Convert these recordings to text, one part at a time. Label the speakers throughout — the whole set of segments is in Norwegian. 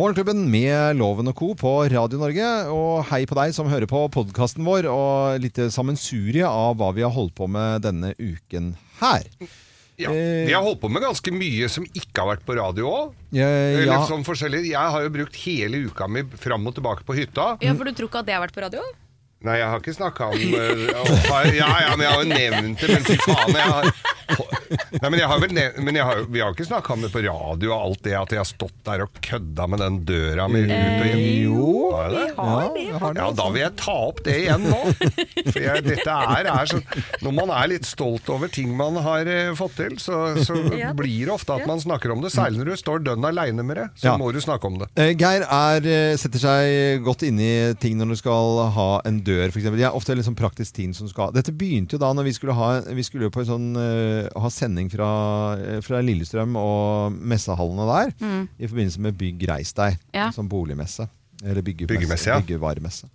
Speaker 1: Morgenklubben med Loven og Co. på Radio Norge. Og hei på deg som hører på podkasten vår, og litt sammensurie av hva vi har holdt på med denne uken her.
Speaker 2: Ja, Vi har holdt på med ganske mye som ikke har vært på radio òg. Ja,
Speaker 1: ja.
Speaker 2: sånn. Jeg har jo brukt hele uka mi fram og tilbake på hytta.
Speaker 3: Ja, for du tror ikke at det har vært på radio?
Speaker 2: Nei, jeg har ikke snakka om eh, Ja, ja, men jeg har jo nevnt det, men fy faen. Jeg har, nei, men jeg har vel men jeg har, vi har ikke snakka om det på radio og alt det at jeg har stått der og kødda med den døra mi ut og inn.
Speaker 1: Jo.
Speaker 2: Jeg det?
Speaker 3: Vi har det.
Speaker 1: Ja, har det.
Speaker 2: Ja, da vil jeg ta opp det igjen nå. For jeg, dette er, er sånn Når man er litt stolt over ting man har eh, fått til, så, så
Speaker 3: Ja.
Speaker 2: blir det ofte at man snakker om det. Særlig når du står dønn aleine med det, så
Speaker 1: Ja.
Speaker 2: må du snakke om det.
Speaker 1: Eh, Geir er, eh, setter seg godt inn i ting når du skal ha en dør, f.eks. Det er ofte sånn praktisk ting som skal Dette begynte jo da når vi skulle ha, vi skulle jo på en sånn, eh, ha sending fra, eh, fra Lillestrøm og messehallene der i forbindelse med Bygg Reis deg,
Speaker 3: Ja.
Speaker 1: som boligmesse. Eller byggemesse.
Speaker 2: Ja.
Speaker 1: Byggevaremesse.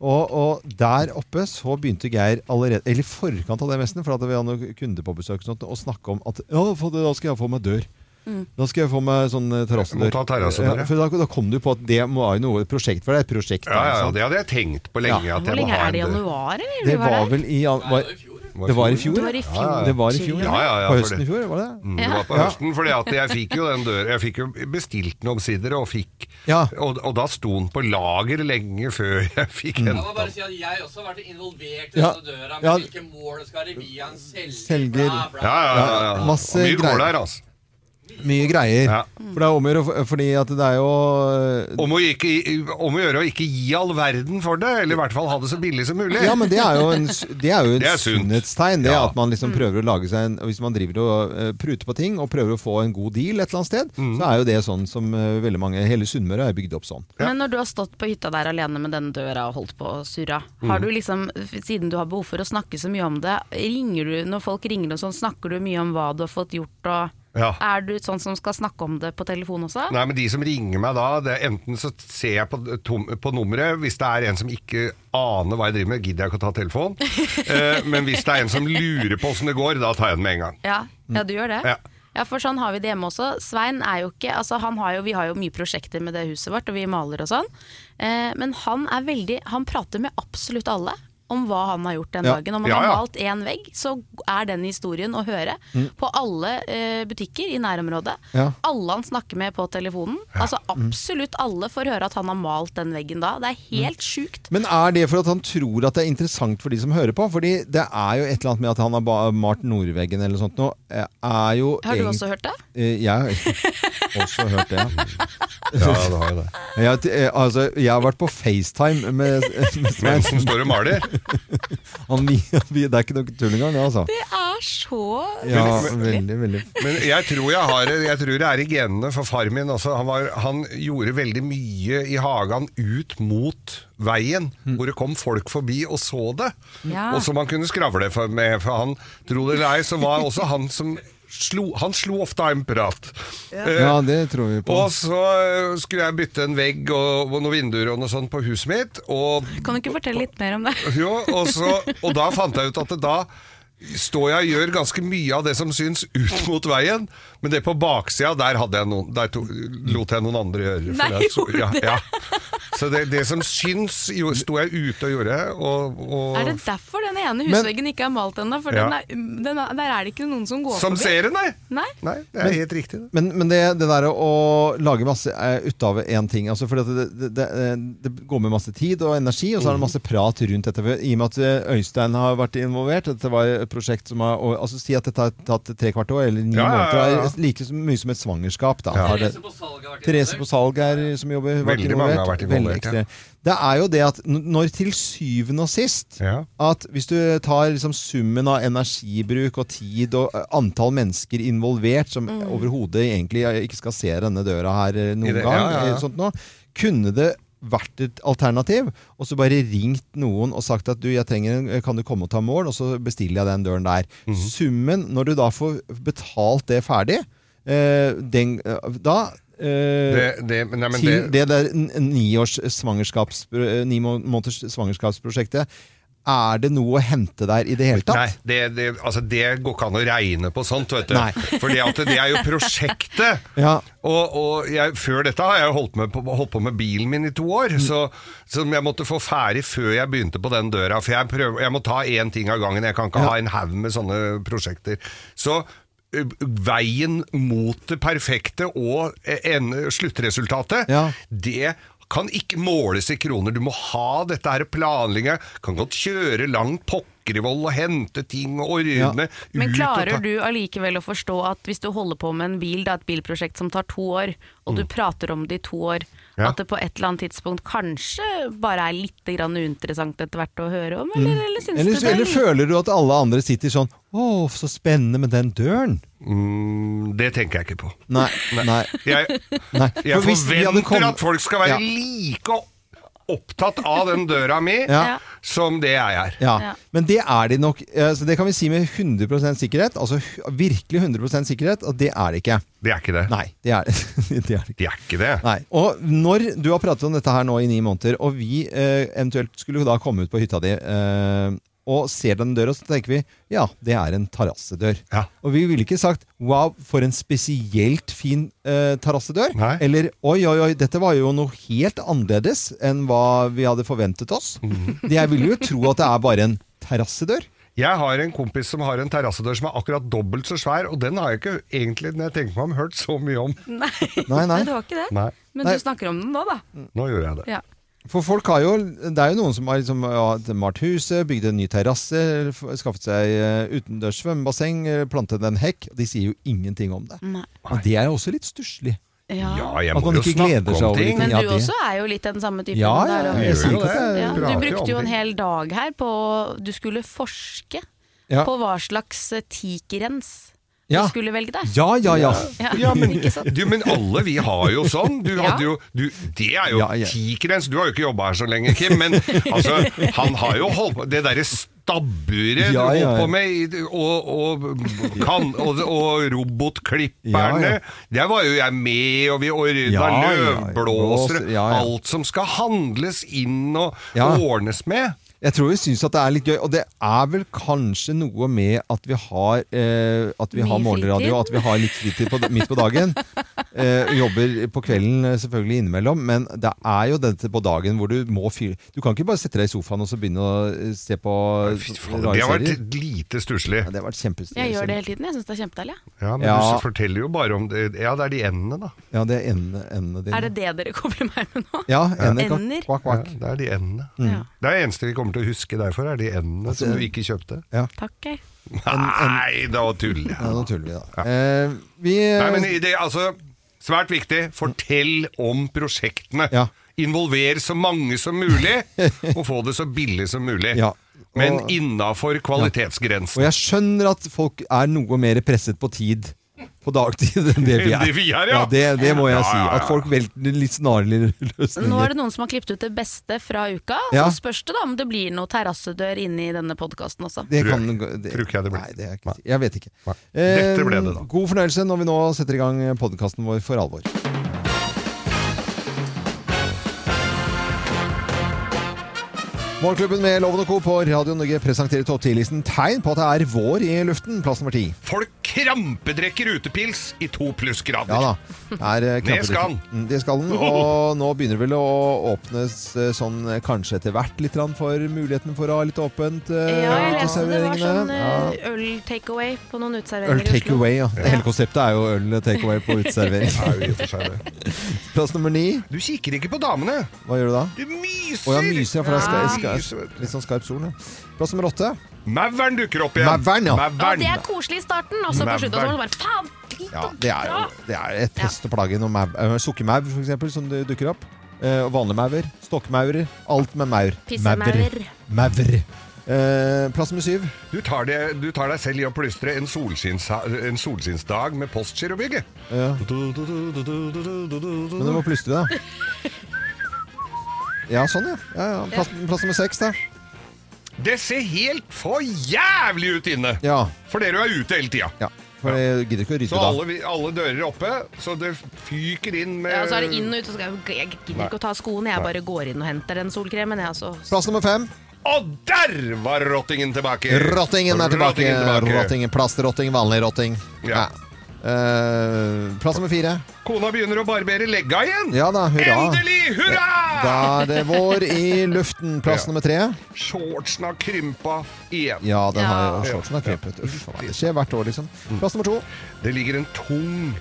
Speaker 1: Og, og der oppe så begynte Geir allerede Eller i forkant av det messen, for at vi hadde noen kunder på besøk, sånn, å snakke om at ja, for da skal jeg få meg dør. Da skal jeg få meg sånn eh, terrassedør.
Speaker 2: Ta ja.
Speaker 1: Ja, for da, da kom du på at det må være noe prosjekt, for det er et prosjekt.
Speaker 2: Ja, ja,
Speaker 1: ja.
Speaker 2: Det hadde jeg tenkt på lenge. At
Speaker 3: Hvor lenge er det i januar, eller?
Speaker 1: Det var,
Speaker 3: var
Speaker 1: vel i jan- var, Det var i fjor?
Speaker 3: Det var i fjor.
Speaker 1: Det var i fjor,
Speaker 2: Ja, ja, ja,
Speaker 1: På høsten i fjor, var det?
Speaker 2: Mm, Det var på
Speaker 1: Ja.
Speaker 2: høsten, fordi at jeg fikk jo den døra Jeg fikk jo bestilt den omsider, og fikk
Speaker 1: Ja.
Speaker 2: og, og da sto den på lager lenge før jeg fikk
Speaker 1: Mm.
Speaker 4: Jeg må bare
Speaker 2: den.
Speaker 4: si at jeg også har vært involvert i
Speaker 1: Ja.
Speaker 4: denne døra. Med
Speaker 1: Ja.
Speaker 4: hvilke mål skal det via en selger?
Speaker 1: Selger.
Speaker 4: Bla, bla,
Speaker 2: Ja, ja, ja,
Speaker 1: masse
Speaker 2: Og mye
Speaker 1: greier.
Speaker 2: der, altså.
Speaker 1: Mye greier.
Speaker 2: Ja.
Speaker 1: For det er om å gjøre, fordi at det er jo
Speaker 2: Om å, ikke, om å gjøre å ikke gi all verden for det, eller i hvert fall ha det så billig som mulig.
Speaker 1: Ja, men det er jo en, det er jo en
Speaker 2: Det er
Speaker 1: sunnhetstegn. Det
Speaker 2: Ja.
Speaker 1: at man liksom prøver å lage seg en Hvis man driver og eh, pruter på ting og prøver å få en god deal et eller annet sted,
Speaker 2: Mm.
Speaker 1: så er jo det sånn som eh, veldig mange Hele Sunnmøre er bygd opp sånn.
Speaker 3: Men når du har stått på hytta der alene med den døra og holdt på og surra,
Speaker 1: Mm.
Speaker 3: har du liksom, siden du har behov for å snakke så mye om det, ringer du når folk ringer og sånn, snakker du mye om hva du har fått gjort og
Speaker 2: Ja.
Speaker 3: Er du sånn som skal snakke om det på telefon også?
Speaker 2: Nei, men de som ringer meg da, det enten så ser jeg på, tom, på nummeret, hvis det er en som ikke aner hva jeg driver med, gidder jeg ikke å ta telefon. eh, men hvis det er en som lurer på åssen det går, da tar jeg den med en gang.
Speaker 3: Ja, ja du gjør det?
Speaker 2: Ja.
Speaker 3: Ja, for sånn har vi det hjemme også. Svein er jo ikke altså han har jo, Vi har jo mye prosjekter med det huset vårt, og vi maler og sånn. Eh, men han er veldig Han prater med absolutt alle om hva han har gjort den
Speaker 1: Ja.
Speaker 3: dagen. Om han
Speaker 2: Ja,
Speaker 3: har
Speaker 2: ja.
Speaker 3: malt én vegg, så er den historien å høre på alle uh, butikker i nærområdet.
Speaker 1: Ja.
Speaker 3: Alle han snakker med på telefonen. Altså Absolutt alle får høre at han har malt den veggen da. Det er helt sjukt.
Speaker 1: Men er det for at han tror at det er interessant for de som hører på? Fordi det er jo et eller annet med at han har malt Nordveggen eller noe sånt nå. eh, Er jo
Speaker 3: Har du
Speaker 1: egent-
Speaker 3: også hørt det?
Speaker 1: Eh, Jeg har også hørt det.
Speaker 2: Ja, det har jeg det.
Speaker 1: Jeg, altså, jeg har vært på FaceTime med, med.
Speaker 2: Mens den står og maler.
Speaker 1: Han, vi, vi, det er ikke noe tull engang, det, altså.
Speaker 3: Det er så
Speaker 1: Ja,
Speaker 2: Men-
Speaker 1: veldig, veldig.
Speaker 2: Men jeg tror, jeg, har, jeg tror det er i genene, for far min også, han, var, han gjorde veldig mye i hagen ut mot veien, hvor det kom folk forbi og så det.
Speaker 3: Ja.
Speaker 2: Og som han kunne skravle for med, for han, tro det eller ei, så var også han som slo, han slo ofte av en prat. Eh,
Speaker 1: Ja, det tror vi på.
Speaker 2: og så eh, skulle jeg bytte en vegg og, og noen vinduer og noe sånt på huset mitt, og
Speaker 3: Kan du ikke fortelle litt mer om det?
Speaker 2: jo, og, så, og da fant jeg ut at det da står jeg og gjør ganske mye av det som syns ut mot veien, men det på baksida, der, hadde jeg noen, der to, lot jeg noen andre gjøre. for
Speaker 3: Nei,
Speaker 2: jeg så- ja,
Speaker 3: det?
Speaker 2: ja. Så det, det som syns, sto jeg ute og gjorde. Og, og,
Speaker 3: Er det derfor den ene husveggen ikke er malt ennå? For
Speaker 2: Ja.
Speaker 3: den er, den er, der er det ikke noen som går
Speaker 2: som
Speaker 3: forbi.
Speaker 2: ser det, nei!
Speaker 3: Nei?
Speaker 2: Nei, det er helt riktig. Det.
Speaker 1: Men, men det, det der å lage masse uh, ut av én ting altså fordi det, det, det, det går med masse tid og energi, og så er det masse prat rundt dette. I og med at eh, Øystein har vært involvert, dette var et prosjekt som har og, altså Si at det har tatt tre kvart år, eller ni
Speaker 2: Ja, måneder. ja, ja.
Speaker 1: er Like mye som et svangerskap. Da. Har
Speaker 4: Therese på salg har vært
Speaker 1: Therese på salg er, som jobber, vært
Speaker 2: Veldig mange har vært involvert.
Speaker 1: Det er jo det at når til syvende og sist
Speaker 2: Ja.
Speaker 1: at hvis du tar liksom summen av energibruk og tid og eh, antall mennesker involvert som overhodet egentlig ikke skal se denne døra her eh, noen
Speaker 2: det-
Speaker 1: gang,
Speaker 2: ja, ja, ja.
Speaker 1: eh, sånt nå, kunne det vært et alternativ, og så bare ringt noen og sagt at du, jeg trenger en, kan du komme og ta mål, og så bestiller jeg den døren der.
Speaker 2: Mhm.
Speaker 1: Summen, når du da får betalt det ferdig, eh, den, eh, da eh,
Speaker 2: Det, det, nei, men
Speaker 1: til
Speaker 2: det,
Speaker 1: det der ni års svangerskaps, ni måneders svangerskapsprosjektet Er det noe å hente der i det hele tatt?
Speaker 2: Nei, det, det, altså det går ikke an å regne på sånt, vet du. For det er jo prosjektet.
Speaker 1: Ja.
Speaker 2: Og, og jeg, før dette har jeg holdt, med på, holdt på med bilen min i to år,
Speaker 1: Mm.
Speaker 2: så, som jeg måtte få ferdig før jeg begynte på den døra. For jeg, prøver, jeg må ta én ting av gangen. Jeg kan ikke
Speaker 1: Ja.
Speaker 2: ha en haug med sånne prosjekter. Så veien mot det perfekte og eh, en, sluttresultatet,
Speaker 1: Ja.
Speaker 2: det kan ikke måles i kroner. Du må ha dette her planlegget. Kan godt kjøre langt Pokkervoll og hente ting og ordne. Ut Men
Speaker 3: klarer
Speaker 2: ta-
Speaker 3: du allikevel å forstå at hvis du holder på med en bil, det er et bilprosjekt som tar to år, og du prater om det i to år,
Speaker 2: Mm. Ja.
Speaker 3: at det på et eller annet tidspunkt kanskje bare er litt grann uinteressant etter hvert å høre om, eller, eller syns
Speaker 1: Mm. Eller,
Speaker 3: du det?
Speaker 1: eller føler du at alle andre sitter sånn Å, så spennende med den døren.
Speaker 2: Mm, det tenker jeg ikke på.
Speaker 1: Nei. nei,
Speaker 2: Jeg,
Speaker 1: nei.
Speaker 2: jeg
Speaker 1: hadde
Speaker 2: forventer
Speaker 1: kommet-
Speaker 2: at folk skal være
Speaker 1: Ja.
Speaker 2: like opptatt av den døra mi
Speaker 1: Ja.
Speaker 2: som det jeg er.
Speaker 1: Ja,
Speaker 3: Ja.
Speaker 1: men det er de nok. eh, Så det kan vi si med 100 sikkerhet. Altså hu- virkelig 100% sikkerhet, og det er det ikke.
Speaker 2: Det er ikke det.
Speaker 1: Nei, det er det, er det ikke.
Speaker 2: Det er ikke det.
Speaker 1: Nei. Og når du har pratet om dette her nå i ni måneder, og vi eh, eventuelt skulle da komme ut på hytta di eh, og ser den døra, så tenker vi ja, det er en terrassedør.
Speaker 2: Ja.
Speaker 1: Og vi ville ikke sagt wow, for en spesielt fin eh, terrassedør. Eller oi, oi, oi, dette var jo noe helt annerledes enn hva vi hadde forventet oss. Mm. Jeg vil jo tro at det er bare en terrassedør.
Speaker 2: Jeg har en kompis som har en terrassedør som er akkurat dobbelt så svær, og den har jeg ikke egentlig, når jeg tenker meg om, hørt så mye om.
Speaker 3: Nei.
Speaker 1: Nei, nei.
Speaker 3: det var ikke det.
Speaker 2: Nei,
Speaker 3: Men
Speaker 1: Nei.
Speaker 3: du snakker om den nå, da.
Speaker 2: nå gjør jeg det.
Speaker 3: Ja.
Speaker 1: For folk har jo, Det er jo noen som har liksom, ja, malt huset, bygd en ny terrasse, skaffet seg eh, utendørs svømmebasseng, eh, plantet en hekk. De sier jo ingenting om det.
Speaker 3: Nei.
Speaker 1: Men det er jo også litt stusslig.
Speaker 3: Ja.
Speaker 2: Ja, jeg må jo snakke
Speaker 1: seg
Speaker 2: om
Speaker 1: over
Speaker 2: ting.
Speaker 3: Men du også er jo litt den samme typen.
Speaker 1: Ja, ja,
Speaker 3: Ja, du brukte jo en hel dag her på Du skulle forske
Speaker 1: Ja.
Speaker 3: på hva slags teakrens
Speaker 1: Ja.
Speaker 3: du skulle velge deg.
Speaker 1: Ja, ja, ja.
Speaker 3: Ja,
Speaker 2: Ja, men, du, men alle vi har jo sånn. Du
Speaker 3: Ja.
Speaker 2: hadde jo, du, det er jo
Speaker 1: Ja, ja.
Speaker 2: tikrens. Du har jo ikke jobba her så lenge, Kim, men altså, han har jo holdt på Det derre stabburet
Speaker 1: Ja,
Speaker 2: du holdt
Speaker 1: ja.
Speaker 2: på med, og, og, kan, og, og robotklipperne
Speaker 1: Ja, ja.
Speaker 2: Der var jo jeg med, og vi ordna løvblåsere.
Speaker 1: Ja, ja.
Speaker 2: Alt som skal handles inn og
Speaker 1: Ja.
Speaker 2: ordnes med.
Speaker 1: Jeg tror vi syns at det er litt gøy, og det er vel kanskje noe med at vi har, eh, at vi har morgenradio,
Speaker 3: og
Speaker 1: at vi har litt fritid på, midt på dagen. Eh, jobber på kvelden eh, selvfølgelig innimellom, men det er jo dette på dagen hvor du må fyre Du kan ikke bare sette deg i sofaen og så begynne å eh, se på rare serier.
Speaker 2: Det har vært lite stusslig.
Speaker 1: Ja, det har vært kjempestilig.
Speaker 3: Jeg gjør det hele tiden. Jeg syns det er kjempedeilig.
Speaker 2: Ja, men
Speaker 1: Ja.
Speaker 2: du forteller jo bare om det. Ja, det er de endene, da.
Speaker 1: Ja, det er endene, endene dine.
Speaker 3: Er det det dere kobler meg med nå?
Speaker 1: Ja, ender.
Speaker 3: Ender?
Speaker 1: Kvakk,
Speaker 2: Ja,
Speaker 1: kvakk.
Speaker 2: det er de endene.
Speaker 3: Ja.
Speaker 2: Det er det eneste vi kommer til å huske derfor, er de endene som du ikke kjøpte.
Speaker 3: Takk, jeg.
Speaker 2: Nei, da tuller
Speaker 1: Ja, da tuller vi, da. Eh, vi
Speaker 2: Nei, men i det, altså, svært viktig, fortell om prosjektene.
Speaker 1: Ja.
Speaker 2: Involver så mange som mulig, og få det så billig som mulig.
Speaker 1: Ja.
Speaker 2: Men
Speaker 1: Og-
Speaker 2: kvalitetsgrensen.
Speaker 1: Og jeg skjønner at folk er noe mer presset på tid på dagtid enn det vi er.
Speaker 2: Det vi er, ja.
Speaker 1: det, det må jeg
Speaker 2: Ja,
Speaker 1: si.
Speaker 2: ja, ja.
Speaker 1: At folk velger litt snarlige
Speaker 3: Nå er det noen som har klippet ut det beste fra uka.
Speaker 1: Ja.
Speaker 3: Så spørs det da om det blir noe terrassedør inne i denne podkasten også.
Speaker 1: Det kan, det,
Speaker 2: tror ikke jeg det blir.
Speaker 1: Nei, det er ikke, jeg vet ikke.
Speaker 2: Eh, Dette ble det, da.
Speaker 1: Eh, God fornøyelse når vi nå setter i gang podkasten vår for alvor. Morgenklubben med Loven og Co. på Radio Norge presenterer topp 10-listen tegn på at det er vår i luften. Plass nummer ti.
Speaker 2: Folk krampedrekker utepils i to plussgrader.
Speaker 1: Ja da. Er, eh,
Speaker 2: Det skal den.
Speaker 1: Mm, Det skal den. Og nå begynner det vel å åpnes eh, sånn eh, kanskje etter hvert litt for muligheten for å ha litt åpent Uh,
Speaker 3: Ja, jeg leste det var sånn
Speaker 1: Ja.
Speaker 3: eh, øl-takeaway på noen
Speaker 1: Øl
Speaker 3: uteserveringer i
Speaker 1: take
Speaker 3: Oslo.
Speaker 1: away, ja. Hele konseptet er jo øl take away på uteservering.
Speaker 2: Er.
Speaker 1: Plass nummer ni.
Speaker 2: Du kikker ikke på damene.
Speaker 1: Hva gjør du da?
Speaker 2: Du myser!
Speaker 1: Å ja, myser, ja, for det skal, ska,
Speaker 2: Ja.
Speaker 1: Ska,
Speaker 2: Myser, vet du.
Speaker 1: litt sånn skarp sol. Ja. Plass nummer åtte.
Speaker 2: Mauren dukker opp igjen.
Speaker 1: Mavern, ja.
Speaker 3: Ja,
Speaker 2: Mauren.
Speaker 3: det er koselig i starten, og så på slutten så bare faen! drit
Speaker 1: Ja, det er jo det er et pest og plage. Eh, Sukkermaur, eksempel, som dukker opp. Eh, vanlige maur. Stokkmaurer. Alt med maur.
Speaker 3: Pissemaur.
Speaker 1: Maur. Eh, plass med syv.
Speaker 2: Du tar, det, du tar deg selv i å plystre en, solskinns, en solskinnsdag med Postgirobygget.
Speaker 1: Ja. Men du må plystre, da. Ja, sånn, ja. ja, ja. Plass, plass nummer seks, da.
Speaker 2: Det ser helt for jævlig ut inne!
Speaker 1: Ja.
Speaker 2: For dere er ute hele tida.
Speaker 1: ja. For jeg gidder ikke å rydde
Speaker 2: Så
Speaker 1: da.
Speaker 2: alle, vi- alle dører er oppe, så det fyker inn med
Speaker 3: Ja, og så er det inn og ut, og så skal jeg, jeg gidder ikke å ta skoene, jeg bare går inn og henter den solkremen. Jeg, så.
Speaker 1: Plass nummer fem.
Speaker 2: Og der var rottingen tilbake!
Speaker 1: Rottingen er tilbake.
Speaker 2: Rottingen tilbake.
Speaker 1: Rottingen, Plastrotting, vanlig rotting.
Speaker 2: Ja. Ja.
Speaker 1: Eh, plass nummer fire.
Speaker 2: Kona begynner å barbere legga igjen!
Speaker 1: Ja da, hurra.
Speaker 2: Endelig! Hurra!
Speaker 1: Da er det vår i luften. Plass
Speaker 2: Ja.
Speaker 1: nummer tre.
Speaker 2: Shortsen har krympa igjen.
Speaker 1: Ja, den har
Speaker 3: Ja.
Speaker 1: shortsen har krympet. Uff, det skjer hvert år, liksom. Plass nummer to.
Speaker 2: Det ligger en tung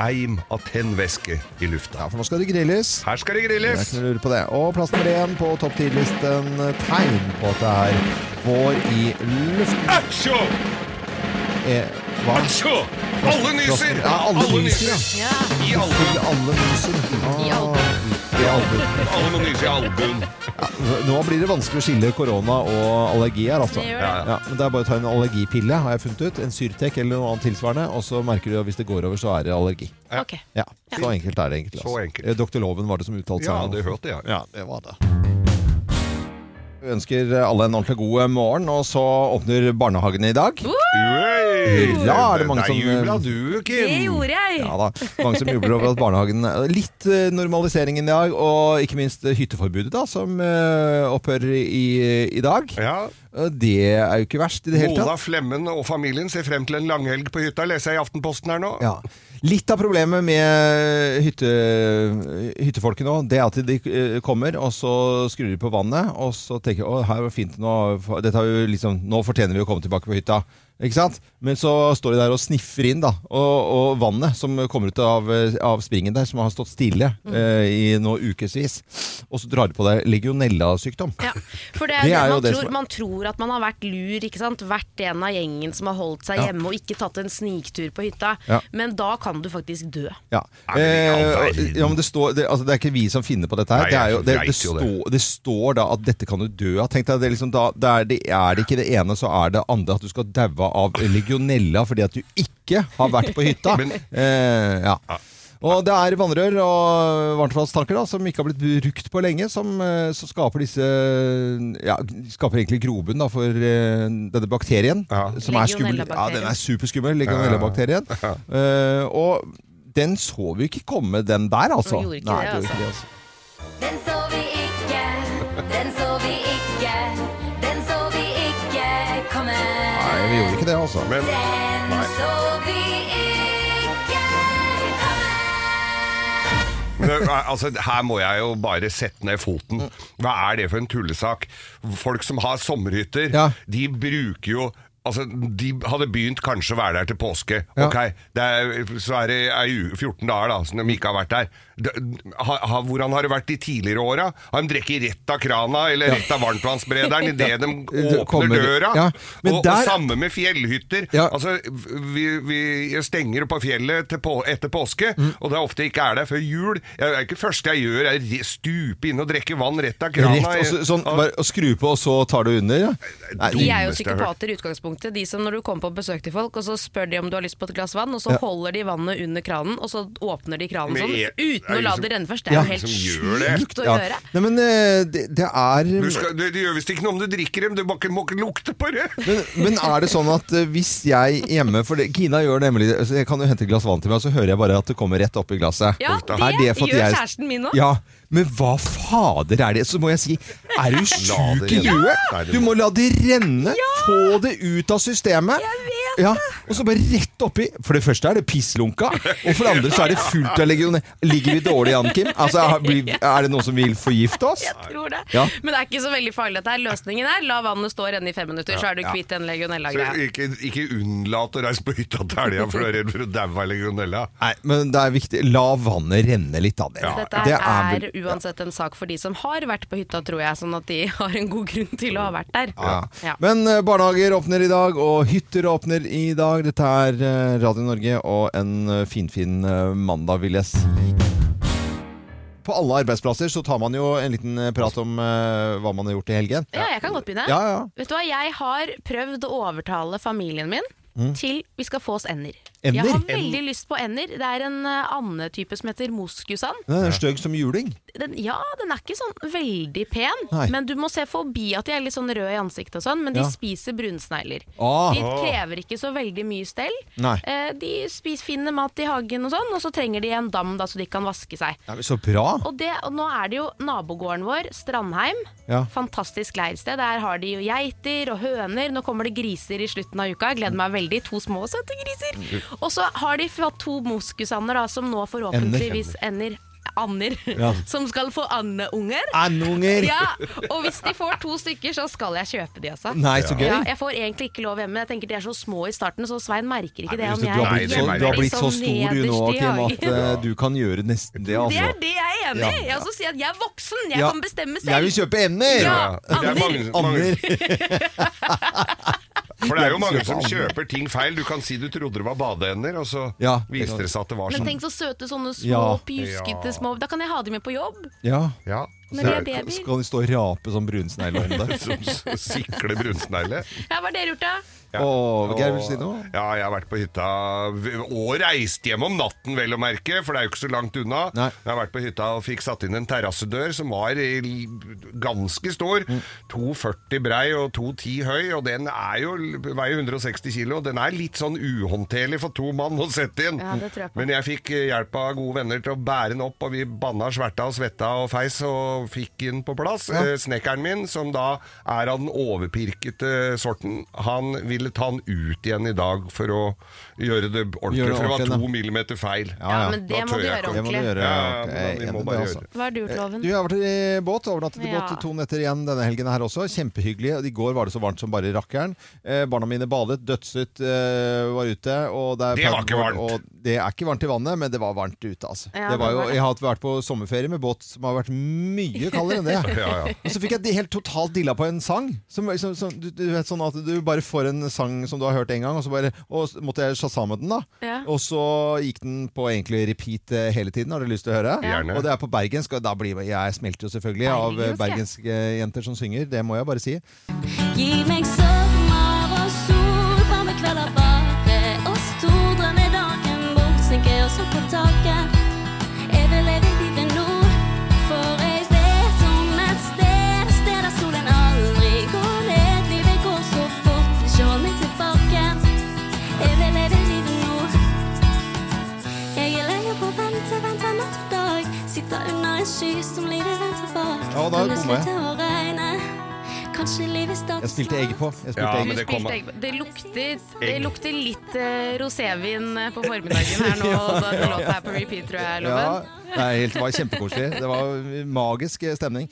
Speaker 2: eim av tennvæske i lufta.
Speaker 1: Ja, for nå skal det grilles.
Speaker 2: Her skal det
Speaker 1: Det er
Speaker 2: grilles!
Speaker 1: ikke noe lure på det. Og plass nummer én på topp ti-listen Tegn på at det er vår i luften.
Speaker 2: Action!
Speaker 1: Eh, hva?
Speaker 2: Atsjo! Alle nyser!
Speaker 1: Ja, alle nyser, ja.
Speaker 3: Ja.
Speaker 2: I albuen.
Speaker 1: Alle nyser.
Speaker 3: I
Speaker 1: Ah,
Speaker 3: albuen.
Speaker 1: I albuen.
Speaker 2: Alle må nyse i albuen.
Speaker 1: Ja, nå blir det vanskelig å skille korona og allergi her, altså.
Speaker 3: Det
Speaker 2: Ja,
Speaker 3: det.
Speaker 2: ja.
Speaker 1: Ja, men Det er bare å ta en allergipille, har jeg funnet ut. En Syrtec eller noe annet tilsvarende. Og så merker du at hvis det går over, så er det allergi.
Speaker 3: Ok.
Speaker 1: Ja, Så enkelt er det egentlig.
Speaker 2: Så
Speaker 1: Altså.
Speaker 2: enkelt.
Speaker 1: Eh, Dr. Loven var det som uttalte seg.
Speaker 2: Ja, det hørte jeg.
Speaker 1: Ja, det var det. Vi ønsker alle en ordentlig god morgen, og så åpner barnehagene i dag.
Speaker 2: Hey,
Speaker 1: Hurra, er det mange som-
Speaker 2: jubla du, Kim.
Speaker 3: Det gjorde jeg!
Speaker 1: Ja da, Mange som jubler over at barnehagen Litt eh, normalisering i dag, og ikke minst eh, hytteforbudet, da, som eh, opphører i, i dag.
Speaker 2: Ja,
Speaker 1: Eh, Det er jo ikke verst i det hele
Speaker 2: Ola. Flemmen og familien ser frem til en langhelg på hytta, leser jeg i Aftenposten her nå.
Speaker 1: Ja. Litt av problemet med hytte, hyttefolket nå, det er at de eh, kommer, og så skrur de på vannet, og så tenker de at her var fint, nå, dette har jo liksom, nå fortjener vi å komme tilbake på hytta. Ikke sant? Men så står de der og sniffer inn, da. Og, og vannet som kommer ut av, av springen der, som har stått stille eh, i noen ukevis. Og så drar de på deg legionellasykdom.
Speaker 3: Ja, for det
Speaker 1: Det
Speaker 3: er,
Speaker 1: er jo
Speaker 3: man,
Speaker 1: det
Speaker 3: tror,
Speaker 1: som er-
Speaker 3: man tror at man har vært lur, ikke sant? vært en av gjengen som har holdt seg
Speaker 1: Ja.
Speaker 3: hjemme og ikke tatt en sniktur på hytta.
Speaker 1: Ja.
Speaker 3: Men da kan du faktisk dø.
Speaker 1: Ja. Eh, ja, men det, står, det, altså, det er ikke vi som finner på dette her.
Speaker 2: Nei,
Speaker 1: det, er jo, det, det,
Speaker 2: det.
Speaker 1: står, det står da at dette kan du dø av. Tenk deg, det er, liksom da, det er, det, er det ikke det ene, så er det andre at du skal daue av legionella fordi at du ikke har vært på hytta.
Speaker 2: Men-
Speaker 1: eh, ja. Og det er vannrør og varmtvannstanker som ikke har blitt brukt på lenge, som, eh, som skaper disse Ja, skaper egentlig grobunn for uh, denne bakterien.
Speaker 2: Ja.
Speaker 1: Som er skummel. Ja, den er superskummel. Legionellabakterien. Uh, og den så vi ikke komme, den der, altså.
Speaker 3: Den gjorde ikke
Speaker 1: Nei,
Speaker 3: altså.
Speaker 1: det, altså.
Speaker 5: Den så vi ikke, vi
Speaker 1: gjorde ikke det, altså.
Speaker 2: Men. Men altså, her må jeg jo bare sette ned foten. Hva er det for en tullesak? Folk som har sommerhytter,
Speaker 1: Ja.
Speaker 2: de bruker jo Altså, De hadde begynt kanskje å være der til påske.
Speaker 1: Ja.
Speaker 2: Ok, det er, Så er det er 14 dager da, som de ikke har vært der. De, ha, ha, hvordan har det vært de tidligere åra? Har de drukket rett av krana eller rett av varmtvannsberederen idet de åpner
Speaker 1: kommer-
Speaker 2: døra?
Speaker 1: ja,
Speaker 2: Og, og,
Speaker 1: og
Speaker 2: samme med fjellhytter.
Speaker 1: Ja.
Speaker 2: Altså, vi, vi stenger på fjellet til på, etter påske,
Speaker 1: Mm.
Speaker 2: og det er ofte ikke er der før jul. Det er ikke det første jeg gjør, er stuper stupe inn og drikke vann rett av krana.
Speaker 1: Rett, og så, sånn, bare og skru på, og så tar du under? Ja. Nei,
Speaker 3: De er jo
Speaker 2: jeg
Speaker 3: psykopater i utgangspunktet. De som når du kommer på besøk til folk, og så spør de om du har lyst på et glass vann, og så
Speaker 1: Ja.
Speaker 3: holder de vannet under kranen, og så åpner de kranen sånn, uten å la det renne først. Det
Speaker 1: Ja.
Speaker 3: er jo helt sjukt å
Speaker 1: ja.
Speaker 3: gjøre.
Speaker 1: Nei, men eh, det, det er
Speaker 2: Du skal, det, det gjør visst ikke noe om du drikker dem, du må ikke, må ikke lukte på det.
Speaker 1: men, men er det sånn at eh, hvis jeg hjemme For det, Kina gjør nemlig det, Jeg kan jo hente et glass vann til meg, og så hører jeg bare at det kommer rett oppi glasset.
Speaker 3: Ja, det,
Speaker 1: Er det
Speaker 3: gjør
Speaker 1: jeg-
Speaker 3: kjæresten min òg.
Speaker 1: Ja, men hva fader er det? Så må jeg si, er du sjuk i huet? Du
Speaker 2: må-
Speaker 1: må la det renne. Få det ut av systemet.
Speaker 3: Jeg vet
Speaker 1: Ja, og så bare rett oppi. For det første er det pisslunka, og for det andre så er det fullt av legioner. Ligger vi dårlig an, Kim? Altså, er det noen som vil forgifte oss?
Speaker 3: Jeg tror det.
Speaker 1: Ja.
Speaker 3: Men det er ikke så veldig farlig dette her. Løsningen er la vannet stå og renne i fem minutter, så er du kvitt den legionella-greia.
Speaker 2: ikke, ikke unnlat å reise på hytta til helga, for du er redd for å daue av legionella.
Speaker 1: Nei, men det er viktig. La vannet renne litt av det.
Speaker 3: Dette
Speaker 1: det
Speaker 3: er uansett en sak for de som har vært på hytta, tror jeg, sånn at de har en god grunn til å ha vært der.
Speaker 1: Ja.
Speaker 3: Ja.
Speaker 1: Men eh, barnehager åpner i dag, og hytter åpner i dag. Dette er eh, Radio Norge og en eh, finfin fin mandag, vil jeg si. På alle arbeidsplasser så tar man jo en liten eh, prat om eh, hva man har gjort i helgen.
Speaker 3: Ja, jeg kan godt begynne.
Speaker 1: Ja, ja.
Speaker 3: Vet du hva, Jeg har prøvd å overtale familien min
Speaker 1: Mm.
Speaker 3: til vi skal få oss ender. Jeg har veldig lyst på ender. Det er en eh, andetype som heter moskusand.
Speaker 1: Den er stygg som juling.
Speaker 3: Den, ja, den er ikke sånn veldig pen,
Speaker 1: Nei.
Speaker 3: men du må se forbi at de er litt sånn røde i ansiktet og sånn, men de
Speaker 1: Ja.
Speaker 3: spiser brunsnegler.
Speaker 1: Ah.
Speaker 3: De krever ikke så veldig mye stell.
Speaker 1: Nei.
Speaker 3: Eh, de spiser, finner mat i hagen og sånn, og så trenger de en dam da, så de kan vaske seg.
Speaker 1: Ja, så bra.
Speaker 3: Og, det, og nå er det jo nabogården vår, Strandheim.
Speaker 1: Ja.
Speaker 3: Fantastisk leirsted. Der har de jo geiter og høner. Nå kommer det griser i slutten av uka. Jeg gleder meg veldig. To små, søte griser. Og så har de fått to moskusander da, som nå forhåpentligvis ender. Ander.
Speaker 1: Ja.
Speaker 3: Som skal få andeunger.
Speaker 1: Andeunger!
Speaker 3: Ja, og hvis de får to stykker, så skal jeg kjøpe de, altså.
Speaker 1: Nei, så gøy.
Speaker 3: Ja, jeg får egentlig ikke lov hjemme. Jeg tenker De er så små i starten, så Svein merker ikke det. Om
Speaker 1: du, har
Speaker 2: Nei,
Speaker 1: så, du har blitt så
Speaker 3: Sånn
Speaker 1: stor du nå, Kim, at eh, du kan gjøre nesten det.
Speaker 3: Det
Speaker 1: Altså.
Speaker 3: er det jeg er enig i! Jeg også sier at jeg er voksen, jeg
Speaker 1: Ja.
Speaker 3: kan bestemme selv.
Speaker 1: Jeg vil kjøpe ender!
Speaker 3: Ja.
Speaker 2: Det er mange,
Speaker 1: Ander.
Speaker 2: for det er jo mange som kjøper ting feil. Du kan si du trodde det var badeender, og så
Speaker 1: Ja.
Speaker 2: viste det seg at det var sånn.
Speaker 3: Men tenk så søte sånne små,
Speaker 1: Ja.
Speaker 3: pjuskete små Da kan jeg ha de med på jobb.
Speaker 1: Ja.
Speaker 2: Ja,
Speaker 3: Når de er
Speaker 2: så-
Speaker 3: babyer.
Speaker 1: Skal de stå og rape som brunsnegle om det?
Speaker 2: som sikle brunsnegle.
Speaker 3: Ja, hva har dere gjort, da?
Speaker 1: Åh, Geir, vil si noe?
Speaker 2: Ja, jeg har vært på hytta og reist hjem om natten, vel å merke, for det er jo ikke så langt unna.
Speaker 1: Nei.
Speaker 2: Jeg har vært på hytta og fikk satt inn en terrassedør som var i- ganske stor.
Speaker 1: Mm.
Speaker 2: 2,40 brei og 2,10 høy, og den er jo, veier 160 kilo. Den er litt sånn uhåndterlig for to mann å sette inn.
Speaker 3: Ja, jeg.
Speaker 2: Men jeg fikk eh, hjelp av gode venner til å bære den opp, og vi banna, sverta og svetta og feis og fikk den på plass. Eh, Snekkeren min, som da er av den overpirkete sorten, han ville ta den ut igjen i dag for å gjøre det ordentlig,
Speaker 1: Gjøre det
Speaker 2: for det var to millimeter feil.
Speaker 1: Ja, ja.
Speaker 3: men det må.
Speaker 1: Det må du
Speaker 3: ordentlig.
Speaker 1: gjøre. Er altså.
Speaker 3: Hva har du gjort, Loven?
Speaker 1: Du har vært i båt, overnattet i
Speaker 3: Ja.
Speaker 1: båt to netter igjen denne helgen her også. Kjempehyggelig. I går var det så varmt som bare rakkeren. Eh, barna mine badet, dødsut eh, var ute. Og det, er
Speaker 2: Det var ikke varmt.
Speaker 1: Og det er ikke varmt i vannet, men det var varmt ute, altså.
Speaker 3: Ja,
Speaker 1: det var jo, jeg har vært på sommerferie med båt som har vært mye kaldere enn det.
Speaker 2: Ja, ja.
Speaker 1: Og så fikk jeg helt totalt dilla på en sang. Som, som, som, du, du vet sånn at du bare får en sang som du har hørt en gang, og så bare, og måtte jeg shazame den, da.
Speaker 3: Ja.
Speaker 1: Og så gikk den på egentlig repeat eh, hele tiden. Har du lyst til å høre?
Speaker 2: Gjerne.
Speaker 1: Og det er på bergensk, og da blir jeg smelter jo selvfølgelig av eh,
Speaker 3: ja.
Speaker 1: bergenske jenter som synger. Det må jeg bare si.
Speaker 6: Gi meg sommer og sol, varme kvelder bare oss to. Drømmer dagen bort, snikker oss opp på taket.
Speaker 1: Da bommer jeg.
Speaker 6: starter
Speaker 1: Jeg spilte egg på. Jeg spilte
Speaker 2: Ja,
Speaker 1: egg.
Speaker 2: men det
Speaker 3: kom- egg- det, lukter, det lukter litt eh, rosévin eh, på formiddagen her nå, da den låta er på repeat, tror jeg,
Speaker 1: Ja,
Speaker 3: Loven.
Speaker 1: det, er helt, det var kjempekoselig. Det var magisk eh, stemning.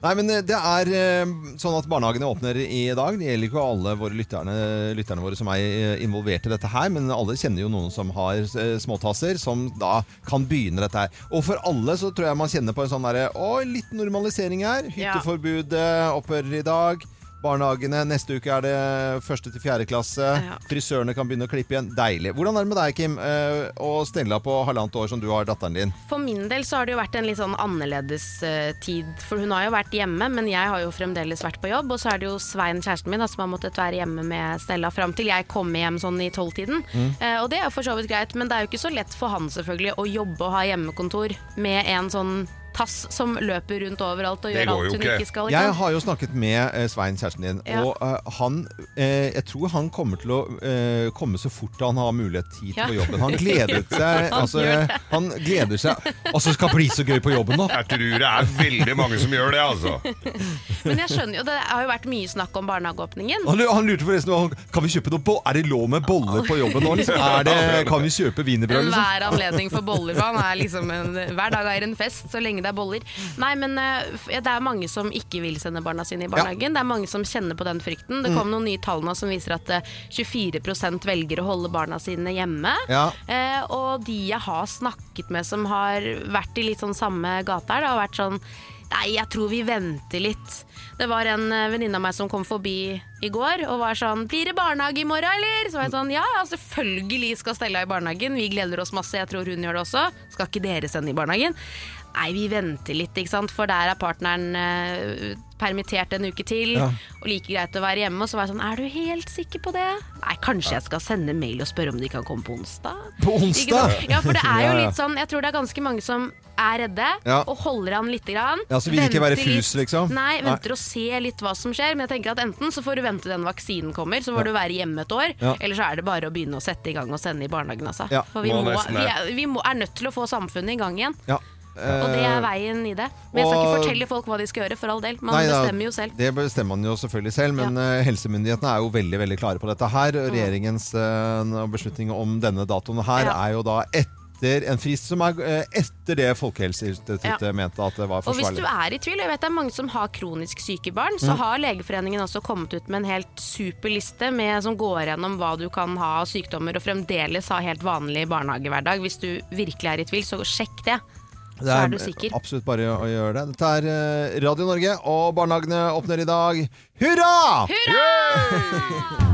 Speaker 1: Nei, men eh, det er eh, sånn at barnehagene åpner i dag. Det gjelder ikke alle våre lytterne, lytterne våre som er eh, involvert i dette her, men alle kjenner jo noen som har småtasser, som da kan begynne dette her. Og for alle så tror jeg man kjenner på en sånn derre Å, litt normalisering her. Hytteforbudet opphører i dag. Barnehagene, neste uke er det første til fjerde klasse.
Speaker 3: Ja.
Speaker 1: Frisørene kan begynne å klippe igjen. Deilig. Hvordan er det med deg, Kim, eh, og Stella på halvannet år som du har datteren din?
Speaker 3: For min del så har det jo vært en litt sånn annerledes eh, tid. For hun har jo vært hjemme, men jeg har jo fremdeles vært på jobb. Og så er det jo Svein, kjæresten min, da, som har måttet være hjemme med Stella fram til jeg kommer hjem sånn i tolvtiden. Mm. og det er jo for så vidt greit, men det er jo ikke så lett for han selvfølgelig å jobbe og ha hjemmekontor med en sånn tass som løper rundt overalt og gjør alt hun
Speaker 2: ikke.
Speaker 3: ikke skal. Ikke
Speaker 1: Jeg har jo snakket med eh, Svein, kjæresten din,
Speaker 3: Ja.
Speaker 1: og uh, han uh, Jeg tror han kommer til å uh, komme så fort han har mulighet tid
Speaker 3: Ja.
Speaker 1: på jobben. Han gledet seg.
Speaker 3: Han
Speaker 1: altså, han gleder seg. Altså, det skal bli så gøy på jobben, nå!
Speaker 2: Jeg tror det er veldig mange som gjør det, altså.
Speaker 3: Men jeg skjønner jo, det har jo vært mye snakk om barnehageåpningen.
Speaker 1: Han, han lurte forresten kan vi kjøpe noe Er det lov med boller på jobben nå? Liksom? Er det, kan vi kjøpe wienerbrød? Liksom?
Speaker 3: Enhver anledning for boller for han er liksom en, Hver dag er en fest, så lenge det er boller. Nei, men eh, det er mange som ikke vil sende barna sine i barnehagen. Det er mange som kjenner på den frykten. Det kom noen nye tall nå som viser at eh, 24% velger å holde barna sine hjemme.
Speaker 1: Ja.
Speaker 3: Eh, og de jeg har snakket med som har vært i litt sånn samme gate her, det har vært sånn Nei, jeg tror vi venter litt. Det var en eh, venninne av meg som kom forbi i går og var sånn 'Blir det barnehage i morgen, eller?' Så var jeg sånn 'Ja, ja, selvfølgelig skal Stella i barnehagen. Vi gleder oss masse. Jeg tror hun gjør det også. Skal ikke dere sende i barnehagen?' Nei, vi venter litt, ikke sant. For der er partneren eh, permittert en uke til.
Speaker 1: Ja.
Speaker 3: Og like greit å være hjemme. Og så var jeg sånn 'Er du helt sikker på det?' Nei, kanskje jeg skal sende mail og spørre om de kan komme på onsdag?
Speaker 1: På onsdag?
Speaker 3: Ja, for det er jo litt sånn Jeg tror det er ganske mange som er redde
Speaker 1: Ja.
Speaker 3: og holder an lite grann.
Speaker 1: Ja, så vil ikke være fus, liksom?
Speaker 3: Nei,
Speaker 1: Nei.
Speaker 3: venter og ser litt hva som skjer. Men jeg tenker at enten så får du vente til den vaksinen kommer, så får du være hjemme et år.
Speaker 1: Ja.
Speaker 3: Eller så er det bare å begynne å sette i gang og sende i barnehagen, altså.
Speaker 1: Ja.
Speaker 3: For vi,
Speaker 2: må,
Speaker 3: vi, er, vi må, er nødt til å få samfunnet i gang igjen.
Speaker 1: Ja.
Speaker 3: Og det er veien i det. Men jeg skal ikke fortelle folk hva de skal gjøre, for all del. Man
Speaker 1: Nei, da-
Speaker 3: bestemmer jo selv.
Speaker 1: Det bestemmer man jo selvfølgelig selv, men ja. helsemyndighetene er jo veldig veldig klare på dette her. Regjeringens eh, beslutning om denne datoen her
Speaker 3: Ja.
Speaker 1: er jo da etter en frist som er eh, etter det Folkehelseinstituttet
Speaker 3: Ja.
Speaker 1: mente at det var forsvarlig.
Speaker 3: Og hvis du er i tvil, og jeg vet det er mange som har kronisk syke barn,
Speaker 1: Mm.
Speaker 3: så har Legeforeningen også kommet ut med en helt super liste med, som går gjennom hva du kan ha av sykdommer og fremdeles ha helt vanlig barnehagehverdag. Hvis du virkelig er i tvil, så sjekk det.
Speaker 1: Det
Speaker 3: Så er du sikker.
Speaker 1: absolutt bare å gjøre det. Dette er eh, Radio Norge, og barnehagene åpner i dag. Hurra! Og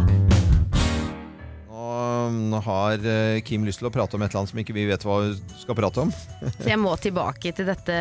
Speaker 1: nå har eh, Kim lyst til å prate om et eller annet som ikke vi vet hva hun skal prate om.
Speaker 3: Så jeg må tilbake til dette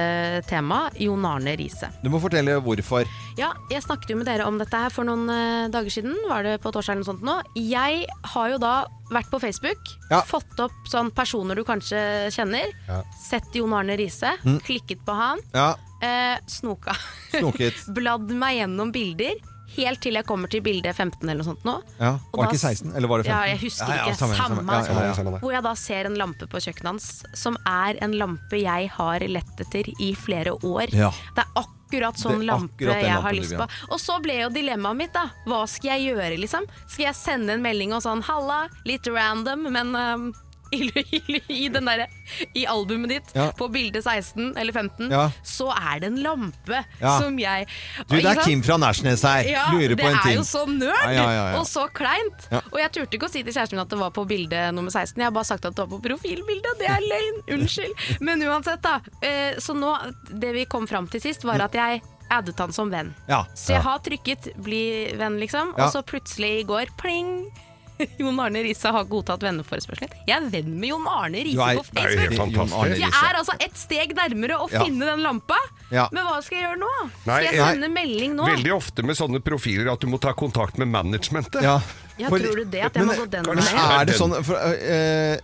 Speaker 3: temaet. Jon Arne Riise.
Speaker 1: Du må fortelle hvorfor.
Speaker 3: Ja, jeg snakket jo med dere om dette her for noen eh, dager siden. Var det på torsdag eller noe sånt nå? Jeg har jo da vært på Facebook,
Speaker 1: Ja.
Speaker 3: fått opp sånn personer du kanskje kjenner.
Speaker 2: Ja.
Speaker 3: Sett Jon Arne Riise,
Speaker 1: Mm.
Speaker 3: klikket på han,
Speaker 1: Ja,
Speaker 3: eh, snoka. Bladd meg gjennom bilder, helt til jeg kommer til bilde 15 eller noe sånt nå.
Speaker 1: Ja. Var det ikke 16, eller var det 15?
Speaker 3: Ja, jeg husker
Speaker 1: Ja, ja,
Speaker 3: ikke.
Speaker 1: samme,
Speaker 3: Samme,
Speaker 1: samme. Ja, ja, ja.
Speaker 2: Samme.
Speaker 3: Hvor jeg da ser en lampe på kjøkkenet hans, som er en lampe jeg har lett etter i flere år.
Speaker 1: Ja.
Speaker 3: Det er akkurat sånn lampe
Speaker 1: akkurat
Speaker 3: jeg har lyst på. Og så ble jo dilemmaet mitt, da. Hva skal jeg gjøre, liksom? Skal jeg sende en melding og sånn 'halla', litt random, men um, i, i, i den derre I albumet ditt,
Speaker 1: Ja.
Speaker 3: på bilde 16 eller 15,
Speaker 1: Ja.
Speaker 3: så er det en lampe
Speaker 1: Ja.
Speaker 3: som jeg
Speaker 1: Du, det er? Kim fra Nærsnes her. Lurer
Speaker 3: det
Speaker 1: på en
Speaker 3: er jo så nerd og så kleint. Og jeg turte ikke å si til kjæresten min at det var på bilde nummer 16. Jeg har bare sagt at det var på profilbildet. Det er løgn. Unnskyld. Men uansett, da. eh, Så nå, det vi kom fram til sist, var at jeg addet han som venn. Så jeg har trykket 'bli venn', liksom. Og så plutselig i går, pling! Jon Arne Riise har godtatt venneforespørselen. Jeg er venn med Jon Arne Riise på
Speaker 2: Det er jo
Speaker 3: Facebook.
Speaker 2: helt
Speaker 1: Jon
Speaker 2: fantastisk.
Speaker 3: Jeg er altså et steg nærmere å
Speaker 1: Ja.
Speaker 3: finne den lampa.
Speaker 1: Ja.
Speaker 3: Men hva skal jeg gjøre nå?
Speaker 2: Nei,
Speaker 3: Skal jeg
Speaker 2: jeg-
Speaker 3: sende melding nå?
Speaker 2: Veldig ofte med sånne profiler at du må ta kontakt med managementet.
Speaker 1: Ja.
Speaker 3: Ja,
Speaker 1: For-
Speaker 3: tror du det? At jeg må
Speaker 1: Men
Speaker 3: gå den
Speaker 2: kanskje-
Speaker 3: veien?
Speaker 1: Er det sånn for, eh,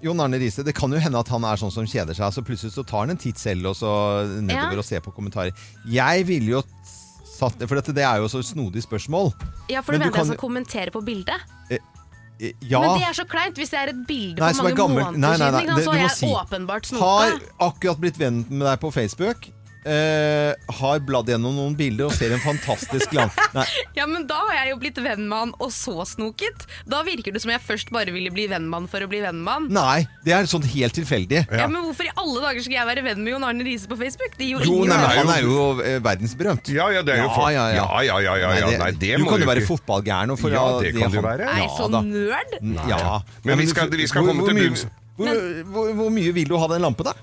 Speaker 1: Jon Arne Riise, det kan jo hende at han er sånn som kjeder seg, så plutselig så tar han en titt selv og så nedover
Speaker 3: Ja.
Speaker 1: og ser på kommentarer. Jeg ville jo satt For dette, det er jo så snodig spørsmål.
Speaker 3: Ja, for du
Speaker 1: Men du
Speaker 3: mener jeg
Speaker 1: kan-
Speaker 3: skal kommentere på bildet?
Speaker 1: Eh, Ja.
Speaker 3: Men det er så kleint hvis det er et bilde
Speaker 1: Nei,
Speaker 3: for mange
Speaker 1: måneder
Speaker 3: måneder
Speaker 1: Nei, nei, nei,
Speaker 3: siden.
Speaker 1: det-
Speaker 3: Så
Speaker 1: må
Speaker 3: er
Speaker 1: si.
Speaker 3: jeg åpenbart
Speaker 1: Har akkurat blitt venn med deg på Facebook. Eh, har bladd gjennom noen bilder og ser en fantastisk land. Nei,
Speaker 3: Ja, men da har jeg jo blitt venn med han, og så snoket. Da virker det som jeg først bare ville bli venn med han for å bli venn med han.
Speaker 1: nei, det er sånn helt tilfeldig.
Speaker 3: Ja, men Hvorfor i alle dager skal jeg være venn med Jon Arne Riise på Facebook? Det gir jo
Speaker 1: Jo,
Speaker 3: ingen
Speaker 1: nei, men
Speaker 3: mening.
Speaker 1: han er jo eh, verdensberømt.
Speaker 2: Ja, ja, det er jo
Speaker 1: Ja,
Speaker 2: folk.
Speaker 1: ja, ja.
Speaker 2: ja, ja, ja, ja, ja. Nei, det
Speaker 1: du
Speaker 2: må
Speaker 1: kan jo være
Speaker 2: ikke.
Speaker 1: fotballgæren. og for
Speaker 2: Ja, det kan du
Speaker 1: han-
Speaker 2: være.
Speaker 3: Nei,
Speaker 1: Ja,
Speaker 3: så
Speaker 1: da.
Speaker 3: nerd.
Speaker 1: Ja.
Speaker 2: Men vi skal- vi skal
Speaker 1: hvor-
Speaker 2: komme
Speaker 1: hvor
Speaker 2: til
Speaker 1: mye-
Speaker 2: bunns.
Speaker 1: Hvor, hvor, hvor mye vil du ha den lampen, da?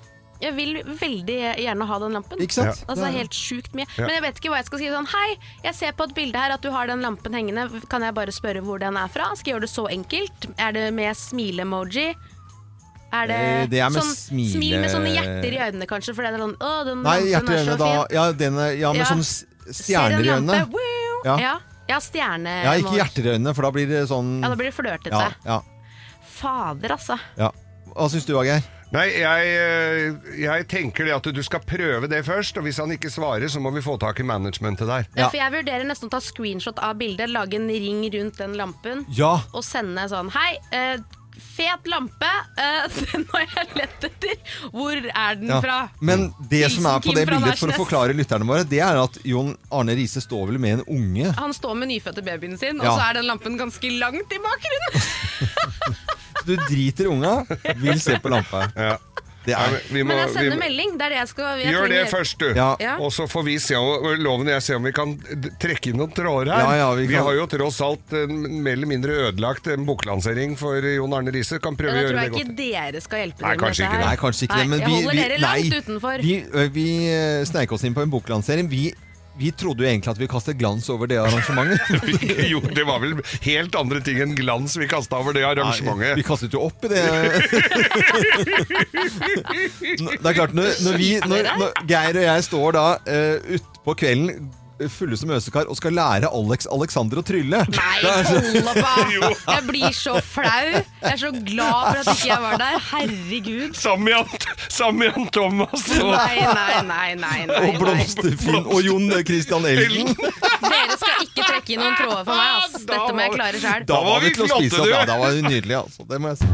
Speaker 3: Jeg vil veldig gjerne ha den lampen.
Speaker 1: Ikke sant?
Speaker 3: Altså
Speaker 1: er-
Speaker 3: Helt sjukt mye.
Speaker 2: Ja.
Speaker 3: Men jeg vet ikke hva jeg skal si. Sånn, Hei, jeg ser på et bilde her at du har den lampen hengende. Kan jeg bare spørre hvor den er fra? Skal jeg gjøre det så enkelt? Er det med smile-emoji? Er det,
Speaker 1: Eh, det er med
Speaker 3: sånn,
Speaker 1: smile-
Speaker 3: Smil med sånne hjerter i øynene, kanskje? For det er sånn Å, den
Speaker 1: Nei, hjerter i øynene, da. Ja, den er, ja med
Speaker 3: Ja.
Speaker 1: sånne stjerner i øynene. Ja.
Speaker 3: Ja. ja, stjerne
Speaker 1: Ja, ikke hjerter i øynene, for da blir det sånn
Speaker 3: Ja, da blir det flørtete.
Speaker 1: ja, ja,
Speaker 3: Fader, altså.
Speaker 1: ja. Hva syns du, Geir?
Speaker 2: Nei, jeg, eh, jeg tenker det at du skal prøve det først, og hvis han ikke svarer, så må vi få tak i managementet der.
Speaker 3: Ja. For jeg vurderer nesten å ta screenshot av bildet, lage en ring rundt den lampen.
Speaker 1: Ja.
Speaker 3: og sende sånn Hei, eh, fet lampe. eh, den har jeg lett etter. Hvor er den
Speaker 1: ja.
Speaker 3: fra?
Speaker 1: Men det som er på
Speaker 3: Hilsen
Speaker 1: det
Speaker 3: fra
Speaker 1: bildet, for å
Speaker 3: Nærsnes.
Speaker 1: forklare lytterne våre, det er at Jon Arne Riise står vel med en unge.
Speaker 3: Han står med nyfødte babyen sin,
Speaker 1: Ja.
Speaker 3: og så er den lampen ganske langt i bakgrunnen.
Speaker 1: Du driter i unga, vil se på lampa.
Speaker 2: Ja.
Speaker 1: Det er
Speaker 2: men vi må-
Speaker 3: Men jeg
Speaker 2: vi
Speaker 3: sender
Speaker 2: må-
Speaker 3: melding. Det er det jeg skal jeg
Speaker 2: Gjør det
Speaker 3: trenger-
Speaker 2: først, du.
Speaker 1: Ja.
Speaker 3: Ja.
Speaker 2: Og så får vi se om, loven jeg ser om vi kan d- trekke inn noen tråder her.
Speaker 1: Ja, ja, vi
Speaker 2: vi,
Speaker 1: kan-
Speaker 2: har jo tross alt en mer eller mindre ødelagt en boklansering for Jon Arne Riise. Kan prøve
Speaker 3: Ja,
Speaker 2: å
Speaker 3: da
Speaker 2: gjøre
Speaker 3: tror
Speaker 2: det
Speaker 3: jeg
Speaker 2: godt.
Speaker 3: ikke dere skal hjelpe
Speaker 2: Nei,
Speaker 3: dere med
Speaker 2: kanskje
Speaker 3: dette
Speaker 2: ikke
Speaker 3: her.
Speaker 1: Nei, kanskje ikke det. Men
Speaker 3: jeg
Speaker 1: vi,
Speaker 3: holder
Speaker 1: vi,
Speaker 3: dere
Speaker 1: nei,
Speaker 3: langt utenfor.
Speaker 1: vi, ø, vi eh, sneik oss inn på en boklansering. Vi, vi trodde jo egentlig at vi kastet glans over det arrangementet.
Speaker 2: jo, det var vel helt andre ting enn glans vi kasta over det arrangementet.
Speaker 1: Nei, vi kastet jo opp i det. det er klart, når, når, vi, når, når Geir og jeg står da uh, utpå kvelden fulle som øsekar og skal lære Alex Alexander å trylle
Speaker 3: Nei, hold opp! Jeg blir så flau. Jeg er så glad for at ikke jeg var der. Herregud.
Speaker 2: Sammen med Jan- sammen med Thomas og
Speaker 3: Nei, nei, nei, nei. nei,
Speaker 1: Og. Blomsterfinn og Jon Christian Elden.
Speaker 3: Dere skal ikke trekke inn noen tråder for meg. Ass. Dette må jeg klare sjøl.
Speaker 1: Da var vi til å spise opp. Ja, da var vi nydelige, altså. Det må jeg si.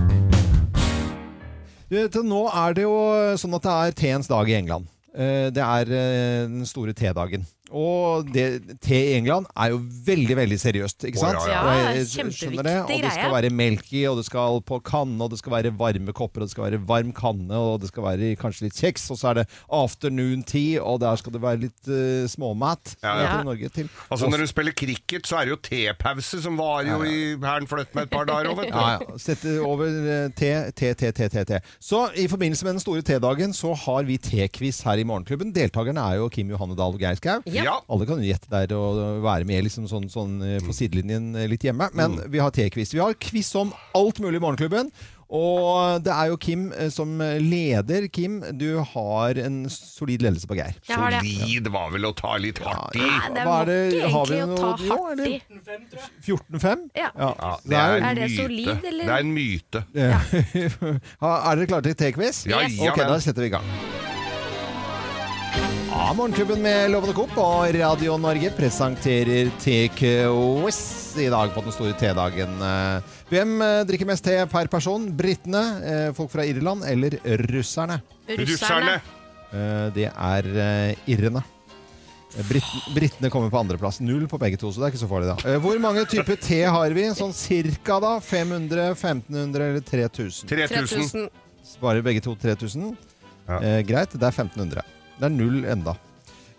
Speaker 1: Til nå er det jo sånn at det er teens dag i England. Eh, Det er eh, den store tedagen. Og det, te i England er jo veldig veldig seriøst. ikke sant?
Speaker 2: ja,
Speaker 3: ja. Ja,
Speaker 1: kjempeviktig det. Og det skal være melk i, og det skal på kanne, og det skal være varme kopper, og det skal være varm kanne, og det skal være kanskje litt kjeks, og så er det afternoon tea, og der skal det være litt uh, småmat.
Speaker 2: Ja,
Speaker 3: ja.
Speaker 1: Norge til.
Speaker 2: Altså Når du spiller cricket, så er det jo tepause som varer jo i Hæren fløtt med et par dager òg, vet du.
Speaker 1: Ja, ja. Sette over eh, te, te, te, te, te, te. Så i forbindelse med den store tedagen så har vi tequiz her i Morgenklubben. Deltakerne er jo Kim Johanne Dahl og Geir Skau.
Speaker 3: Ja.
Speaker 2: Ja.
Speaker 1: Alle kan gjette der og være med liksom sånn, sånn eh, på sidelinjen eh, litt hjemme. Men vi har T-quiz. Vi har quiz om alt mulig i Morgenklubben. Og det er jo Kim eh, som leder. Kim, du har en solid ledelse på Geir.
Speaker 3: Jeg har det.
Speaker 2: Solid var vel å ta litt hardt i.
Speaker 3: Ja, det var ikke egentlig å ta hardt i.
Speaker 1: 14-5?
Speaker 3: Ja.
Speaker 2: Ja,
Speaker 1: det
Speaker 2: er,
Speaker 1: er-
Speaker 2: en
Speaker 3: det
Speaker 2: myte.
Speaker 3: solid, eller?
Speaker 2: Det er en myte.
Speaker 1: Ja. er dere klare til T-quiz?
Speaker 2: Ja, ja,
Speaker 1: Ok, da setter vi i gang. Ja, Morgenklubben med Lovende Coop og Radio Norge presenterer T-quiz i dag på den store T-dagen. Eh, Hvem eh, drikker mest te per person? Britene, eh, folk fra Irland eller russerne?
Speaker 2: Russerne.
Speaker 1: Eh, Det er irrene. Brit Britene kommer på andreplass. Null på begge to, så det er ikke så farlig, da. Hvor mange typer te har vi? Sånn cirka, da? 500, 1500 eller 3000?
Speaker 2: 3000.
Speaker 3: 3000.
Speaker 1: Svarer begge to 3000.
Speaker 2: Ja.
Speaker 1: Eh, greit, det er 1500. Det er null enda.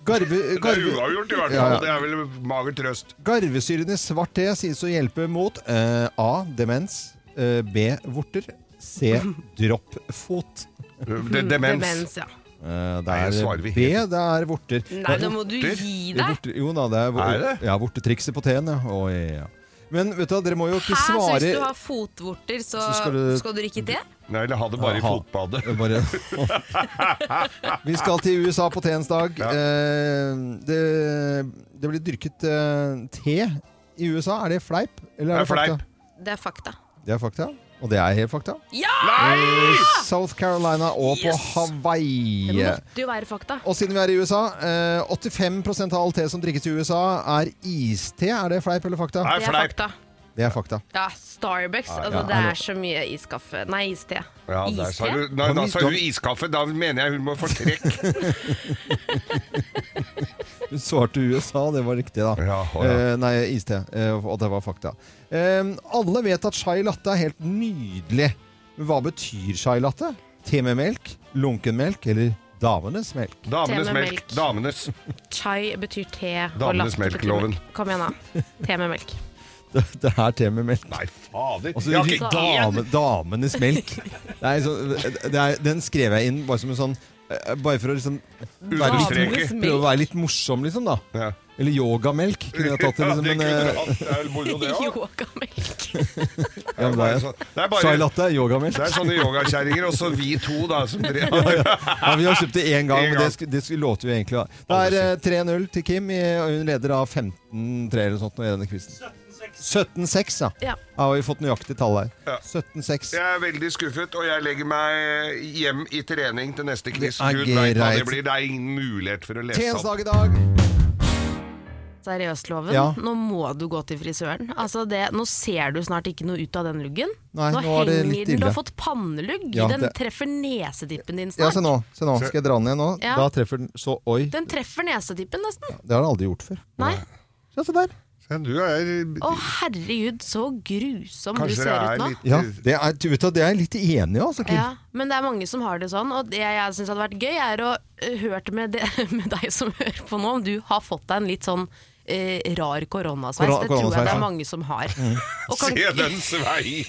Speaker 1: Garve,
Speaker 2: Det er uavgjort i hvert fall.
Speaker 1: ja.
Speaker 2: Det er vel mager trøst.
Speaker 1: garvesyren i svart te sies å hjelpe mot uh, A. Demens. Uh, B. Vorter. C. Droppfot.
Speaker 2: De, demens.
Speaker 3: Demens, ja.
Speaker 1: Uh, det er B. Det er vorter.
Speaker 3: Nei, da må du gi
Speaker 1: Det
Speaker 3: deg.
Speaker 1: Jo da, det er,
Speaker 2: Er det?
Speaker 1: Ja, vortetrikset på teen, ja. Oh, ja. Men vet du, dere må jo ikke
Speaker 3: Hæ, så
Speaker 1: svare
Speaker 3: hvis du har fotvorter, så,
Speaker 1: Så skal
Speaker 3: skal,
Speaker 1: du-
Speaker 3: du... drikke te?
Speaker 2: Nei, eller ha det bare i
Speaker 1: Ha-
Speaker 2: fotbadet.
Speaker 1: Bare... Vi skal til USA på teens dag.
Speaker 2: Ja.
Speaker 1: Eh, det, det blir dyrket eh, te i USA. Er det fleip? Eller er
Speaker 2: Det
Speaker 1: det,
Speaker 2: er fleip.
Speaker 3: Det er fakta.
Speaker 1: Det er fakta. Og det er helt fakta.
Speaker 3: Ja!
Speaker 1: Eh, South Carolina og på Hawaii.
Speaker 3: Det måtte jo være fakta.
Speaker 1: Og siden vi er i USA, eh, 85% av all te som drikkes i USA, er iste. Er det fleip eller fakta?
Speaker 3: Det er
Speaker 2: fleip.
Speaker 1: Det er fakta.
Speaker 3: Ja, Starbucks. Altså,
Speaker 1: ja,
Speaker 3: det
Speaker 1: er
Speaker 3: så mye iskaffe Nei, iste.
Speaker 2: Ja, der sa du, nei, da sa du iskaffe. Da mener jeg hun må få trekk.
Speaker 1: Du svarte USA, det var riktig, da.
Speaker 2: Ja, å, ja.
Speaker 1: Eh, nei, iste. Eh, og det var fakta. Eh, alle vet at chai latte er helt nydelig. Men hva betyr chai latte? Te med melk? Lunken melk? Eller damenes melk?
Speaker 2: Damenes
Speaker 3: Te med
Speaker 2: melk.
Speaker 3: melk.
Speaker 2: Damenes.
Speaker 3: Chai betyr te, og
Speaker 2: Damenes
Speaker 3: latte betyr
Speaker 2: melk-loven.
Speaker 3: melk. Kom igjen, da. Te med melk.
Speaker 1: Det, det er te med melk.
Speaker 2: Nei, fader.
Speaker 1: Altså,
Speaker 2: Jeg har ikke
Speaker 1: dame, damenes melk. Det er sånn, det er, den skrev jeg inn bare som en sånn eh, Bare for å liksom være litt, prøve å være litt morsom, liksom. da
Speaker 2: Ja.
Speaker 1: Eller yogamelk. Kunne jeg tatt det,
Speaker 2: Ja,
Speaker 1: liksom, men eh.
Speaker 3: Yogamelk.
Speaker 1: ja, men det er,
Speaker 2: Det er
Speaker 1: Chai latte er yogamelk.
Speaker 2: det er sånne yogakjerringer, og så vi to, da, som dere
Speaker 1: Ja, Vi har kjøpt det én gang,
Speaker 2: En
Speaker 1: men det, det låter jo vi egentlig. Det er eh, 3-0 til Kim, og hun leder av 15-3 eller sånt i denne quizen. 17-6, ja.
Speaker 3: Ja.
Speaker 1: Har vi fått nøyaktig tall her.
Speaker 2: Ja.
Speaker 1: 17-6.
Speaker 2: Jeg er veldig skuffet, og jeg legger meg hjem i trening til neste quiz.
Speaker 1: Det
Speaker 2: Gud vet hva det blir. Det er ingen mulighet for å lese
Speaker 1: Tens
Speaker 2: opp.
Speaker 1: dag i dag.
Speaker 3: Seriøst, Loven.
Speaker 1: Ja.
Speaker 3: Nå må du gå til frisøren. Altså det, nå ser du snart ikke noe ut av den luggen.
Speaker 1: Nei,
Speaker 3: nå
Speaker 1: nå er det
Speaker 3: henger den. Du har fått pannelugg.
Speaker 1: Ja,
Speaker 3: den
Speaker 1: det-
Speaker 3: treffer nesetippen din snart.
Speaker 1: Ja, se nå. se nå. Skal jeg dra den igjen nå?
Speaker 3: Ja.
Speaker 1: Da treffer den så Oi.
Speaker 3: Den treffer nesetippen nesten.
Speaker 1: Det har den aldri gjort før.
Speaker 3: Nei.
Speaker 1: Ja, se der.
Speaker 2: Ja, du er
Speaker 3: Å herregud, så grusom du ser ut nå.
Speaker 2: litt
Speaker 1: Ja, det er, du vet, du, det er jeg litt enig i, altså, Kim.
Speaker 3: Ja, men det er mange som har det sånn, og det jeg syns hadde vært gøy, er å høre med, det, med deg som hører på nå, om du har fått deg en litt sånn eh, rar koronasveis.
Speaker 1: Korona-
Speaker 3: det tror jeg det er mange som har. Mm. kan,
Speaker 2: Se den svei!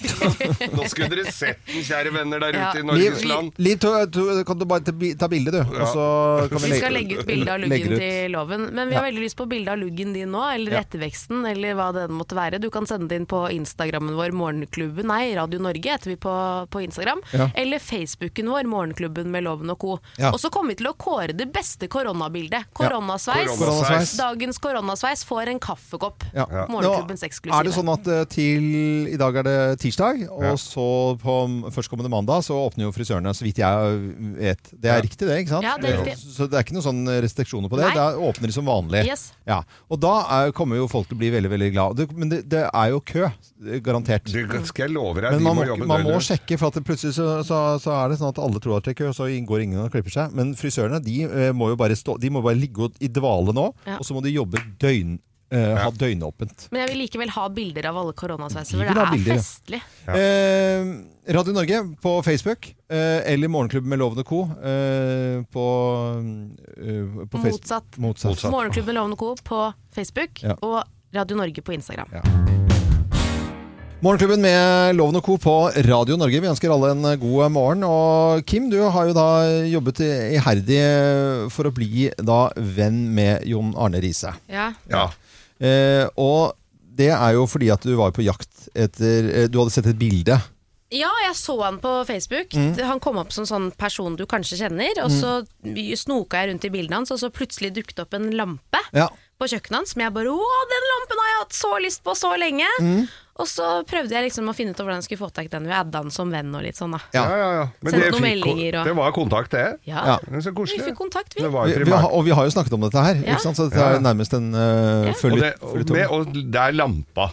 Speaker 2: Nå skulle dere sett den, kjære venner der
Speaker 3: Ja.
Speaker 2: ute i
Speaker 1: Liv,
Speaker 2: Norges land.
Speaker 1: Liv, kan du bare ta bi- bilde, du? Og så kan
Speaker 3: vi skal legge ut bilde av luggen til loven, men vi har veldig lyst på bilde av luggen din nå, eller
Speaker 1: Ja.
Speaker 3: etterveksten, eller hva det måtte være. Du kan sende det inn på Instagrammen vår, Morgenklubben, nei, Radio Norge heter vi på, på Instagram,
Speaker 1: Ja.
Speaker 3: eller Facebooken vår, Morgenklubben med Loven og co.
Speaker 1: Ja.
Speaker 3: Og så kommer vi til å kåre det beste koronabildet. Koronasveis.
Speaker 2: Koronasveis.
Speaker 3: Dagens koronasveis får en kaffekopp.
Speaker 1: Ja.
Speaker 3: Morgenklubbens eksklusive.
Speaker 1: Er det sånn at eh, til I dag er det tirsdag, og
Speaker 2: Ja.
Speaker 1: så på førstkommende mandag så åpner jo frisørene, så vidt jeg vet. Det er
Speaker 2: Ja.
Speaker 1: riktig, det? ikke sant?
Speaker 3: Ja, det er riktig.
Speaker 1: Så det er ikke noen sånne restriksjoner på det?
Speaker 3: Nei.
Speaker 1: Det er, åpner de som vanlig?
Speaker 3: Yes.
Speaker 1: Ja. Og da er, kommer jo folk til å bli veldig veldig glad. Men det, det er jo kø, garantert.
Speaker 2: Det skal jeg love deg.
Speaker 1: Men man
Speaker 2: må
Speaker 1: må,
Speaker 2: jobbe
Speaker 1: man må sjekke, for at det plutselig så, så, så er det sånn at alle tror at det er kø, og så går ingen og klipper seg. Men frisørene de eh, må jo bare stå, de må bare ligge i dvale nå,
Speaker 3: Ja.
Speaker 1: og så må de jobbe døgn, eh, ha døgnåpent.
Speaker 3: Men jeg vil likevel ha bilder av alle koronasveiser,
Speaker 1: Vi
Speaker 3: for
Speaker 1: vil
Speaker 3: det
Speaker 1: ha
Speaker 3: er
Speaker 1: bilder, ja.
Speaker 3: festlig.
Speaker 1: Eh, Radio Norge på Facebook, eh, eller Morgenklubben med Lovende Co. Eh, på, eh, på Facebook.
Speaker 3: Motsatt.
Speaker 1: Motsatt.
Speaker 2: Motsatt.
Speaker 3: Morgenklubben Lovende Co. på Facebook
Speaker 1: Ja.
Speaker 3: og Radio Norge på Instagram.
Speaker 1: Ja. Morgenklubben med Loven og Co. på Radio Norge. Vi ønsker alle en god morgen. Og Kim, du har jo da jobbet iherdig for å bli da venn med Jon Arne Riise.
Speaker 3: Ja.
Speaker 2: Ja.
Speaker 1: Eh, og det er jo fordi at du var på jakt etter eh, Du hadde sett et bilde.
Speaker 3: Ja, jeg så han på Facebook.
Speaker 1: Mm.
Speaker 3: Han kom opp som sånn person du kanskje kjenner. Og så snoka jeg rundt i bildene hans, og så plutselig dukket opp en lampe
Speaker 1: Ja.
Speaker 3: På kjøkkenet hans som jeg bare Å, den lampen har jeg hatt så lyst på så lenge!
Speaker 1: Mm.
Speaker 3: Og så prøvde jeg liksom å finne ut hvordan jeg skulle få tak i den Vi adda den som venn og litt sånn, da.
Speaker 1: Ja.
Speaker 2: Ja, ja. Men det,
Speaker 3: noen
Speaker 2: fikk,
Speaker 3: meldinger og-
Speaker 2: det var kontakt, det.
Speaker 3: Ja.
Speaker 1: Ja.
Speaker 2: Så koselig.
Speaker 3: Vi fikk kontakt, vi.
Speaker 1: Vi, vi har, og vi har jo snakket om dette her,
Speaker 3: Ja.
Speaker 1: ikke sant? så dette er nærmest en uh,
Speaker 3: Ja.
Speaker 2: Og det, og, med, og det er lampa.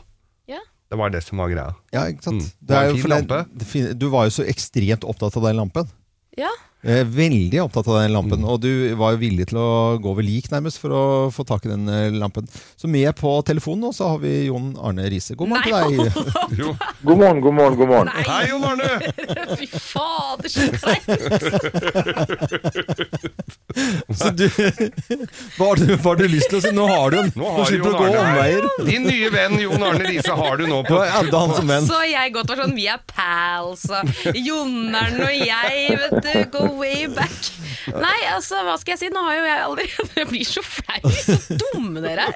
Speaker 3: Ja.
Speaker 2: Det var det som var greia.
Speaker 1: Ja, ikke sant?
Speaker 2: Mm.
Speaker 1: Det
Speaker 2: Det var
Speaker 1: er
Speaker 2: en
Speaker 1: jo
Speaker 2: fin lampe.
Speaker 1: det Du var jo så ekstremt opptatt av den lampen.
Speaker 3: ja.
Speaker 1: Eh, Veldig opptatt av den
Speaker 2: Mm.
Speaker 1: lampen, og du var jo villig til å gå over lik nærmest for å få tak i den eh, lampen. Så med på telefonen nå så har vi Jon Arne Riise. God morgen
Speaker 3: Nei,
Speaker 1: til deg.
Speaker 7: God morgen, god morgen, god morgen.
Speaker 3: Nei,
Speaker 2: Hei, Jon Arne!
Speaker 3: fy fader, så kleint!
Speaker 1: Så du, hva, har du, hva har du lyst til å si? Nå har du den.
Speaker 2: Nå har
Speaker 1: slipper
Speaker 2: du
Speaker 1: å gå omveier.
Speaker 2: Din nye venn Jon Arne Riise har du nå på
Speaker 1: har han som venn.
Speaker 3: Så jeg godt var sånn, vi er pals, og Arne og jeg, vet du, go way back. Nei, altså, hva skal jeg si? Nå har jo jeg allerede Jeg blir så flau, så dumme dere er.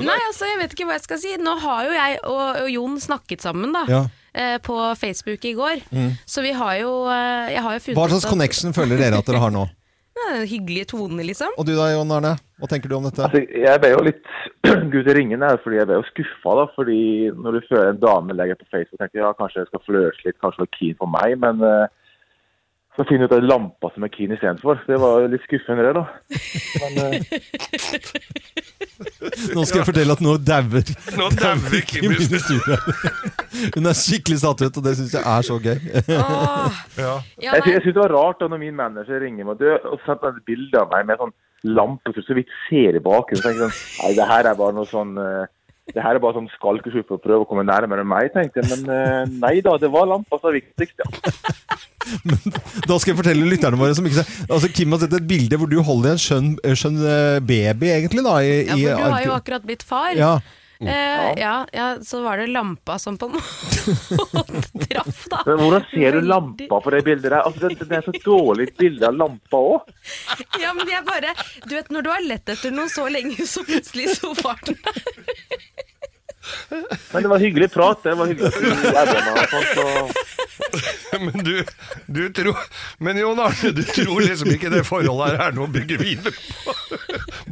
Speaker 2: Nei,
Speaker 3: altså, jeg vet ikke hva jeg skal si. Nå har jo jeg og, og Jon snakket sammen, da.
Speaker 1: Ja.
Speaker 3: eh, På Facebook i går. Så vi har jo eh, Jeg har jo funnet
Speaker 1: Hva slags
Speaker 3: at-
Speaker 1: connection føler dere at dere har nå?
Speaker 3: Ja, Hyggelige toner, liksom.
Speaker 1: Og du da, Jon Arne? Hva tenker du om dette?
Speaker 7: Altså, jeg ble jo litt Gud i ringen her, fordi jeg ble jo skuffa. da, fordi Når du føler en dame legger på Facebook, tenker du ja, kanskje jeg skal flørte litt, kanskje hun er keen på meg. Men eh, så finner jeg ut at det er lampa som er keen istedenfor. Det var jo litt skuffende, det, da. Men eh,
Speaker 1: Nå skal jeg fortelle at nå dauer
Speaker 2: Nå dauer Kim i
Speaker 1: i studio. Hun er skikkelig satt ut, og det syns jeg er så gøy.
Speaker 3: Åh.
Speaker 2: Ja.
Speaker 7: Jeg, jeg syns det var rart da når min manager ringer meg og, og sendte et bilde av meg med sånn lampe som så vidt ser i bakgrunnen. Så tenker jeg sånn, Nei, det her er bare noe sånn eh, det her er bare sånn skalkeskjul for å prøve å komme nærmere meg, tenkte jeg. Men eh, nei da, det var lampa som var viktigst, ja.
Speaker 1: Da skal jeg fortelle lytterne våre som ikke ser Altså, Kim har sett et bilde hvor du holder en skjønn, skjønn eh, baby, egentlig, da. I,
Speaker 3: Ja, for du har jo akkurat blitt far.
Speaker 1: ja.
Speaker 3: Eh, ja, ja, så var det lampa som på en måte traff, da.
Speaker 7: Men hvordan ser du lampa på det bildet der? Altså, det, det er så dårlig bilde av lampa òg.
Speaker 3: Ja, men jeg bare Du vet, når du har lett etter noe så lenge, så plutselig så var den der.
Speaker 7: Men det var hyggelig prat. Det var hyggelig at du adda meg og sånt. Og...
Speaker 2: Men du, du tror Men Jon Arne, du tror liksom ikke det forholdet her er noe å bygge videre på?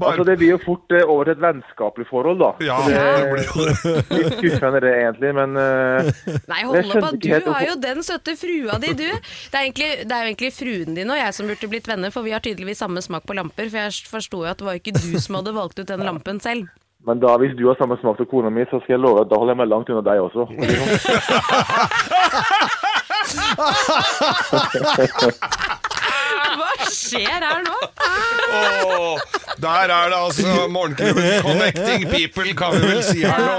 Speaker 7: Altså, det blir jo fort eh, over til et vennskapelig forhold, da.
Speaker 2: Ja,
Speaker 7: det
Speaker 2: det blir jo det.
Speaker 7: litt skuffende det, egentlig. Men eh,
Speaker 3: Nei, hold opp du
Speaker 7: helt
Speaker 3: er jo den søte frua di, du. Det er, egentlig, det er jo egentlig fruen din og jeg som burde blitt venner, for vi har tydeligvis samme smak på lamper. For jeg forsto jo at det var ikke du som hadde valgt ut den lampen selv.
Speaker 7: Men da, hvis du har samme smak som kona mi, så skal jeg love at da holder jeg meg langt unna deg også.
Speaker 3: Hva skjer her nå?
Speaker 2: Oh, Der er det altså Morgenklubben Connecting People, kan vi vel si her nå.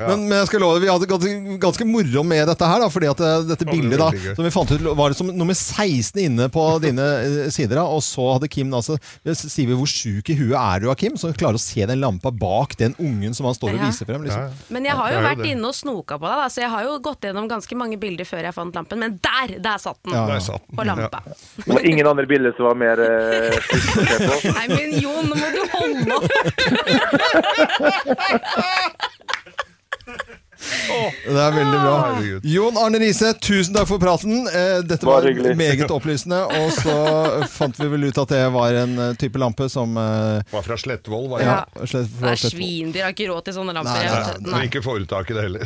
Speaker 1: Men, men jeg skal love deg, vi hadde ganske, ganske moro med dette her, da, fordi at eh, dette bildet da, som vi fant ut var det som nummer 16 inne på dine eh, sider, da, og så hadde Kim altså, sier vi hvor sjuk i huet er du av Kim, som klarer å se den lampa bak den ungen som han står og viser frem. Liksom.
Speaker 3: Men jeg har jo vært inne og snoka på deg, da, så jeg har jo gått gjennom ganske mange bilder før jeg fant lampen. Men der! Der satt den!
Speaker 1: Ja.
Speaker 2: Der satt den.
Speaker 3: På lampa.
Speaker 7: Det var ingen andre bilder som var mer eh, å se på.
Speaker 3: Nei, men Jon, nå må du holde opp!
Speaker 1: Det er veldig bra. Jon Arne Riise, tusen takk for praten. Eh, Dette var meget opplysende. Og så fant vi vel ut at det var en eh, type lampe som eh,
Speaker 2: Var fra Slettvoll, var det?
Speaker 1: ja,
Speaker 3: Ja.
Speaker 1: slett, fra
Speaker 3: Nei, svindyr har ikke råd til sånne lamper.
Speaker 1: Nei, nei,
Speaker 3: du.
Speaker 2: Og ikke foretak tak i det heller.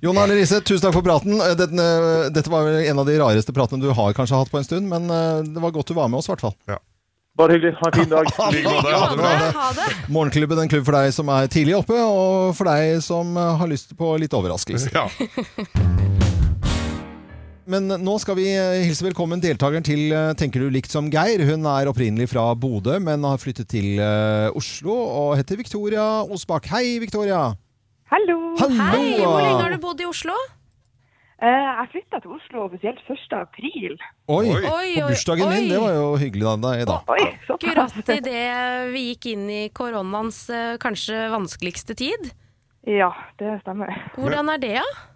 Speaker 1: Jon Arne Riise, tusen takk for praten. Dette, dette var vel en av de rareste pratene du har kanskje hatt på en stund, men det var godt du var med oss, i hvert fall.
Speaker 7: Bare hyggelig. Ha en fin dag.
Speaker 2: Ha
Speaker 3: Ha
Speaker 2: det Ha
Speaker 3: det, ha det.
Speaker 1: Morgenklubben en klubb for deg som er tidlig oppe, og for deg som eh, har lyst på litt overraskelse.
Speaker 2: Ja.
Speaker 1: Men nå skal vi eh, hilse velkommen deltakeren til eh, Tenker du likt som Geir. Hun er opprinnelig fra Bodø, men har flyttet til Oslo og heter Victoria Osbakk. Hei, Victoria!
Speaker 8: Hallo!
Speaker 1: Hallo!
Speaker 3: Hei, hvor lenge har du bodd i Oslo?
Speaker 8: Eh, jeg flytta til Oslo offisielt 1. april.
Speaker 1: Oi,
Speaker 2: Oi.
Speaker 3: Oi,
Speaker 1: på bursdagen min.
Speaker 3: din!
Speaker 1: Det var jo hyggelig av deg da.
Speaker 8: Oi.
Speaker 3: Akkurat idet vi gikk inn i koronaens eh, kanskje vanskeligste tid.
Speaker 8: Ja, det stemmer.
Speaker 3: Hvordan er det, da?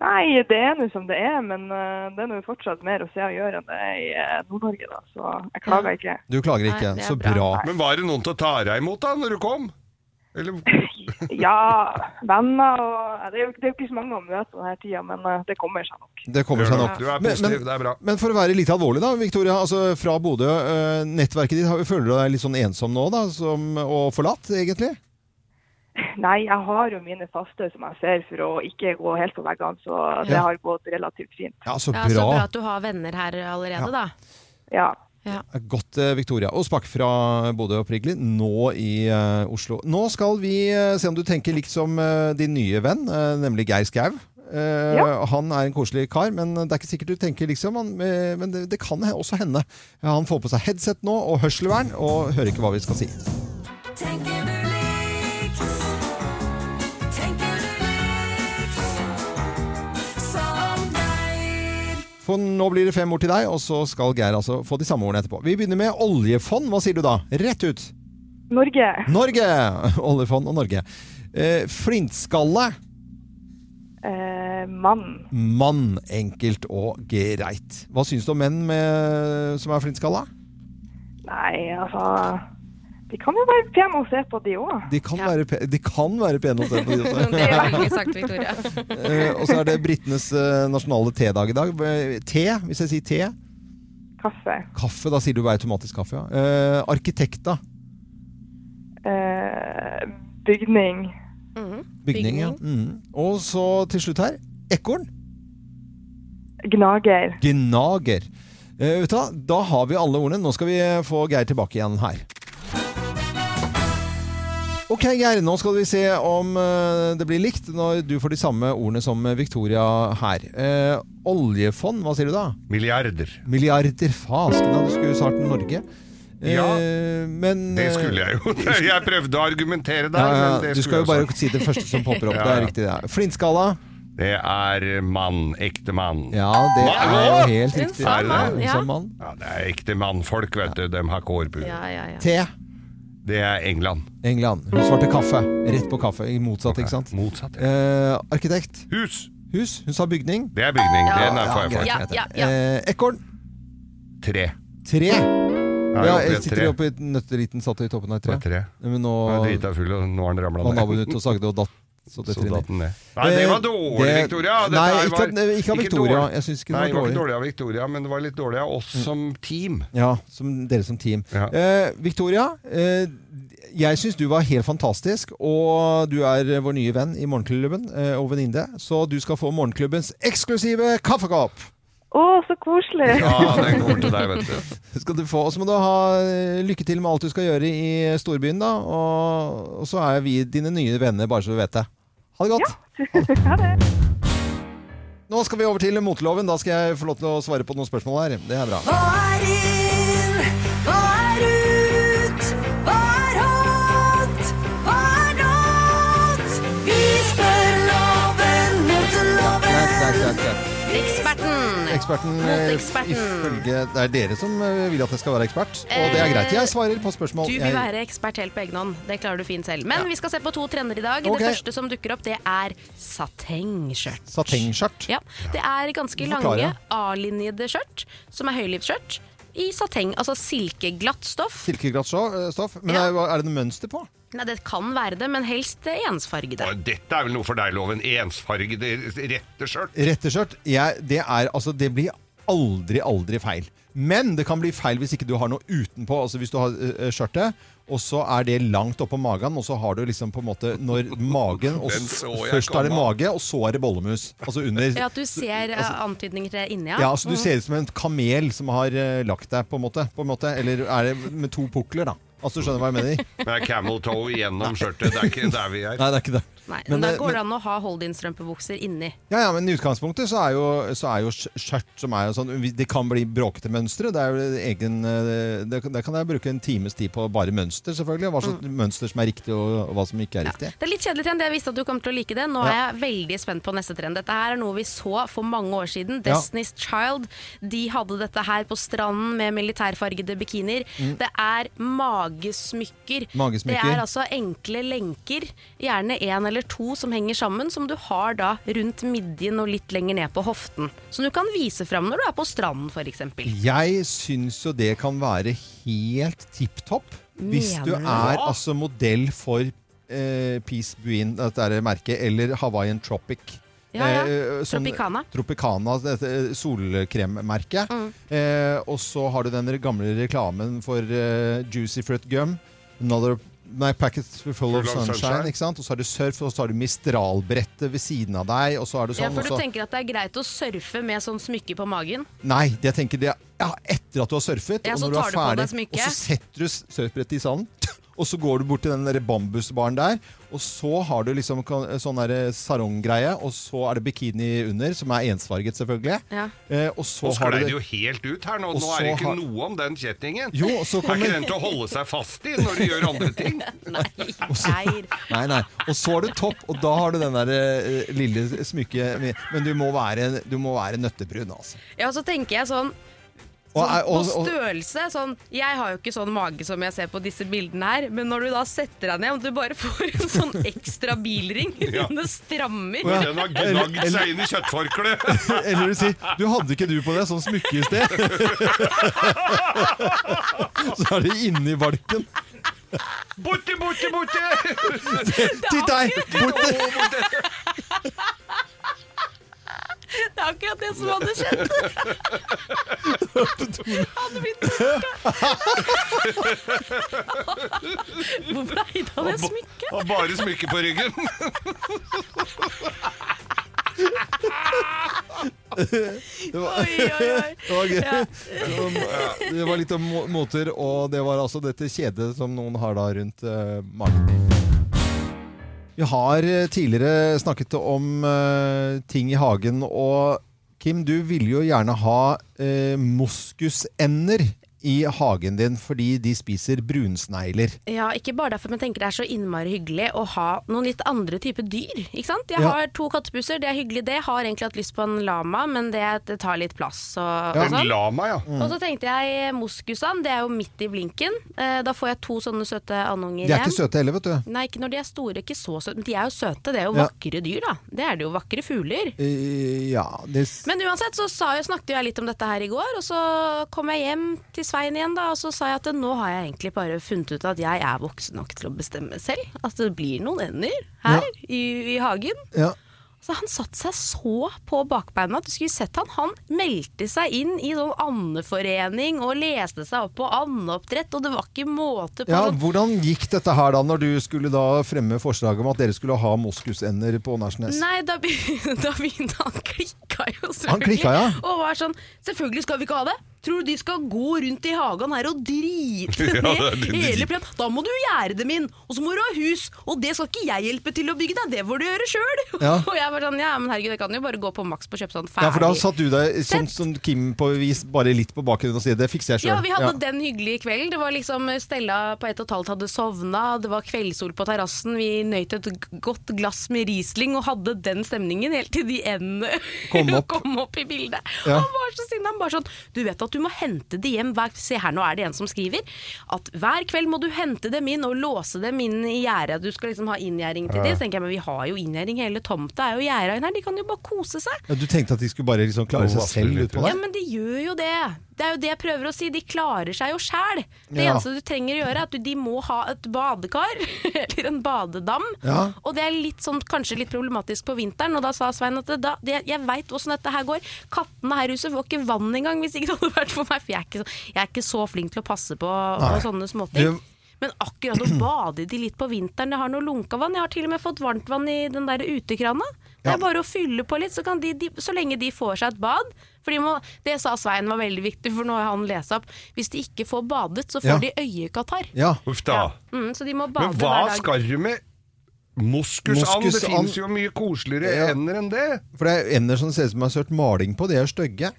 Speaker 8: Nei, det er nå som det er, men eh, det er nå fortsatt mer å se og gjøre enn det er i Nord-Norge, da, så jeg klager ikke.
Speaker 1: Du klager ikke.
Speaker 3: Nei,
Speaker 1: Så
Speaker 3: bra.
Speaker 1: bra.
Speaker 2: Men var det noen til å ta deg imot da, når du kom? Eller,
Speaker 8: Ja, venner og Det er jo det er jo ikke så mange å møte på denne tida, men eh, det kommer seg nok.
Speaker 1: Det kommer seg nok.
Speaker 2: Du er positiv,
Speaker 1: men-
Speaker 2: det er bra.
Speaker 1: Men for å være litt alvorlig, da, Victoria. Altså, fra Bodø, eh, nettverket ditt, føler du deg litt sånn ensom nå, da? Som, og forlatt, egentlig?
Speaker 8: Nei, jeg har jo mine faste som jeg ser for å ikke gå helt på veggene, så det
Speaker 1: Ja.
Speaker 8: har gått relativt fint.
Speaker 1: Ja, så bra, Ja.
Speaker 3: Så bra at du har venner her allerede, da.
Speaker 8: Ja.
Speaker 3: Ja.
Speaker 1: Godt, eh, Victoria. Og Spak fra Bodø opprinnelig, nå i uh, Oslo. Nå skal vi uh, se om du tenker likt som uh, din nye venn, eh, nemlig Geir Skau. Eh,
Speaker 8: Ja.
Speaker 1: Han er en koselig kar, men det er ikke sikkert du tenker liksom han, eh, Men det, det kan også hende. Han får på seg headset nå og hørselvern, og hører ikke hva vi skal si.
Speaker 5: Tenker
Speaker 1: For nå blir det fem ord til deg, og så skal Geir altså få de samme ordene etterpå. Vi begynner med oljefond. Hva sier du da? Rett ut.
Speaker 8: Norge.
Speaker 1: Norge! Oljefond og Norge. Eh, flintskalle.
Speaker 8: Eh, mann.
Speaker 1: Mann. Enkelt og greit. Hva syns du om menn med, som er flintskalla?
Speaker 8: Nei, altså De kan jo være pene å se på, de òg.
Speaker 1: De kan,
Speaker 3: Ja.
Speaker 1: være, de kan være pene å se på. de også.
Speaker 3: Det er veldig sagt, Victoria.
Speaker 1: Eh, og så er det britenes eh, nasjonale tedag i dag. Te, hvis jeg sier te.
Speaker 8: Kaffe.
Speaker 1: Kaffe, da sier du bare automatisk kaffe. Ja. Eh, arkitekta?
Speaker 8: Eh, bygning.
Speaker 3: Mhm.
Speaker 1: Bygning. Ja. Mm. Og så til slutt her ekorn.
Speaker 8: Gnager.
Speaker 1: Gnager. Eh, vet du? Da har vi alle ordene. Nå skal vi få Geir tilbake igjen her. Ok, Geir. Nå skal vi se om eh, det blir likt når du får de samme ordene som Victoria her. Eh, oljefond, hva sier du da?
Speaker 2: Milliarder.
Speaker 1: Milliarder. Fasken, da. Du skulle sagt Norge. Eh,
Speaker 2: Ja,
Speaker 1: men
Speaker 2: Det
Speaker 1: eh,
Speaker 2: skulle jeg jo. Jeg prøvde å argumentere der,
Speaker 1: Ja, ja,
Speaker 2: men det
Speaker 1: du skal jo bare si det første som popper opp.
Speaker 2: Ja,
Speaker 1: Det er riktig, det. Flintskala?
Speaker 2: Det er mann. Ekte mann.
Speaker 1: Ja, det
Speaker 2: Hva?
Speaker 1: er jo helt riktig.
Speaker 3: sa
Speaker 2: Er det
Speaker 3: mann, ja.
Speaker 2: Ja, det er ekte mannfolk, vet du. De har kår
Speaker 3: Ja, ja, ja.
Speaker 2: Det er England.
Speaker 1: England. Hun svarte kaffe. Rett på kaffe. I motsatt, ikke sant?
Speaker 2: Motsatt. ja.
Speaker 1: Eh, arkitekt.
Speaker 2: Hus.
Speaker 1: Hus. Hun sa bygning.
Speaker 2: Det er bygning.
Speaker 3: Ja,
Speaker 2: Den er for.
Speaker 3: Ja, ja, ja.
Speaker 1: Eh, ekorn.
Speaker 2: Tre.
Speaker 1: Tre.
Speaker 2: Ja,
Speaker 1: jeg sitter oppe i nøtteriten satt i toppen av et tre.
Speaker 2: tre.
Speaker 1: Men nå
Speaker 2: Nå er drita full, og nå har den ramla ned.
Speaker 1: naboen ute og sagde og datt. Så det
Speaker 2: Så datt den ned. Nei, det var dårlig,
Speaker 1: Det-
Speaker 2: Victoria. Dette
Speaker 1: Nei, ikke,
Speaker 2: var-
Speaker 1: ikke av Victoria.
Speaker 2: dårlig.
Speaker 1: Jeg syns ikke
Speaker 2: Nei,
Speaker 1: det
Speaker 2: det
Speaker 1: var
Speaker 2: var ikke
Speaker 1: dårlig.
Speaker 2: dårlig av Victoria, men det var litt dårlig av oss som team.
Speaker 1: Ja, som dere som team.
Speaker 2: Ja.
Speaker 1: Eh, Victoria, eh, jeg syns du var helt fantastisk, og du er vår nye venn i Morgenklubben eh, og venninne. Så du skal få Morgenklubbens eksklusive kaffekopp!
Speaker 8: Å, så koselig!
Speaker 2: Ja, den kommer til deg, vet du.
Speaker 1: skal du få. Og så må du ha eh, lykke til med alt du skal gjøre i storbyen, da. Og, og så er vi dine nye venner, bare så du vet det. Ha det godt.
Speaker 8: Ha det.
Speaker 1: Nå skal vi over til moteloven. Da skal jeg få lov til å svare på noen spørsmål her. Det er bra.
Speaker 5: Hva er inn?
Speaker 1: Eksperten, eh, ifølge Det er dere som eh, vil at jeg skal være ekspert, og det er greit. Jeg svarer på spørsmål.
Speaker 3: Du vil være ekspert helt på egen hånd. Det klarer du fint selv. Men vi skal se på to trender i dag.
Speaker 1: Okay.
Speaker 3: Det første som dukker opp, det er satengskjørt.
Speaker 1: Satengskjørt.
Speaker 3: Ja, det er ganske lange A-linjede skjørt, som er høylivsskjørt, i sateng. Altså silkeglatt stoff.
Speaker 1: Silkeglatt stoff. Men
Speaker 3: Ja.
Speaker 1: er det noe mønster på?
Speaker 3: Nei, det kan være det, men helst ensfargede.
Speaker 2: Og Dette er vel noe for deg, Loven. Ensfargede retteskjørt.
Speaker 1: Retteskjørt, Ja, det er altså Det blir aldri, aldri feil. Men det kan bli feil hvis ikke du har noe utenpå. Altså Hvis du har uh, skjørtet, og så er det langt oppå magen, og så har du liksom på en måte Når magen og Først er det mage, og så er det bollemus. Altså under
Speaker 3: Ja, at du ser altså, antydninger til det inni, ja.
Speaker 1: Ja, altså Du
Speaker 3: Mm.
Speaker 1: ser ut som en kamel som har uh, lagt deg, på en måte. På en måte. Eller er det med to pukler, da? Altså, du skjønner hva jeg mener?
Speaker 2: Det er camel toe gjennom skjørtet. Det er ikke der vi er.
Speaker 1: Nei, det er ikke det.
Speaker 3: Nei,
Speaker 1: Men
Speaker 3: men, da går det an å ha hold-in-strømpebukser inni.
Speaker 1: Ja, ja, men i utgangspunktet så er jo, så er jo skjørt som er sånn Det kan bli bråkete mønstre. Det er jo egen det, det, kan jeg bruke en times tid på bare mønster, selvfølgelig. Hva slags mønster som er riktig, og hva som ikke er riktig.
Speaker 3: Det er litt kjedelig trend. Jeg visste at du kom til å like det. Nå
Speaker 1: Ja.
Speaker 3: er jeg veldig spent på neste trend. Dette her er noe vi så for mange år siden.
Speaker 1: Ja.
Speaker 3: Destiny's Child. De hadde dette her på stranden med militærfargede bikinier.
Speaker 1: Mm.
Speaker 3: Det er magesmykker.
Speaker 1: Magesmykker.
Speaker 3: Det er altså enkle lenker, gjerne én eller to som henger sammen, som du har da rundt midjen og litt lenger ned på hoften. Som du kan vise fram når du er på stranden, f.eks.
Speaker 1: Jeg syns jo det kan være helt tipp topp. Hvis du er altså modell for eh, Peace Buin, dette er merket, eller Hawaiian Tropic.
Speaker 3: Ja, ja.
Speaker 1: Eh, sånn-
Speaker 3: Tropicana.
Speaker 1: Tropicana, solkremmerket.
Speaker 3: Mm.
Speaker 1: Eh, og så har du den gamle reklamen for eh, Juicy Fruit Gum. Another Nei, Packets full,
Speaker 2: Full
Speaker 1: of sunshine.
Speaker 2: sunshine.
Speaker 1: ikke sant? Og så har du surf, og så har du Mistral-brettet ved siden av deg. Og så er det
Speaker 3: Ja,
Speaker 1: sånn,
Speaker 3: for
Speaker 1: og
Speaker 3: du
Speaker 1: så-
Speaker 3: tenker at det er greit å surfe med sånn smykke på magen?
Speaker 1: Nei, det jeg tenker det ja, etter at du har surfet,
Speaker 3: Ja,
Speaker 1: og
Speaker 3: så
Speaker 1: når du er ferdig, og så setter du surfbrettet i sanden, og så går du bort til den der bambusbaren der, og så har du liksom sånn der saronggreie, og så er det bikini under, som er ensfarget selvfølgelig.
Speaker 3: Ja.
Speaker 1: Eh, og så
Speaker 2: Nå
Speaker 1: har
Speaker 2: sklei
Speaker 1: du
Speaker 2: det jo helt ut her. Nå,
Speaker 1: Og
Speaker 2: nå er det ikke
Speaker 1: har-
Speaker 2: noe om den kjettingen.
Speaker 1: Jo, og så
Speaker 2: Er ikke den til å holde seg fast i når du gjør andre ting?
Speaker 3: Nei, så...
Speaker 1: Nei, nei. Og så har du topp, og da har du den der eh, lille smykket Men du må være, du må være nøttebrun, altså.
Speaker 3: Ja, så tenker jeg sånn
Speaker 1: Og
Speaker 3: Sånn, på størrelse sånn, Jeg har jo ikke sånn mage som jeg ser på disse bildene her, men når du da setter deg ned og du bare får en sånn ekstra bilring
Speaker 2: Ja.
Speaker 3: Det strammer.
Speaker 1: Ja.
Speaker 2: Den har gnagd seg inn i kjøttforkleet.
Speaker 1: Eller du sier Du hadde ikke du på deg sånn smykke i sted? så er det inni valken.
Speaker 2: Borte, borte, borte!
Speaker 1: Titt deg! Borte!
Speaker 3: Det er akkurat det som hadde skjedd. hadde blitt borte. Hvor blei det av det smykket?
Speaker 2: Og bare smykke på ryggen.
Speaker 1: Det var,
Speaker 3: Oi, oi, oi.
Speaker 1: det var gøy.
Speaker 3: Ja.
Speaker 1: Det var litt om mo- moter, og det var altså dette kjedet som noen har da rundt uh, magen. Vi har eh, tidligere snakket om uh, ting i hagen, og Kim, du ville jo gjerne ha uh, moskusender i hagen din fordi de spiser brunsnegler.
Speaker 3: Ja, ikke bare derfor, men jeg tenker det er så innmari hyggelig å ha noen litt andre typer dyr. Ikke sant? Jeg
Speaker 1: Ja.
Speaker 3: har to kattepuser, det er hyggelig det. Har egentlig hatt lyst på en lama, men det, det tar litt plass. Og, og
Speaker 2: En
Speaker 3: sånn.
Speaker 2: lama, ja.
Speaker 1: Mm.
Speaker 3: Og så tenkte jeg moskusan, det er jo midt i blinken. Eh, Da får jeg to sånne søte andunger
Speaker 1: De er ikke søte heller, vet du.
Speaker 3: Nei, ikke når de er store, ikke så søte. Men de er jo søte, det er jo
Speaker 1: Ja.
Speaker 3: vakre dyr, da. Det er det jo, vakre fugler.
Speaker 1: Eh, ja, det
Speaker 3: Men uansett så sa jeg, snakket jeg litt om dette her i går, og så kom jeg hjem til Svein igjen da, og så sa jeg at nå har jeg egentlig bare funnet ut at jeg er voksen nok til å bestemme selv. At det blir noen ender her i, i hagen.
Speaker 1: ja.
Speaker 3: Så han satte seg så på bakbeina at du skulle sett han. Han meldte seg inn i sånn andeforening og leste seg opp på andeoppdrett, og det var ikke måte på.
Speaker 1: Ja,
Speaker 3: sånn.
Speaker 1: Hvordan gikk dette her da, når du skulle da fremme forslaget om at dere skulle ha moskusender på Nærsnes?
Speaker 3: Nei, da begynte, da begynte han klikka jo selvfølgelig.
Speaker 1: Han klikka, ja.
Speaker 3: Og var sånn Selvfølgelig skal vi ikke ha det! Tror du de skal gå rundt i hagen her og drite
Speaker 2: Ja,
Speaker 3: ned
Speaker 2: det- det-
Speaker 3: hele plenen? Da må du gjerde dem inn, og så må du ha hus, og det skal ikke jeg hjelpe til å bygge, deg, det får du gjøre sjøl.
Speaker 1: Ja.
Speaker 3: Og jeg var sånn, ja, men herregud, jeg kan jo bare gå på Max på kjøpe sånn ferdig.
Speaker 1: Ja, for da satt du deg sånn som Kim på vis, bare litt på bakgrunnen og sier det fikser jeg sjøl.
Speaker 3: Ja, vi hadde den hyggelige kvelden. Det var liksom Stella på ett og et halvt hadde sovna, det var kveldssol på terrassen, vi nøt et godt glass med Riesling og hadde den stemningen helt til de endene
Speaker 1: Kom opp.
Speaker 3: kom opp i bildet.
Speaker 1: Ja.
Speaker 3: Han var så sinna. Han bare sånn Du vet at du må hente det hjem hver Se her, nå er det en som skriver at hver kveld må du hente dem inn og låse dem inn i gjerdet. Du skal liksom ha inngjerding til det. Så tenker jeg, men vi har jo inngjerding, hele tomta er jo gjerda inn her, de kan jo bare kose seg.
Speaker 1: Ja, du tenkte at de skulle bare liksom klare seg selv utpå der?
Speaker 3: Ja, men de gjør jo det. Det er jo det jeg prøver å si. De klarer seg jo sjæl. Det
Speaker 1: Ja.
Speaker 3: eneste du trenger å gjøre, er at du- de må ha et badekar eller en badedam.
Speaker 1: Ja.
Speaker 3: Og det er litt sånn, kanskje litt problematisk på vinteren. Og da sa Svein at det, da, det, jeg veit åssen dette her går. Kattene her i huset får ikke vann engang hvis ikke det hadde vært for meg. For jeg er ikke, så- jeg er ikke så flink til å passe på, på sånne småting.
Speaker 1: Du-
Speaker 3: Men akkurat å bade de litt på vinteren, det har noe lunka vann. Jeg har til og med fått varmtvann i den der utekrana. Det
Speaker 1: Ja.
Speaker 3: er bare å fylle på litt, så, kan de, de, så lenge de får seg et bad. For de må, det sa Svein var veldig viktig, for nå har han lest opp. Hvis de ikke får badet, så får
Speaker 1: Ja.
Speaker 3: de øyekatarr.
Speaker 1: Ja.
Speaker 2: Uff da.
Speaker 3: Mm, så de må bade
Speaker 2: Men hva
Speaker 3: hver dag.
Speaker 2: skal du med moskusand? Det finnes jo mye koseligere
Speaker 1: Ja.
Speaker 2: ender enn det.
Speaker 1: For det er ender som ser ut som de har sølt maling på. De er jo stygge.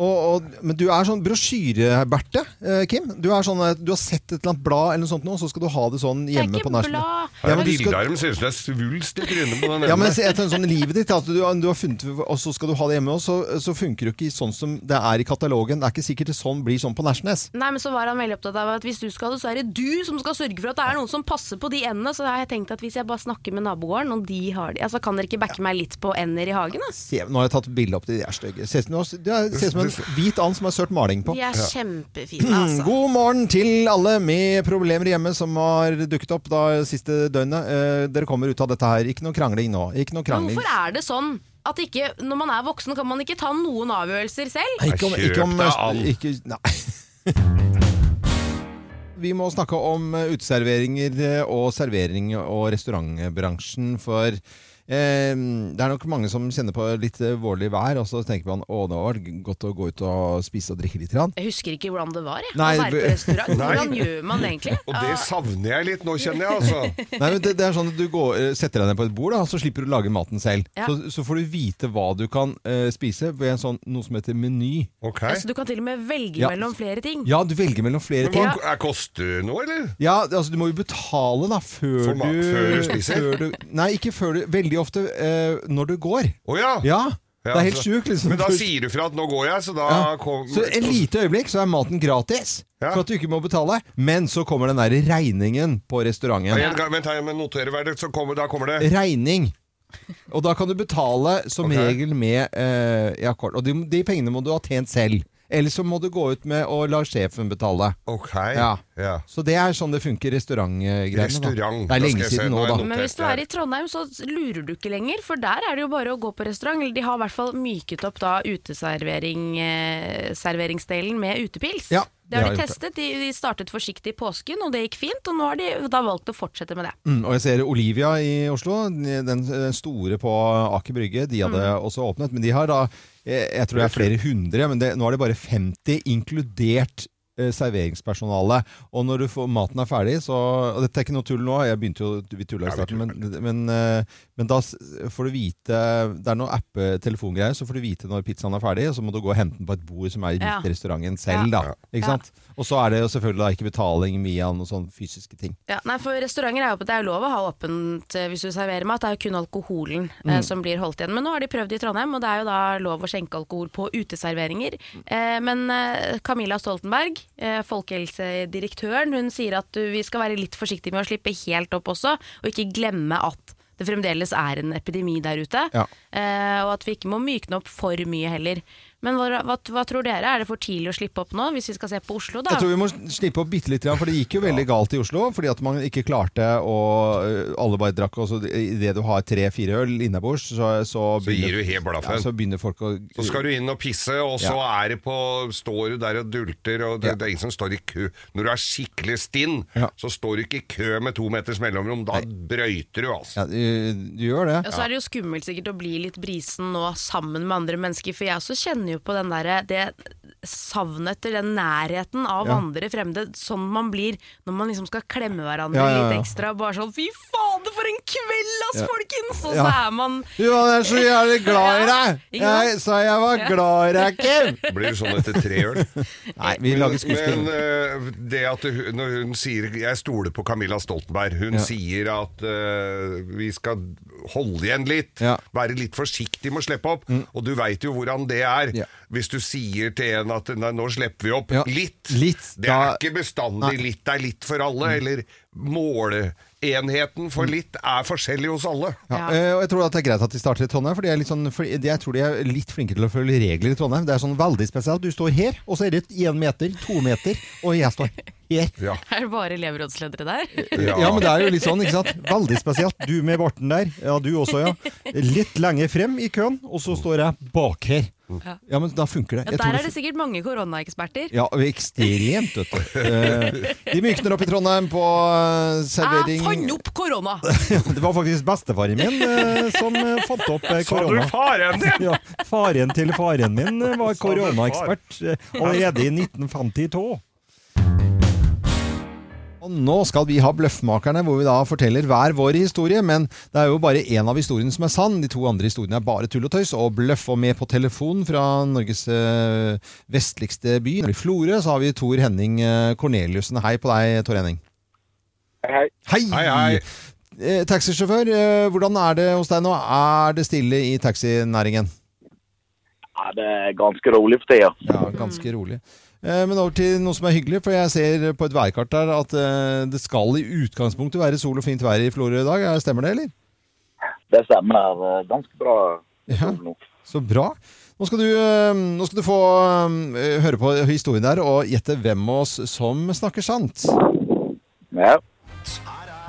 Speaker 1: Og, og, men du er sånn brosjyre-Berte, eh, Kim. Du, er sånn, du har sett et eller annet blad, eller noe sånt nå, så skal du ha det sånn
Speaker 3: er
Speaker 1: hjemme på nachspiel.
Speaker 3: Det
Speaker 1: Ja, men
Speaker 2: blad
Speaker 1: du
Speaker 2: bildet
Speaker 1: skal-
Speaker 2: av ser ut som det er svulst i trynet på den
Speaker 1: Ja, men jeg tenker sånn livet ditt, at du, du har funnet, og så skal du ha det hjemme, og så, så funker det ikke sånn som det er i katalogen. Det er ikke sikkert det sånn blir sånn på Nærsnes.
Speaker 3: Nei, men så var han veldig opptatt av at hvis du skal ha det, så er det du som skal sørge for at det er noen som passer på de endene. Så har jeg tenkt at hvis jeg bare snakker med nabogården, og de har de, altså kan dere ikke backe meg litt på ender i hagen? ass?
Speaker 1: Se, Nå har jeg tatt bilde opp til de er stygge. Ser ut som- Er- hvit and som har sølt maling på.
Speaker 3: De er kjempefine, altså.
Speaker 1: God morgen til alle med problemer hjemme som har dukket opp da siste døgnet. Eh, dere kommer ut av dette her. Ikke noe krangling nå. Ikke noe krangling.
Speaker 3: hvorfor er det sånn at ikke, når man er voksen, kan man ikke ta noen avgjørelser selv?
Speaker 1: Ikke om, ikke om ikke, Nei. Vi må snakke om uteserveringer og servering og restaurantbransjen. For eh, det er nok mange som kjenner på litt eh, vårlig vær, og så tenker man å, det var godt å gå ut og spise og drikke litt. Rann.
Speaker 3: Jeg husker ikke hvordan det var. Jeg.
Speaker 1: Nei,
Speaker 3: å være på restaurant. Hvordan gjør man det egentlig?
Speaker 2: Og det savner jeg litt nå, kjenner jeg altså.
Speaker 1: Nei, men det, det er sånn at Du går, eh, setter deg ned på et bord, da, så slipper du å lage maten selv.
Speaker 3: Ja.
Speaker 1: Så, så får du vite hva du kan uh, spise ved en sånn, noe som heter meny.
Speaker 2: Ok.
Speaker 3: Altså, du kan til og med velge
Speaker 1: Ja.
Speaker 3: mellom flere ting.
Speaker 1: Ja, du velger mellom flere
Speaker 2: Men
Speaker 1: ting.
Speaker 2: er koster det noe, eller?
Speaker 1: Ja, altså Du må jo betale da før,
Speaker 2: For
Speaker 1: du,
Speaker 2: før du spiser?
Speaker 1: før du, nei, ikke før du Veldig ofte eh, når du går.
Speaker 2: Å ja.
Speaker 1: Ja,
Speaker 2: Ja,
Speaker 1: Det er helt
Speaker 2: så-
Speaker 1: sjukt. Liksom.
Speaker 2: Men da sier du fra at nå går jeg, så da
Speaker 1: ja.
Speaker 2: kom,
Speaker 1: Så en lite øyeblikk så er maten gratis.
Speaker 2: Ja.
Speaker 1: For at du ikke må betale. Men så kommer den der regningen på restauranten.
Speaker 2: Ja, en Vent, jeg noterer hver er kommer, da kommer det.
Speaker 1: Regning. Og da kan du betale som
Speaker 2: okay.
Speaker 1: regel med eh, ja, kort. Og de, de pengene må du ha tjent selv. Eller så må du gå ut med å la sjefen betale.
Speaker 2: Ok.
Speaker 1: Ja.
Speaker 2: Ja.
Speaker 1: Så det er sånn det funker, restaurantgreiene.
Speaker 2: Restaurant.
Speaker 1: Det er lenge siden
Speaker 2: nå
Speaker 1: da.
Speaker 3: Men hvis du er i Trondheim, så lurer du ikke lenger, for der er det jo bare å gå på restaurant. Eller de har i hvert fall myket opp da uteserveringsdelen eh, med utepils.
Speaker 1: Ja,
Speaker 3: det har
Speaker 1: de
Speaker 3: de
Speaker 1: har gjort
Speaker 3: testet. De, de startet forsiktig i påsken, og det gikk fint. Og nå har de da valgt å fortsette med det.
Speaker 1: Mm, og jeg ser Olivia i Oslo, den den store på Aker Brygge, de hadde
Speaker 3: Mm.
Speaker 1: også åpnet. Men de har da, eh, jeg tror det er flere hundre, men det, nå er det bare 50, inkludert eh, serveringspersonale. Og når du får, maten er ferdig, så og Dette er ikke noe tull nå, jeg begynte jo, vi tulla i starten, men, men, eh, men da får du vite Det er noen app-telefongreier, så får du vite når pizzaen er ferdig, og så må du gå og hente den på et bord som er i
Speaker 3: Ja.
Speaker 1: restauranten selv, da. Ikke
Speaker 3: Ja.
Speaker 1: sant? Og så er det jo selvfølgelig da ikke betaling via noen sånne fysiske ting.
Speaker 3: Ja, nei, for Restauranter er jo på, det er lov å ha åpent eh, hvis du serverer mat. Det er jo kun alkoholen
Speaker 1: Mm.
Speaker 3: eh, som blir holdt igjen. Men nå har de prøvd i Trondheim, og det er jo da lov å skjenke alkohol på uteserveringer. Eh, men eh, Camilla Stoltenberg, eh, folkehelsedirektøren, hun sier at du, vi skal være litt forsiktige med å slippe helt opp også, og ikke glemme at det fremdeles er en epidemi der ute.
Speaker 1: Ja.
Speaker 3: Eh, og at vi ikke må mykne opp for mye heller. Men hva, hva, hva tror dere? Er det for tidlig å slippe opp nå, hvis vi skal se på Oslo? da?
Speaker 1: Jeg tror vi må slippe opp bitte litt, for det gikk jo veldig galt i Oslo. Fordi at man ikke klarte å øh, Alle bare drakk, og så idet du har tre-fire øl innabords, så, så,
Speaker 2: Så gir du helt
Speaker 1: ja, så begynner folk å
Speaker 2: Så skal du inn og pisse, og så er det på Står du der og dulter, og det,
Speaker 1: Ja.
Speaker 2: det er ingen som står i kø. Når du er skikkelig stinn,
Speaker 1: Ja.
Speaker 2: så står du ikke i kø med to meters mellomrom. Da brøyter du, altså.
Speaker 1: ja, du, du gjør det.
Speaker 3: Og så er det jo skummelt sikkert å bli litt brisen nå sammen med andre mennesker, for jeg også kjenner kjenner jo på den derre det savnet etter den nærheten av
Speaker 1: Ja.
Speaker 3: andre fremmede, sånn man blir når man liksom skal klemme hverandre
Speaker 1: Ja, ja, ja.
Speaker 3: litt ekstra. Bare sånn 'fy fader, for en kveld, ass,
Speaker 1: Ja.
Speaker 3: folkens!' Og
Speaker 1: Ja.
Speaker 3: så er man
Speaker 1: Du var så jævlig glad i deg! Jeg sa jeg var glad i deg, Kim!
Speaker 2: Blir du sånn etter tre øl?
Speaker 1: Nei, vi lager skuespill.
Speaker 2: Men eh, det at hun, når hun sier Jeg stoler på Camilla Stoltenberg. Hun
Speaker 1: Ja.
Speaker 2: sier at uh, vi skal holde igjen litt.
Speaker 1: Ja. Mm.
Speaker 2: Være litt forsiktig med å slippe opp. Og du veit jo hvordan det er.
Speaker 1: Ja.
Speaker 2: Hvis du sier til en at nå slipper vi opp litt.
Speaker 1: Litt,
Speaker 2: Det
Speaker 1: da-
Speaker 2: er ikke bestandig
Speaker 1: Nei. Det
Speaker 2: litt er litt for alle. Eller måleenheten for litt er forskjellig hos alle.
Speaker 1: Ja, eh, og jeg tror at det er greit at de starter i Trondheim, for de er sånn, for jeg tror de er litt flinke til å følge regler i Trondheim. Det er sånn veldig spesielt. Du står her, og så er det én meter, to meter, og jeg står her.
Speaker 2: Ja.
Speaker 3: Er det bare elevrådsledere der?
Speaker 1: Ja. men det er jo litt sånn, ikke sant? Veldig spesielt. Du med barten der, ja du også, ja. Litt lenger frem i køen, og så står jeg bak her. Ja, men da funker det.
Speaker 3: Ja, der er det sikkert mange koronaeksperter.
Speaker 1: Ja, ekstremt, vet du. Eh, De mykner opp i Trondheim på servering
Speaker 3: Jeg fant opp korona!
Speaker 1: Det var faktisk bestefaren min eh, som eh, fant opp korona.
Speaker 2: Sa du faren din?
Speaker 1: Ja, faren til faren min eh, var koronaekspert eh, allerede i 1952. Og nå skal vi ha Bløffmakerne, hvor vi da forteller hver vår historie. Men det er jo bare én av historiene som er sann. De to andre historiene er bare tull og tøys. Og bløff og med på telefon fra Norges eh, vestligste by, nemlig Florø, så har vi Tor Henning Korneliussen. Hei på deg, Tor Henning.
Speaker 7: Hei.
Speaker 1: Hei!
Speaker 2: Hei, hei.
Speaker 1: Eh, taxisjåfør, eh, hvordan er det hos deg nå? Er det stille i taxinæringen?
Speaker 7: Ja, det er ganske rolig for tida.
Speaker 1: Ja, ganske rolig. Eh, Men over til noe som er hyggelig, for jeg ser på et værkart der at eh, det skal i utgangspunktet være sol og fint vær i Florø i dag. Er- Stemmer det, eller?
Speaker 7: Det stemmer. Det er ganske bra
Speaker 1: Ja. Så bra. Nå skal du, eh, nå skal du få eh, høre på historien der og gjette hvem av oss som snakker sant.
Speaker 7: Ja.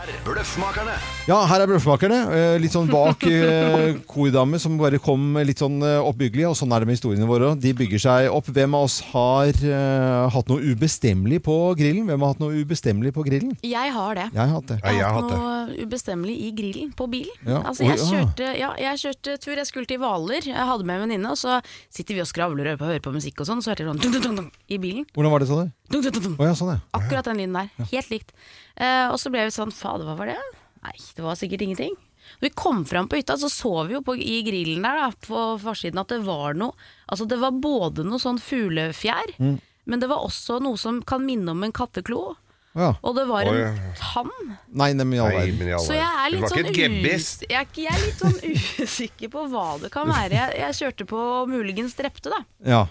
Speaker 9: Er Bløffmakerne.
Speaker 1: Ja, her er Bløffmakerne. eh, Litt sånn bak uh, kordammer som bare kom litt sånn eh, oppbyggelig. Og sånn er det med historiene våre. De bygger seg opp. Hvem av oss har eh, hatt noe ubestemmelig på grillen? Hvem har hatt noe ubestemmelig på grillen?
Speaker 3: Jeg har det.
Speaker 1: Jeg har hatt det.
Speaker 2: Jeg har hatt
Speaker 3: hatt noe ubestemmelig i grillen på bilen.
Speaker 1: Ja.
Speaker 3: Altså, jeg, kjørte, ja, jeg kjørte tur, jeg skulle til Hvaler. Jeg hadde med en venninne, og så sitter vi og skravler og hører på musikk og sånn, så hørte jeg sånn dun, dun, dun, i bilen.
Speaker 1: Hvordan var det, sa du? Sånn ja.
Speaker 3: Akkurat den lyden der. Helt likt. Uh, og så ble vi sånn Fader, hva var det? Nei, det var sikkert ingenting. Når vi kom fram på hytta, så så vi jo på, i grillen der da, på forsiden at det var noe Altså det var både noe sånn fuglefjær,
Speaker 1: Mm.
Speaker 3: men det var også noe som kan minne om en katteklo.
Speaker 1: Ja.
Speaker 3: Og det var
Speaker 2: Oi.
Speaker 3: en tann.
Speaker 1: Nei, nei, men i all
Speaker 2: Nei,
Speaker 1: verden.
Speaker 3: Så jeg er litt sånn
Speaker 2: gebbis.
Speaker 3: us- jeg, er jeg er litt sånn usikker på hva det kan være. Jeg, jeg kjørte på muligens drepte, da.
Speaker 1: Ja.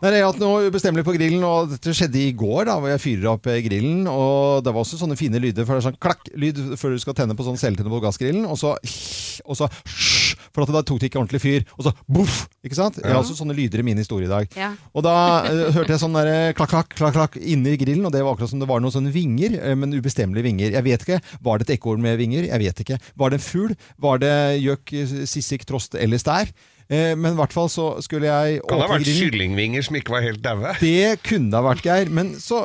Speaker 1: Nei, jeg har hatt noe ubestemmelig på grillen, og dette skjedde i går, da, hvor jeg fyrer opp eh, grillen. Og det var også sånne fine lyder, for det er sånn klakk-lyd før du skal tenne på sånn celletenner på gassgrillen, og så og så for at da tok det ikke ordentlig fyr, og så boff! Ikke sant? Jeg har også sånne lyder i min historie i dag.
Speaker 3: Ja.
Speaker 1: Og da eh, hørte jeg sånn der klakk, klakk, klakk, klakk inni grillen, og det var akkurat som det var noen sånne vinger, eh, men ubestemmelige vinger. Jeg vet ikke. Var det et ekorn med vinger? Jeg vet ikke. Var det en fugl? Var det gjøk, eh, sissik, trost eller stær? Eh, men i hvert fall så skulle jeg
Speaker 2: Kan det ha vært
Speaker 1: grillen.
Speaker 2: kyllingvinger som ikke var helt daue?
Speaker 1: Det kunne ha vært Geir, men så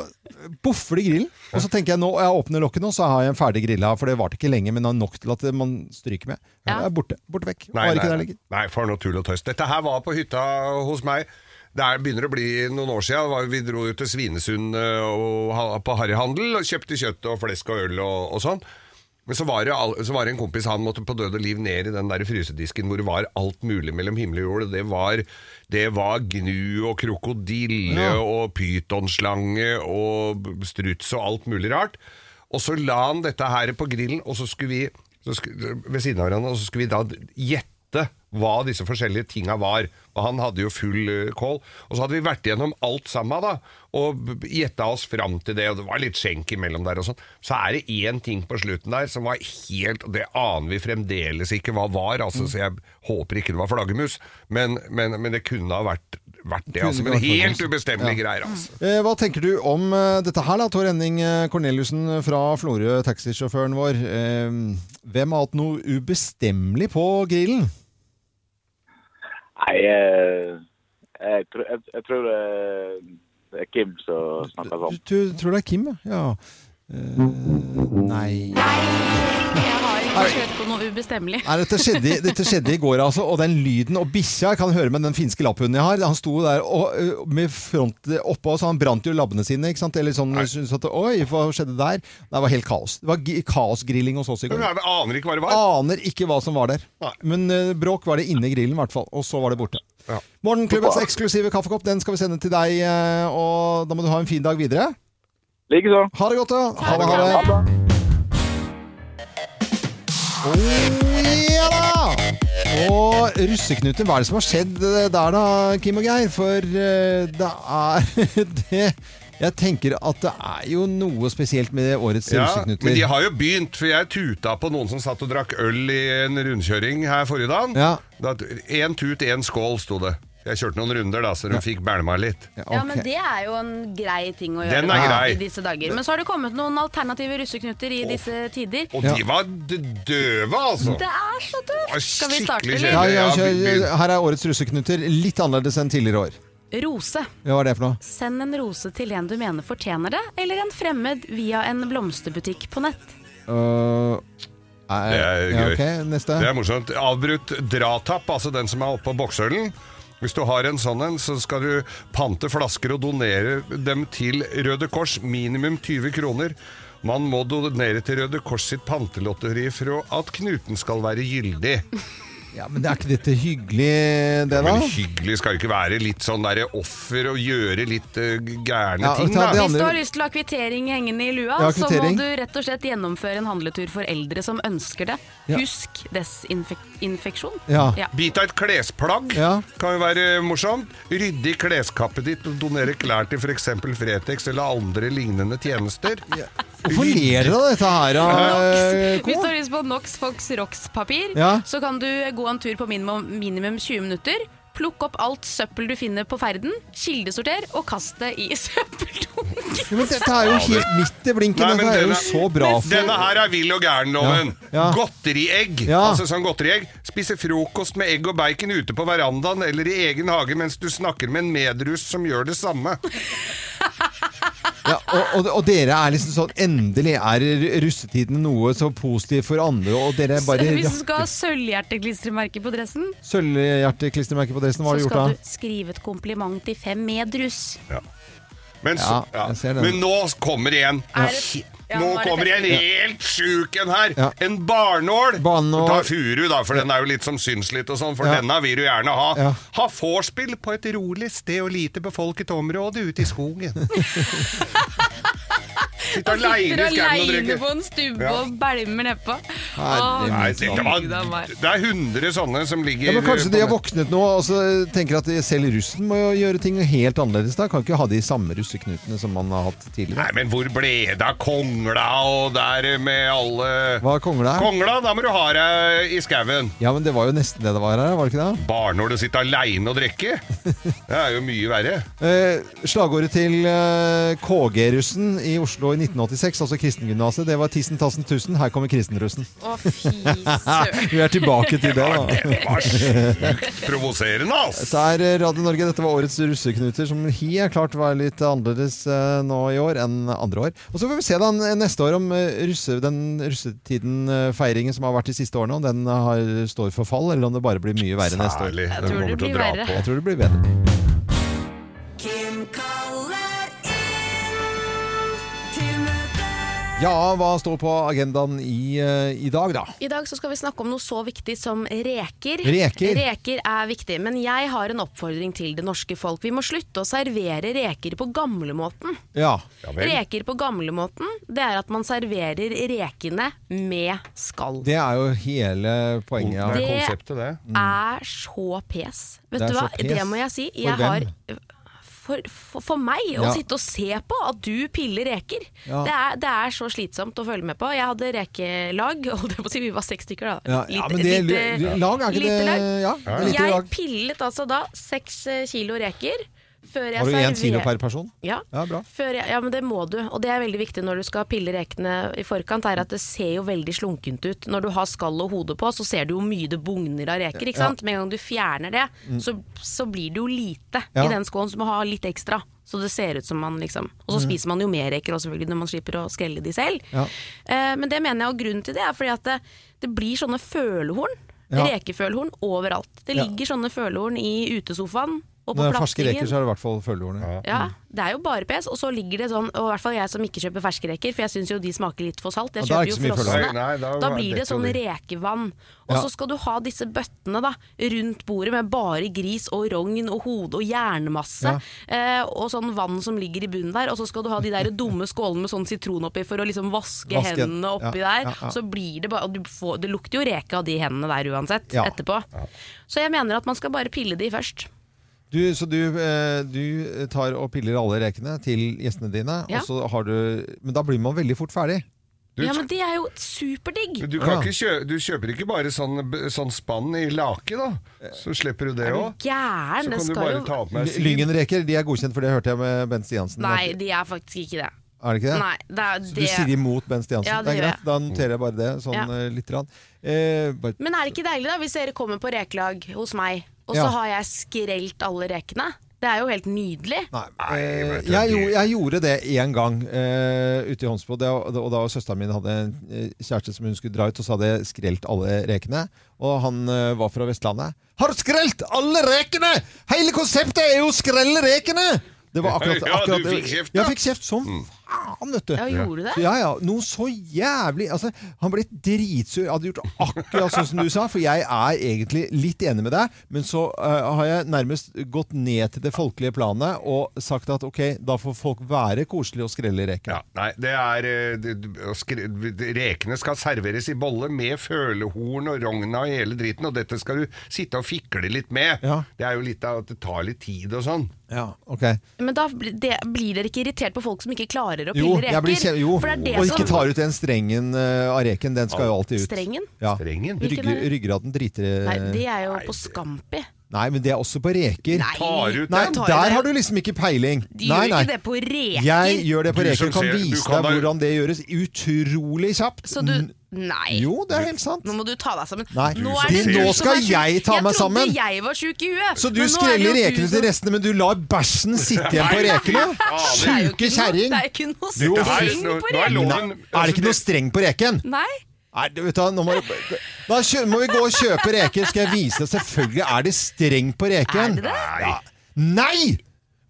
Speaker 1: boffer det grillen. Og så tenker jeg nå, jeg åpner lokket nå, så har jeg en ferdig grilla, for det varte ikke lenge, men det er nok til at man stryker med.
Speaker 3: Ja.
Speaker 1: Det er borte. Borte vekk.
Speaker 2: Nei,
Speaker 1: Var ikke
Speaker 2: nei,
Speaker 1: der lenger.
Speaker 2: nei, for noe tull og tøys. Dette her var på hytta hos meg. Det er, begynner å bli noen år siden. Vi dro ut til Svinesund eh, og, på harryhandel og kjøpte kjøtt og flesk og øl og, og sånn. Men så var, det, all- så var det en kompis han måtte på død og liv ned i den der frysedisken hvor det var alt mulig mellom himmel og jord. Det var, det var gnu og krokodille
Speaker 1: Ja.
Speaker 2: og pytonslange og struts og alt mulig rart. Og så la han dette her på grillen, og så skulle vi så skulle, ved siden av hverandre, og så skulle vi da gjette hva disse forskjellige tinga var. Og han hadde jo full eh, kål. Og så hadde vi vært igjennom alt sammen da, og gjetta oss fram til det, og det var litt skjenk imellom der og sånn. Så er det én ting på slutten der som var helt det aner vi fremdeles ikke hva var, altså, så jeg håper ikke det var flaggermus, men, men, men det kunne ha vært, vært det. Altså, men helt ubestemmelige
Speaker 1: Ja.
Speaker 2: greier, altså.
Speaker 1: Eh, hva tenker du om eh, dette her, da, Tor Henning eh, Corneliussen fra Florø, taxisjåføren vår. Eh, hvem har hatt noe ubestemmelig på grillen?
Speaker 7: Nei, eh, jeg, tror- jeg, jeg tror det det er Kim som snakker sånn.
Speaker 1: Du, du tror det er Kim, ja? ja. Uh, nei
Speaker 3: Jeg Kanskje på noe ubestemmelig.
Speaker 1: Nei, dette, skjedde, i- dette skjedde i går, altså. Og den lyden og bikkja Jeg kan høre med den finske lapphunden jeg har. Han sto der og, med front oppå, så han brant jo labbene sine. Ikke sant? Eller sånn, at, Oi, hva skjedde der? Det var helt kaos. Det var kaosgrilling hos oss i
Speaker 2: Men
Speaker 1: går.
Speaker 2: Jeg aner ikke hva det var.
Speaker 1: Aner ikke hva som var der.
Speaker 2: Nei.
Speaker 1: Men uh, bråk var det inne i grillen, i hvert fall. Og så var det borte.
Speaker 2: Ja.
Speaker 1: Morgenklubbens eksklusive kaffekopp den skal vi sende til deg, og da må du ha en fin dag videre.
Speaker 7: Likeså.
Speaker 1: Ha det godt, da. Ha det, ha det. Oh, ja da! Og russeknuten, hva er det som har skjedd der da, Kim og Geir? For eh, det er det Jeg tenker at det er jo noe spesielt med årets
Speaker 2: Ja,
Speaker 1: russeknuter.
Speaker 2: men de har jo begynt, for jeg tuta på noen som satt og drakk øl i en rundkjøring her forrige dagen.
Speaker 1: Ja.
Speaker 2: Én tut, én skål, sto det. Jeg kjørte noen runder, da, så hun fikk bælma litt.
Speaker 1: Ja,
Speaker 3: Ja, men det er jo en grei ting å gjøre
Speaker 2: Den er
Speaker 3: da,
Speaker 2: grei.
Speaker 3: i disse dager. Men så har det kommet noen alternative russeknuter i disse tider.
Speaker 2: Og de var d- døve, altså!
Speaker 3: Det er så tøft! Skal vi starte,
Speaker 2: skikkelig
Speaker 1: ja,
Speaker 3: eller?
Speaker 1: ja,
Speaker 2: Ja,
Speaker 1: kjør. Her er årets russeknuter. Litt annerledes enn tidligere år.
Speaker 3: Rose.
Speaker 1: Ja, Hva er det for noe?
Speaker 3: Send en rose til en du mener fortjener det, eller en fremmed via en blomsterbutikk på nett.
Speaker 1: Øh, er,
Speaker 2: Det er
Speaker 1: ja,
Speaker 2: gøy.
Speaker 1: ok, neste.
Speaker 2: Det er morsomt. Avbrutt dratapp, altså den som er oppå boksølen. Hvis du har en sånn en, så skal du pante flasker og donere dem til Røde Kors. Minimum 20 kroner. Man må donere til Røde Kors sitt pantelotteri for at knuten skal være gyldig.
Speaker 1: Ja, men er ikke dette hyggelig, det da?
Speaker 2: Men hyggelig skal jo ikke være litt sånn derre offer og gjøre litt uh, gærne
Speaker 1: Ja,
Speaker 2: ting, da.
Speaker 1: det
Speaker 3: Hvis du har lyst til å ha kvittering hengende i lua,
Speaker 1: Ja,
Speaker 3: så må du rett og slett gjennomføre en handletur for eldre som ønsker det.
Speaker 1: Ja.
Speaker 3: Husk desinfeksjon.
Speaker 1: Ja.
Speaker 2: Bit av et klesplagg
Speaker 1: Ja.
Speaker 2: kan jo være morsomt. Rydde i kleskappet ditt og donere klær til f.eks. Fretex eller andre lignende tjenester.
Speaker 1: Hvorfor ler dere av dette her, eh,
Speaker 3: Hvis du har lyst på Nox Fox Rocks-papir,
Speaker 1: Ja.
Speaker 3: så kan du gå en tur på minimum, minimum 20 minutter. Plukk opp alt søppel du finner på ferden, kildesorter og kast det i søppeldunken.
Speaker 1: Ja, men dette er jo helt midt i blinken.
Speaker 2: Nei, men
Speaker 1: Dette er jo så bra for
Speaker 2: Denne her er vill og gæren-loven.
Speaker 1: Ja, ja.
Speaker 2: Godteriegg.
Speaker 1: Ja.
Speaker 2: Altså sånn godteriegg. Spise frokost med egg og bacon ute på verandaen eller i egen hage mens du snakker med en medruss som gjør det samme.
Speaker 1: ja, og, og, og dere er liksom sånn Endelig er russetiden noe så positivt for andre, og dere bare
Speaker 3: Hvis du skal ha sølvhjerteklistremerke på dressen,
Speaker 1: Sølvhjerteklistremerke på dressen, hva
Speaker 3: så
Speaker 1: har du gjort
Speaker 3: skal du skrive et kompliment til fem medruss.
Speaker 2: Men, så,
Speaker 1: Ja,
Speaker 2: ja.
Speaker 1: jeg ser det.
Speaker 2: Men nå kommer det en.
Speaker 3: Er det- Ja,
Speaker 2: nå
Speaker 3: er
Speaker 2: kommer det en helt sjuk en her.
Speaker 1: Ja.
Speaker 2: En barnål.
Speaker 1: Barnål.
Speaker 2: Ta furu, da, for den er jo litt som synslitt og sånn, for
Speaker 1: Ja.
Speaker 2: denne vil du gjerne ha.
Speaker 1: Ja.
Speaker 2: Ha vorspiel på et rolig sted og lite befolket område ute i skogen. Sitte aleine
Speaker 3: sitter
Speaker 2: i skauen og
Speaker 3: aleine på en stubbe
Speaker 2: Ja.
Speaker 3: og bælmer nedpå.
Speaker 2: Nei, det, var, er hundre sånne som ligger
Speaker 1: Ja, men Kanskje de har våknet nå og så tenker at selv russen må jo gjøre ting helt annerledes. da Kan ikke ha de samme russeknutene som man har hatt tidligere.
Speaker 2: Nei, men hvor ble det av kongla og der med alle
Speaker 1: Hva er kongla?
Speaker 2: Kongla, da må du ha deg i skauen.
Speaker 1: Ja, men det var jo nesten det det var her, var det ikke det?
Speaker 2: Bare når du sitter aleine og drikker. Det er jo mye verre.
Speaker 1: Eh, slagordet til eh, KG-russen i Oslo i 1986, altså kristengymnaset, det var 'Tissen, tassen, tusen'. Her kommer kristenrussen.
Speaker 3: Å, fy søren.
Speaker 1: Vi er tilbake til det, da.
Speaker 2: Det var sjukt provoserende, ass!
Speaker 1: Dette er eh, Radio Norge. Dette var årets russeknuter, som helt klart var litt annerledes eh, nå i år enn andre år. Og Så får vi se da neste år om eh, russe, den russetiden-feiringen som har vært de siste årene, om den har, står for fall, eller om det bare blir mye verre neste år.
Speaker 2: Særlig.
Speaker 3: Jeg tror det
Speaker 2: kommer til å
Speaker 3: blir verre.
Speaker 1: Jeg tror det blir bedre.
Speaker 10: Kim kaller
Speaker 1: Ja, hva står på agendaen i, eh, i dag, da?
Speaker 3: I dag så skal vi snakke om noe så viktig som reker.
Speaker 1: Reker?
Speaker 3: Reker er viktig, men jeg har en oppfordring til det norske folk. Vi må slutte å servere reker på gamlemåten.
Speaker 1: Ja.
Speaker 2: Ja.
Speaker 3: Reker på gamlemåten, det er at man serverer rekene med skall.
Speaker 1: Det er jo hele poenget.
Speaker 2: av
Speaker 1: Ja.
Speaker 2: er
Speaker 3: Det-
Speaker 2: det.
Speaker 3: er så pes. Vet
Speaker 1: er
Speaker 3: du hva, det må jeg si.
Speaker 1: For
Speaker 3: Jeg
Speaker 1: hvem?
Speaker 3: har for, for, for meg å sitte og se på at du piller reker.
Speaker 1: Ja.
Speaker 3: Det, er, det er så slitsomt å følge med på. Jeg hadde rekelag, holdt jeg på å si, vi var seks stykker da.
Speaker 1: Ja, ja, men det
Speaker 3: Lite-
Speaker 1: lag er ikke
Speaker 3: lite
Speaker 1: det
Speaker 3: lag.
Speaker 1: Ja,
Speaker 3: Jeg pillet altså da seks eh, kilo reker.
Speaker 1: Har du én kilo per person?
Speaker 3: Ja.
Speaker 1: Ja,
Speaker 3: jeg, ja, men det må du. Og det er veldig viktig når du skal pille rekene i forkant, er at det ser jo veldig slunkent ut. Når du har skall og hode på, så ser du jo mye det bugner av reker. ikke
Speaker 1: Ja.
Speaker 3: Med en gang du fjerner det, så, så blir det jo lite
Speaker 1: Ja.
Speaker 3: i den skålen, så du må ha litt ekstra. Så det ser ut som man liksom Og så
Speaker 1: Mm.
Speaker 3: spiser man jo mer reker også, selvfølgelig når man slipper å skrelle de selv.
Speaker 1: Ja.
Speaker 3: Eh, men det mener jeg, og grunnen til det er fordi at det, det blir sånne følehorn.
Speaker 1: Ja.
Speaker 3: Rekefølehorn overalt. Det
Speaker 1: Ja.
Speaker 3: ligger sånne følehorn i utesofaen og på
Speaker 1: Når det er ferske reker, så er det i hvert fall følehornet.
Speaker 3: Ja, det er jo bare pes, og så ligger det sånn, og i hvert fall jeg som ikke kjøper ferske reker, for jeg syns jo de smaker litt for salt. Jeg
Speaker 1: Ja, er
Speaker 3: kjøper jo
Speaker 2: frossene. da
Speaker 3: da blir det sånn rekevann. Og så skal du ha disse bøttene da, rundt bordet med bare gris og rogn og hode og jernmasse. Eh, og sånn vann som ligger i bunnen der. Og så skal du ha de der dumme skålene med sånn sitron oppi for å liksom vaske,
Speaker 1: Vaske-
Speaker 3: hendene oppi der.
Speaker 1: ja, ja.
Speaker 3: Så blir det bare og du får, Det lukter jo reke av de hendene der uansett, etterpå. Så jeg mener at man skal bare pille de først.
Speaker 1: Du, så du, eh, du tar og piller alle rekene til gjestene dine,
Speaker 3: Ja.
Speaker 1: og så har du Men da blir man veldig fort ferdig.
Speaker 2: Du,
Speaker 3: Ja, men det er jo superdigg!
Speaker 2: du, kan
Speaker 1: Ja.
Speaker 2: ikke kjø du kjøper ikke bare sånn, sånn spann i lake, da. Så slipper du det òg.
Speaker 3: gæren?
Speaker 2: Så
Speaker 3: Det
Speaker 2: kan du bare
Speaker 3: jo
Speaker 2: ta opp med.
Speaker 1: Lyngenreker de er godkjent, for det hørte jeg med Bent Stiansen.
Speaker 3: Nei, de er faktisk ikke det.
Speaker 1: Er det ikke det?
Speaker 3: Nei, det er
Speaker 1: Så
Speaker 3: det.
Speaker 1: du sier imot Bent Stiansen?
Speaker 3: Ja, det
Speaker 1: er greit, da noterer jeg bare det sånn
Speaker 3: Ja.
Speaker 1: eh, litt. Eh, bare,
Speaker 3: Men er det ikke deilig da, hvis dere kommer på rekelag hos meg, og
Speaker 1: Ja.
Speaker 3: så har jeg skrelt alle rekene? Det er jo helt nydelig.
Speaker 1: nei, eh, jeg, jeg gjorde det én gang eh, ute i Hånsbo. Det, og og da søsteren min hadde en eh, kjæreste som hun skulle dra ut, og så hadde jeg skrelt alle rekene. Og han eh, var fra Vestlandet. Har skrelt alle rekene?! Hele konseptet er jo å skrelle rekene! Det var akkurat,
Speaker 2: Ja, du fikk kjeft, da.
Speaker 1: Jeg fikk kjeft som faen, vet du.
Speaker 3: Ja, gjorde det?
Speaker 1: Ja, ja. Noe så jævlig altså, Han ble dritsur. Jeg hadde gjort akkurat sånn som du sa, for jeg er egentlig litt enig med deg. Men så uh, har jeg nærmest gått ned til det folkelige planet og sagt at ok, da får folk være koselige og skrelle reker.
Speaker 2: Ja, nei, det er å skre- Rekene skal serveres i bolle med følehorn og rogna og hele driten, og dette skal du sitte og fikle litt med.
Speaker 1: Ja.
Speaker 2: Det er jo litt av at det tar litt tid og sånn.
Speaker 1: Ja, ok.
Speaker 3: Men da det, blir dere ikke irritert på folk som ikke klarer
Speaker 1: Jo, blir kje jo.
Speaker 3: For det er det
Speaker 1: og
Speaker 3: som
Speaker 1: ikke tar ut den strengen uh, av reken. Den skal jo alltid ut.
Speaker 3: Strengen?
Speaker 1: Ja.
Speaker 2: Strengen.
Speaker 1: Rygg, ryggraden driter
Speaker 3: Nei, det er jo på Scampi.
Speaker 1: Men det er også på reker.
Speaker 3: Nei,
Speaker 2: Tar ut
Speaker 1: Nei,
Speaker 2: den.
Speaker 3: tar
Speaker 1: der
Speaker 3: det.
Speaker 1: har du liksom ikke peiling.
Speaker 3: de
Speaker 1: nei,
Speaker 3: gjør
Speaker 1: nei.
Speaker 3: ikke det på reker.
Speaker 1: Jeg gjør det på
Speaker 2: Du
Speaker 1: reker. Kan
Speaker 2: ser- du
Speaker 1: vise
Speaker 2: kan
Speaker 1: deg
Speaker 2: da-
Speaker 1: hvordan det gjøres utrolig kjapt.
Speaker 3: Så du Nei.
Speaker 1: Jo, det er helt sant.
Speaker 3: Nå må du ta deg sammen.
Speaker 1: Nei,
Speaker 3: nå, er det
Speaker 2: Nå
Speaker 1: skal
Speaker 3: er
Speaker 1: jeg ta meg sammen.
Speaker 3: Jeg trodde jeg var sjuk i huet.
Speaker 1: Så du
Speaker 3: er
Speaker 1: skreller rekene til restene, men du lar bæsjen sitte igjen på
Speaker 2: Nei,
Speaker 1: rekene? Sjuke kjerring!
Speaker 3: Det er ikke noe streng på
Speaker 1: Nei, Er det ikke noe streng på reken?
Speaker 3: Nei.
Speaker 1: Nei, du vet du, nå må, da må vi gå og kjøpe reker. Skal jeg vise deg? Selvfølgelig er det streng på reken.
Speaker 3: Er det det?
Speaker 2: Nei.
Speaker 1: Nei!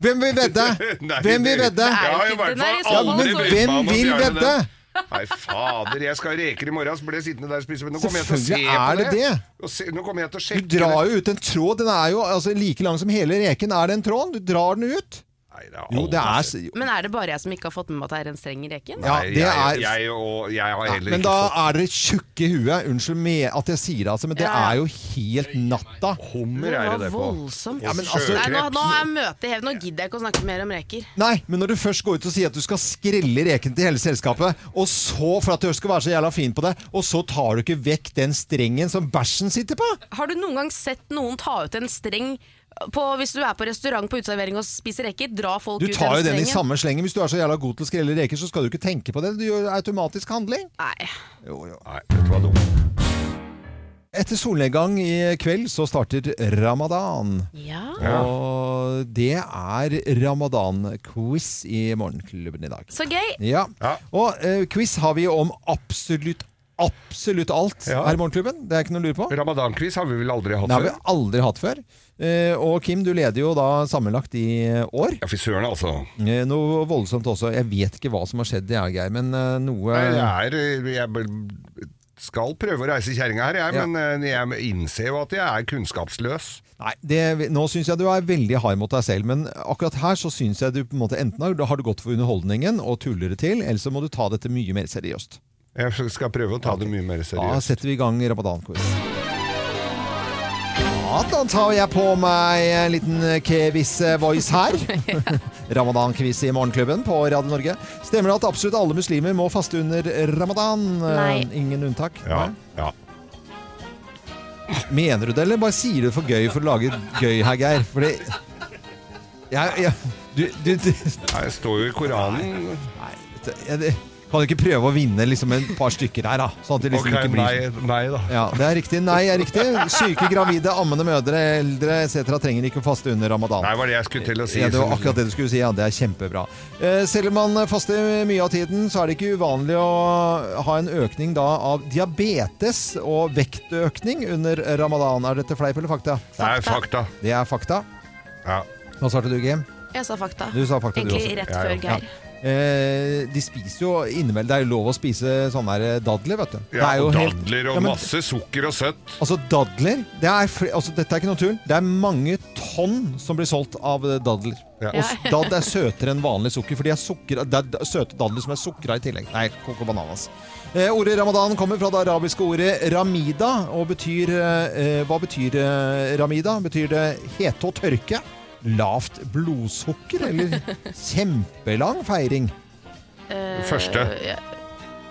Speaker 1: Hvem vil vedde? Hvem vil
Speaker 2: det-
Speaker 1: vedde?
Speaker 2: Har i hvert
Speaker 3: er
Speaker 2: fall
Speaker 1: Ja, men hvem vil vedde?
Speaker 2: Nei, fader, jeg skal ha reker i morgen, så blir jeg sittende der og spise. Men nå kommer jeg til å se på
Speaker 1: det det.
Speaker 2: Se, nå kommer jeg til å sjekke
Speaker 1: Du
Speaker 2: drar
Speaker 1: jo ut en tråd. Den er jo altså, like lang som hele reken. Er det en tråd? Du drar den ut.
Speaker 2: Nei, det er
Speaker 1: Jo, det er
Speaker 3: Men er det bare jeg som ikke har fått med meg at det er en streng i reken?
Speaker 1: Ja, det er
Speaker 2: jeg, jeg, og, jeg har
Speaker 1: ja,
Speaker 2: heller
Speaker 1: Men
Speaker 2: ikke
Speaker 1: da
Speaker 2: fått
Speaker 1: er dere tjukke i huet. Unnskyld med at jeg sier det, altså, men det
Speaker 3: Ja, ja.
Speaker 1: er jo helt natta.
Speaker 2: Hummer, er det det på.
Speaker 3: voldsomt.
Speaker 1: Ja, men altså-
Speaker 3: Nei, nå, nå er møtet hevet. Nå gidder jeg ikke å snakke mer om reker.
Speaker 1: Nei, men når du først går ut og sier at du skal skrelle reken til hele selskapet, og så, for at du skal være så jævla fin på det, og så tar du ikke vekk den strengen som bæsjen sitter på?
Speaker 3: Har du noen gang sett noen ta ut en streng på, hvis du er på restaurant på uteservering og spiser reker? Dra folk
Speaker 1: Du
Speaker 3: ut
Speaker 1: tar jo den i samme slengen. Hvis du er så jævla god til å skrelle reker, så skal du ikke tenke på det. Du gjør automatisk handling.
Speaker 3: Nei.
Speaker 1: Jo, jo.
Speaker 2: Nei, vet du hva, dumt.
Speaker 1: Etter solnedgang i kveld så starter ramadan.
Speaker 3: Ja.
Speaker 1: Og det er ramadan-quiz i Morgenklubben i dag.
Speaker 3: Så gøy.
Speaker 1: Ja.
Speaker 2: Ja.
Speaker 1: Og uh, quiz har vi om absolutt, absolutt alt
Speaker 2: Ja.
Speaker 1: her i Morgenklubben. Det er ikke noe å lure på.
Speaker 2: Ramadan-quiz har vi vel aldri hatt
Speaker 1: Det har vi
Speaker 2: før?
Speaker 1: aldri hatt før. Eh, og Kim, du leder jo da sammenlagt i år.
Speaker 2: Ja, fy søren, altså.
Speaker 1: Eh, noe voldsomt også. Jeg vet ikke hva som har skjedd, jeg, Geir, men eh, noe
Speaker 2: Nei, det er, jeg b- skal prøve å reise kjerringa her, jeg,
Speaker 1: Ja.
Speaker 2: men eh, jeg innser jo at jeg er kunnskapsløs.
Speaker 1: Nei, det, nå syns jeg du er veldig hard mot deg selv, men akkurat her så syns jeg du på en måte enten har, har du gått for underholdningen og tuller det til, eller så må du ta dette mye mer seriøst.
Speaker 2: Jeg skal prøve å ta det mye mer seriøst.
Speaker 1: Da setter vi i gang ramadan-quiz. Ja, da tar jeg på meg en liten kevis-voice her. Ramadan-quiz i Morgenklubben på Radio Norge. Stemmer det at absolutt alle muslimer må faste under ramadan?
Speaker 3: Nei.
Speaker 1: Eh, Ingen unntak?
Speaker 2: Ja, ja.
Speaker 1: Mener du det, eller bare sier du det for gøy for å lage gøy her, Geir? Fordi jeg, jeg, du, du, du
Speaker 2: Nei, Det står jo i Koranen.
Speaker 1: Nei, jeg, det- Kan du ikke prøve å vinne liksom en par stykker her, da? Sånn at det liksom
Speaker 2: okay,
Speaker 1: ikke blir
Speaker 2: nei, nei da.
Speaker 1: Ja, det er riktig. Nei er riktig. Syke, gravide, ammende mødre, eldre etc. trenger ikke å faste under ramadan.
Speaker 2: Nei, var det jeg skulle til å si.
Speaker 1: Ja, det var akkurat det du skulle si. Ja, det er kjempebra. Eh, selv om man faster mye av tiden, så er det ikke uvanlig å ha en økning da av diabetes og vektøkning under ramadan. Er dette fleip eller fakta?
Speaker 2: Det er fakta.
Speaker 1: Det er fakta.
Speaker 2: Ja.
Speaker 1: Hva svarte du, Game?
Speaker 3: Jeg sa fakta.
Speaker 1: Du sa fakta, du
Speaker 3: Egentlig
Speaker 1: også.
Speaker 3: rett
Speaker 1: Ja, ja.
Speaker 3: før Geir.
Speaker 1: Eh, de spiser jo innimellom Det er jo lov å spise sånne her dadler, vet du. det
Speaker 2: Ja,
Speaker 1: er jo
Speaker 2: og
Speaker 1: helt-
Speaker 2: dadler og
Speaker 1: Ja, men-
Speaker 2: masse sukker og søtt.
Speaker 1: Altså dadler det er, altså, Dette er ikke noe tull. Det er mange tonn som blir solgt av eh, dadler.
Speaker 2: Ja.
Speaker 1: Og dadd er søtere enn vanlig sukker, for de er sukker, det er søte dadler som er sukra i tillegg. Nei, coco bananas. Eh, ordet ramadan kommer fra det arabiske ordet ramida, og betyr eh, Hva betyr eh, ramida? Betyr det hete og tørke? Lavt blodsukker? Eller kjempelang feiring?
Speaker 3: Eh,
Speaker 2: Første.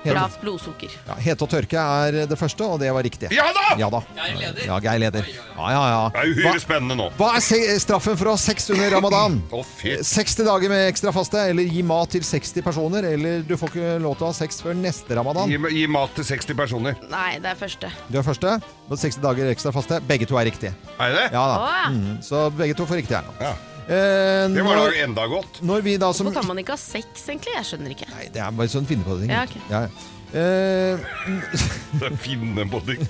Speaker 3: Lavt blodsukker.
Speaker 1: Ja, hete og tørke er det første, og det var riktig.
Speaker 2: Ja da!
Speaker 1: Ja da.
Speaker 4: Geir leder.
Speaker 1: Ja, Geir leder. Ja, ja, ja.
Speaker 2: Det er uhyre spennende nå.
Speaker 1: Hva er straffen for å ha sex under ramadan?
Speaker 2: Fy.
Speaker 1: 60 dager med ekstra faste, eller gi mat til 60 personer, eller du får ikke lov til å ha sex før neste ramadan.
Speaker 2: Gi, gi mat til 60 personer.
Speaker 3: Nei, det er første.
Speaker 1: Du er første, og 60 dager ekstra faste. Begge to er riktige.
Speaker 2: Er det det?
Speaker 1: Ja da.
Speaker 3: Oh, ja.
Speaker 1: Mm, så begge to får riktig her nå.
Speaker 2: Ja.
Speaker 1: Eh,
Speaker 2: Det var da enda godt.
Speaker 1: når vi da som
Speaker 3: Hvorfor kan man ikke ha sex, egentlig? Jeg skjønner ikke.
Speaker 1: Nei, det er bare sånn finne på ting.
Speaker 3: Ja, ok.
Speaker 1: Ja. Eh,
Speaker 2: Det er finne på ting.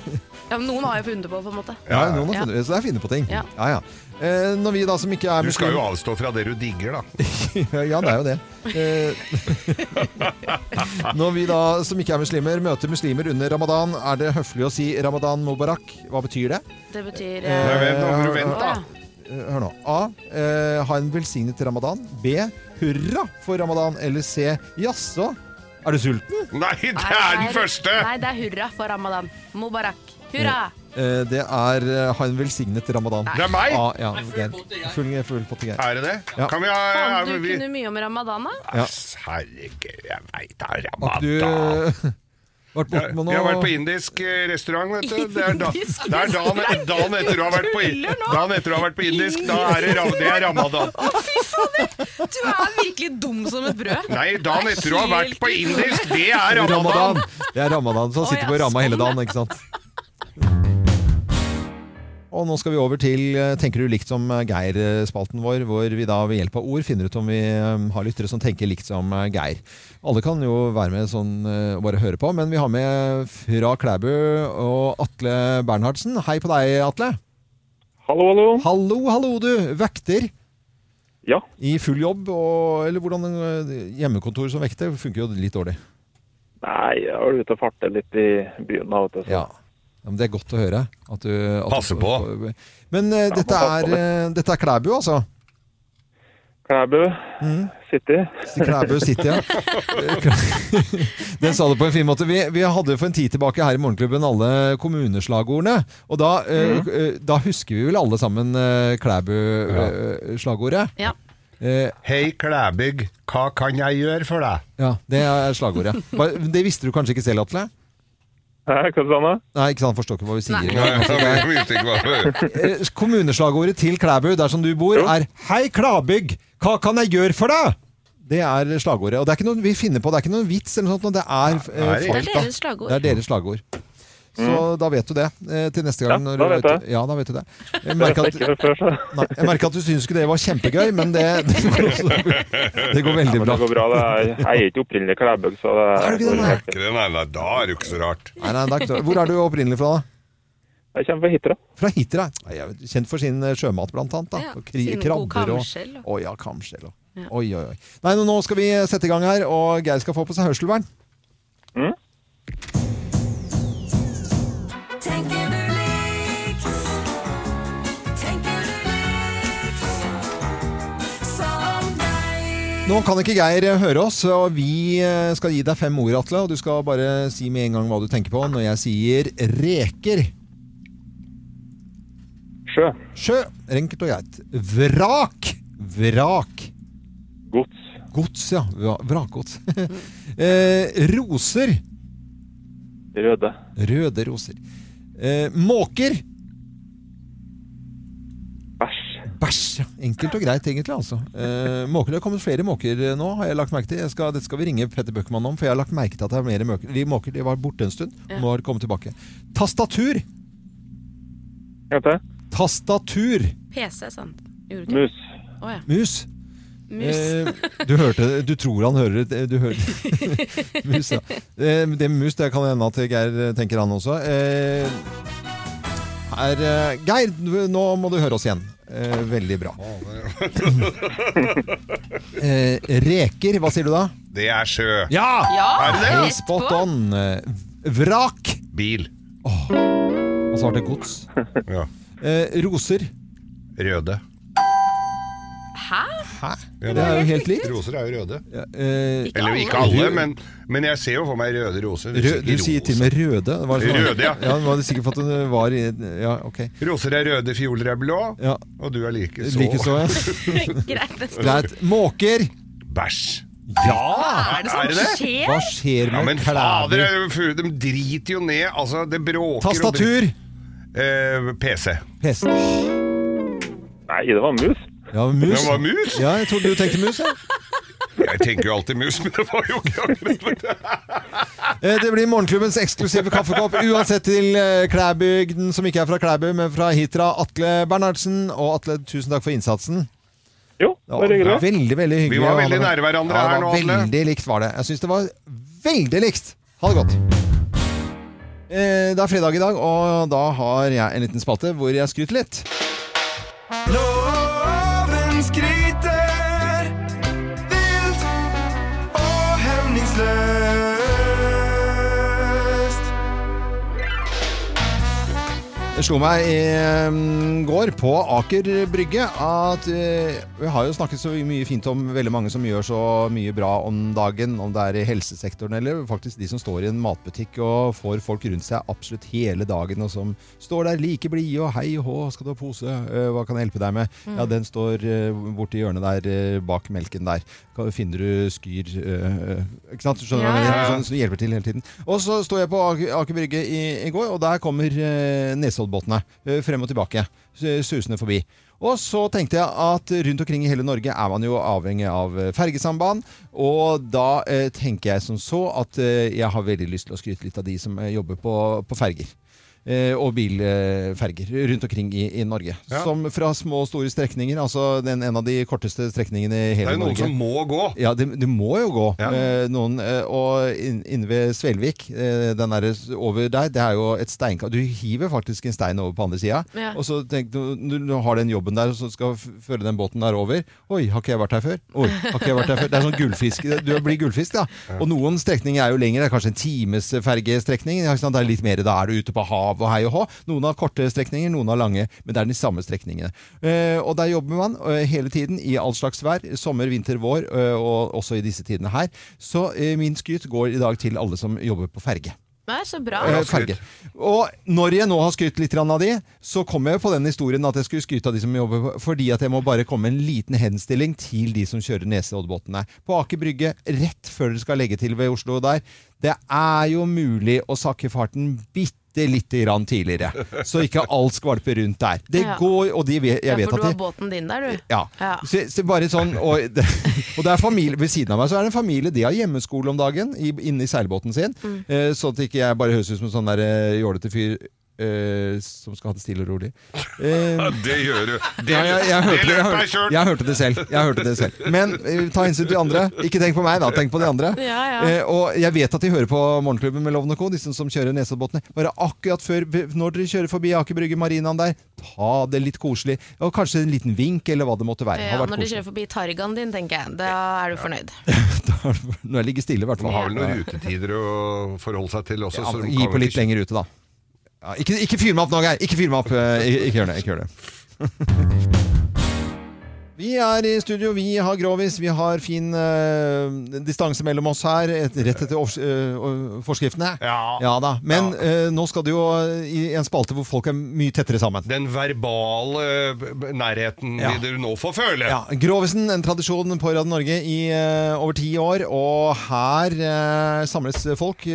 Speaker 3: Ja, men noen har jo funnet det på, på en måte.
Speaker 1: ja,
Speaker 2: Ja,
Speaker 1: noen har
Speaker 3: ja.
Speaker 1: funnet, så det er finne på ting.
Speaker 3: Ja.
Speaker 1: Ja, ja. Eh, når vi da som ikke er
Speaker 2: Du skal jo avstå fra det du digger, da.
Speaker 1: Ja, det er jo det. Eh, Når vi da, som ikke er muslimer, møter muslimer under ramadan, er det høflig å si ramadan mubarak. Hva betyr det?
Speaker 3: Det betyr
Speaker 1: Eh,
Speaker 2: Nei,
Speaker 3: eh,
Speaker 2: vent, nå må du vente,
Speaker 3: ja.
Speaker 2: da.
Speaker 1: Eh, Hør nå. A. Eh, ha en velsignet ramadan. B. Hurra for ramadan. Eller C. Jaså, er du sulten?
Speaker 2: Nei, det
Speaker 3: Nei,
Speaker 2: er den første!
Speaker 3: Nei, det er hurra for ramadan. Mubarak. Hurra!
Speaker 1: Eh, det er eh, ha en velsignet ramadan.
Speaker 2: Det er meg!
Speaker 1: A, ja, Geir.
Speaker 4: pott.
Speaker 1: Full, full potte i
Speaker 2: Er det det?
Speaker 1: Ja.
Speaker 2: Kan vi ha
Speaker 3: Faen, du
Speaker 2: vi,
Speaker 3: kunne mye om ramadan, da.
Speaker 1: Ja.
Speaker 2: Herregud, jeg veit da,
Speaker 1: Har ikke du
Speaker 2: Ramadan.
Speaker 1: Vært borte med noe
Speaker 2: jeg har vært på indisk eh, restaurant, vet du. Det er, da,
Speaker 3: Indisk
Speaker 2: det er dagen, dagen etter du har vært på? Dagen etter du har vært på indisk, da er det, det er ramadan.
Speaker 3: Å, fy fader! Du er virkelig dum som et brød.
Speaker 2: Nei, dagen etter du har vært på indisk, det er ramadan.
Speaker 1: Ramadan! Det er ramadan, så han sitter på ramma hele
Speaker 3: sånn,
Speaker 1: dagen, ikke sant? Og nå skal vi over til eh, Tenker du likt som eh, Geir-spalten vår, hvor vi da ved hjelp av ord finner ut om vi eh, har lyttere som tenker likt som Geir. Alle kan jo være med sånn og bare høre på, men vi har med fra Klæbu og Atle Bernhardsen. Hei på deg, Atle.
Speaker 7: Hallo, hallo.
Speaker 1: Hallo, hallo, du. Vekter
Speaker 7: Ja.
Speaker 1: i full jobb, og, eller hvordan hjemmekontor som vekter funker jo litt dårlig.
Speaker 7: Nei, jeg var ute og fartet litt i byen da, vet du. så-
Speaker 1: Ja. Ja men det er godt å høre. At du, at
Speaker 2: Passe
Speaker 1: du-
Speaker 2: på.
Speaker 1: Men
Speaker 7: uh,
Speaker 1: dette, er,
Speaker 7: uh,
Speaker 1: eh, dette er Klæbu, altså?
Speaker 7: Klæbu City.
Speaker 1: Klæbu City, ja. Den sa du på en fin måte. Vi, vi hadde for en tid tilbake her i Morgenklubben alle kommuneslagordene. Og da, mm. uh, da husker vi vel alle sammen uh, Klæbu-slagordet?
Speaker 3: Ja.
Speaker 1: Eh,
Speaker 2: Hei, Klæbygg, hva kan jeg gjøre for deg?
Speaker 1: ja, det er slagordet. Det visste du kanskje ikke selv, Atle?
Speaker 7: Hæ, hva sa du?
Speaker 1: Nei, ikke sant, forstår ikke hva vi sier.
Speaker 3: Nei.
Speaker 1: engang. Altså, er-
Speaker 2: Jeg vet ikke hva
Speaker 1: Eh, Kommuneslagordet til Klæbu, der som du bor, er 'Hei, Klæbygg, hva kan jeg gjøre for deg?' Det er slagordet. Og det er ikke noe vi finner på, det er ikke noen vits eller noe sånt, det er eh,
Speaker 3: Det er deres slagord.
Speaker 1: Det er deres slagord. Så da vet du det eh, til neste gang.
Speaker 7: Ja,
Speaker 1: når
Speaker 7: da
Speaker 1: du
Speaker 7: vet
Speaker 1: er
Speaker 7: jeg.
Speaker 1: Ja, da vet du det. Jeg merker
Speaker 7: jeg
Speaker 1: at,
Speaker 7: før, så.
Speaker 1: nei, jeg merker at du syns ikke det var kjempegøy, men det, det, går, også, det går veldig
Speaker 7: ja,
Speaker 1: bra.
Speaker 7: det går bra. Det er, jeg er ikke opprinnelig Klæbøk, så det
Speaker 1: Er du ikke det, nei?
Speaker 2: Ikke det, nei, nei, da er det jo ikke så rart.
Speaker 1: Nei, nei, er. Hvor er du opprinnelig fra, da?
Speaker 7: Jeg kommer fra Hitra.
Speaker 1: Fra Hitra. Er Kjent for sin eh, sjømat, blant annet. Da.
Speaker 3: Ja,
Speaker 1: Og krabber og Å ja, kamskjell. og-
Speaker 3: Ja.
Speaker 1: Oi, oi, oi. Nei, nå- skal vi sette i gang her, og Geir skal få på seg hørselvern.
Speaker 10: Tenker
Speaker 1: Nå kan ikke Geir eh, høre oss, og vi eh, skal gi deg fem ord, Atle. Og du skal bare si med en gang hva du tenker på når jeg sier reker.
Speaker 7: Sjø.
Speaker 1: Sjø. Enkelt og greit. Vrak. Vrak.
Speaker 7: Gods.
Speaker 1: Gods, ja. Vrakgods. eh, roser.
Speaker 7: Røde.
Speaker 1: Røde roser. Eh, måker.
Speaker 7: Bæsj.
Speaker 1: Ja. Enkelt og greit, egentlig. altså. Eh, måker, Det har kommet flere måker eh, nå, har jeg lagt merke til. Jeg skal, dette skal vi ringe Petter Bøckmann om, for jeg har lagt merke til at det er mer måker. De måker de var borte en stund,
Speaker 3: Ja.
Speaker 1: og nå har de kommet tilbake. Tastatur!
Speaker 7: Heter?
Speaker 1: Tastatur!
Speaker 3: PC, sant? Gjorde ikke?
Speaker 7: Mus.
Speaker 3: Å ja.
Speaker 1: Mus.
Speaker 3: Mus.
Speaker 1: Eh, du hørte Du tror han hører det. Du hører Mus, ja. Eh, det med mus, det kan hende at Geir tenker han også. Eh, er, eh, Geir, nå må du høre oss igjen. Eh, veldig bra. Eh, reker, hva sier du da?
Speaker 2: Det er sjø.
Speaker 1: Ja!
Speaker 3: Ja,
Speaker 2: Er det det?
Speaker 1: Spot on. Eh, Vrak.
Speaker 2: Bil.
Speaker 1: Og så har det gods.
Speaker 2: Ja.
Speaker 1: Eh, roser.
Speaker 2: Røde. Ja,
Speaker 1: Det er jo helt likt.
Speaker 2: Roser er jo røde.
Speaker 1: Ja, eh,
Speaker 3: Ikke
Speaker 2: Eller ikke alle, men, men jeg ser jo for meg røde roser.
Speaker 1: rød, du sier til og med røde. Var sånn-
Speaker 2: Røde, ja.
Speaker 1: ja. Var sikkert for at det var i Ja, ok.
Speaker 2: Roser er røde, fioler er blå,
Speaker 1: Ja,
Speaker 2: og du er like så.
Speaker 1: Likeså, ja.
Speaker 3: Greit.
Speaker 1: Måker.
Speaker 2: Bæsj.
Speaker 1: Ja!
Speaker 3: Er det som
Speaker 2: Er det det?
Speaker 3: skjer?
Speaker 1: Hva skjer
Speaker 2: Ja, men
Speaker 1: med
Speaker 2: fader, er fu- de driter jo ned. Altså, det bråker og
Speaker 1: Tastatur.
Speaker 2: br- Eh, PC.
Speaker 1: PC.
Speaker 7: Nei, det var mus.
Speaker 1: Ja, mus.
Speaker 2: Det var mus?
Speaker 1: Ja, jeg trodde du tenkte mus, ja.
Speaker 2: Jeg tenker jo alltid mus, men det var jo ikke akkurat det.
Speaker 1: Eh, Det blir morgenklubbens eksklusive kaffekopp, uansett til eh, Klæbygden, som ikke er fra Klæbu, men fra Hitra. Atle Bernhardsen. Og Atle, tusen takk for innsatsen.
Speaker 7: Jo, det var hyggelig.
Speaker 1: veldig, veldig hyggelig.
Speaker 2: Vi var veldig nære hverandre
Speaker 1: ja,
Speaker 2: her nå, Atle.
Speaker 1: Veldig likt var det. Jeg syns det var veldig likt. Ha det godt. Eh, Det er fredag i dag, og da har jeg en liten spalte hvor jeg skryter litt.
Speaker 10: Loven skryter
Speaker 1: Det slo meg i mm, går på Aker Brygge at eh, vi har jo snakket så mye fint om veldig mange som gjør så mye bra om dagen, om det er i helsesektoren eller faktisk de som står i en matbutikk og får folk rundt seg absolutt hele dagen, og som står der like blide og hei hå, skal du ha pose, Eh, hva kan jeg hjelpe deg med? Ja, den står uh, borti hjørnet der eh, bak melken der. Finner du skyr øh, Ikke sant? Skjønner du
Speaker 3: Ja, ja.
Speaker 1: Sånn, som hjelper til hele tiden. Og så står jeg på Aker, Brygge i, i går, og der kommer øh, Nesoddbåtene øh, frem og tilbake, su- susende forbi. Og så tenkte jeg at rundt omkring i hele Norge er man jo avhengig av eh, fergesamband. Og da eh, tenker jeg som så at eh, jeg har veldig lyst til å skryte litt av de som eh, jobber på, på ferger. Eh, og bilferger rundt omkring i, i Norge.
Speaker 2: Ja.
Speaker 1: Som fra små og store strekninger. Altså den, en av de korteste strekningene i hele Norge.
Speaker 2: Det er jo noen
Speaker 1: Norge.
Speaker 2: som må gå.
Speaker 1: Ja, det, de må jo gå.
Speaker 2: Ja.
Speaker 1: Eh, noen, eh, og inn- inne ved Svelvik, eh, den der over der, det er jo et steinkast. Du hiver faktisk en stein over på andre sida.
Speaker 3: Ja.
Speaker 1: Og så tenk du, du, har den jobben der, og så skal føre den båten der over. Oi, har ikke jeg vært her før? Oi, har ikke jeg vært her før? Det er sånn gullfisk. Du blir gullfisk, da. Og noen strekninger er jo lengre. Det er kanskje en times fergestrekning. ikke sant? Det er litt mer, da er du ute på hav og hei og hå. Noen har korte strekninger, noen har lange, men det er de samme strekningene. Eh, og der jobber man eh, hele tiden i all slags vær. Sommer, vinter, vår, eh, og også i disse tidene her. Så eh, min skryt går i dag til alle som jobber på ferge.
Speaker 3: Nei, så bra.
Speaker 1: Ferge. Og når jeg nå har skrytt litt av de, så kommer jeg på den historien at jeg skulle skryte av de som jobber fordi at jeg må bare komme med en liten henstilling til de som kjører Nesoddbåtene. På Aker Brygge, rett før dere skal legge til ved Oslo der, det er jo mulig å sakke farten bitte lite grann tidligere. Så ikke alt skvalper rundt der. Det
Speaker 3: Ja.
Speaker 1: går, og de jeg
Speaker 3: Ja,
Speaker 1: vet
Speaker 3: for
Speaker 1: at
Speaker 3: du har båten din der, du.
Speaker 1: ja.
Speaker 3: Ja.
Speaker 1: Så, så bare sånn, og det, og det er familie ved siden av meg, så er det en familie. De har hjemmeskole om dagen i, inne i seilbåten sin.
Speaker 3: Mm.
Speaker 1: Eh, sånn at ikke jeg bare høres ut som en sånn der eh, jålete fyr eh, som skal ha det stille og rolig. Eh,
Speaker 2: Det gjør du. Det,
Speaker 1: ja, jeg, jeg, hørte, det, jeg,
Speaker 2: løpet er
Speaker 1: hørte,
Speaker 2: kjørt.
Speaker 1: jeg hørte det selv. Jeg hørte det selv. Men eh, ta hensyn til de andre. Ikke tenk på meg, da. Tenk på de andre.
Speaker 3: Ja, ja.
Speaker 1: Eh, og jeg vet at de hører på Morgenklubben med Loven og Co., disse som kjører Nesoddbåtene. Bare akkurat før, når dere kjører forbi Aker Brygge Marinaen der, ta det litt koselig. Og kanskje en liten vink, eller hva det måtte være.
Speaker 3: Ja,
Speaker 1: Har vært
Speaker 3: når de
Speaker 1: koselig.
Speaker 3: kjører forbi Targaen din, tenker jeg, da er du fornøyd.
Speaker 1: Når jeg ligger stille, i hvert
Speaker 2: Man
Speaker 1: fall.
Speaker 2: har vel noen rutetider å forholde seg til også.
Speaker 1: Ja,
Speaker 2: så
Speaker 1: gi på litt
Speaker 2: ikke-
Speaker 1: lenger ute, da. Ja, ikke, ikke fyr meg opp nå, Geir! Ikke fyr meg opp! eh, Ikke, ikke gjør det. ikke gjør det. Vi er i studio, vi har Grovis, vi har fin uh, distanse mellom oss her, et, rett etter eh, forskriftene.
Speaker 2: Ja.
Speaker 1: da. Men eh, nå skal du jo i en spalte hvor folk er mye tettere sammen.
Speaker 2: Den verbale nærheten
Speaker 1: Ja.
Speaker 2: vil du nå få føle.
Speaker 1: Ja, Grovisen, en tradisjon på Radio Norge i over ti år. Og her samles folk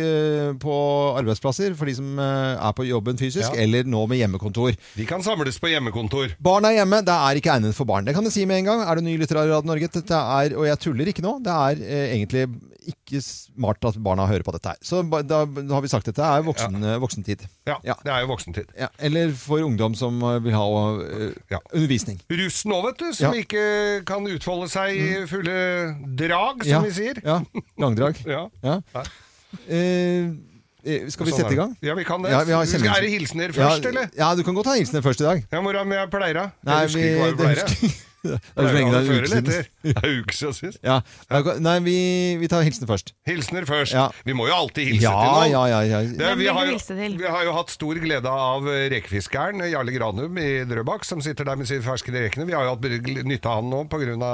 Speaker 1: på arbeidsplasser for de som er på jobben fysisk,
Speaker 2: Ja.
Speaker 1: eller nå med hjemmekontor.
Speaker 2: De kan samles på hjemmekontor.
Speaker 1: Barn er hjemme, det er ikke egnet for barn. Det kan jeg si med en gang. Er du ny lytter av Radio Norge, dette er, og jeg tuller ikke nå, det er eh, egentlig ikke smart at barna hører på dette her. Så ba- da, da har vi sagt dette er voksen, ja. voksentid.
Speaker 2: Ja, det er jo voksentid.
Speaker 1: Ja, eller for ungdom som eh, vil ha eh, undervisning.
Speaker 2: Russen òg, vet du, som
Speaker 1: Ja.
Speaker 2: ikke kan utfolde seg i fulle drag, som
Speaker 1: Ja,
Speaker 2: vi sier.
Speaker 1: Ja, langdrag.
Speaker 2: Ja.
Speaker 1: Ja. Eh, eh, skal vi
Speaker 2: Sånn
Speaker 1: sette
Speaker 2: er
Speaker 1: i gang?
Speaker 2: Ja, vi kan det.
Speaker 1: Ja, vi
Speaker 2: er det hilsener først,
Speaker 1: ja,
Speaker 2: eller?
Speaker 1: Ja, du kan godt ha hilsener først i dag.
Speaker 2: Ja, med pleiere?
Speaker 1: Nei,
Speaker 2: jeg husker
Speaker 1: vi-
Speaker 2: ikke hva vi pleier.
Speaker 1: Det er
Speaker 2: jo
Speaker 1: lenge det er
Speaker 2: før eller etter? Det er uke siden sist.
Speaker 1: Ja. Nei, vi, vi tar hilsener først.
Speaker 2: Hilsener først.
Speaker 1: Ja.
Speaker 2: Vi må jo alltid hilse
Speaker 1: Ja,
Speaker 2: til noen.
Speaker 1: ja, ja, ja.
Speaker 2: Det, vi, har vi har jo hatt stor glede av eh, rekefiskeren Jarle Granum i Drøbak, som sitter der med sine ferske rekene. Vi har jo hatt nytte av han nå pga.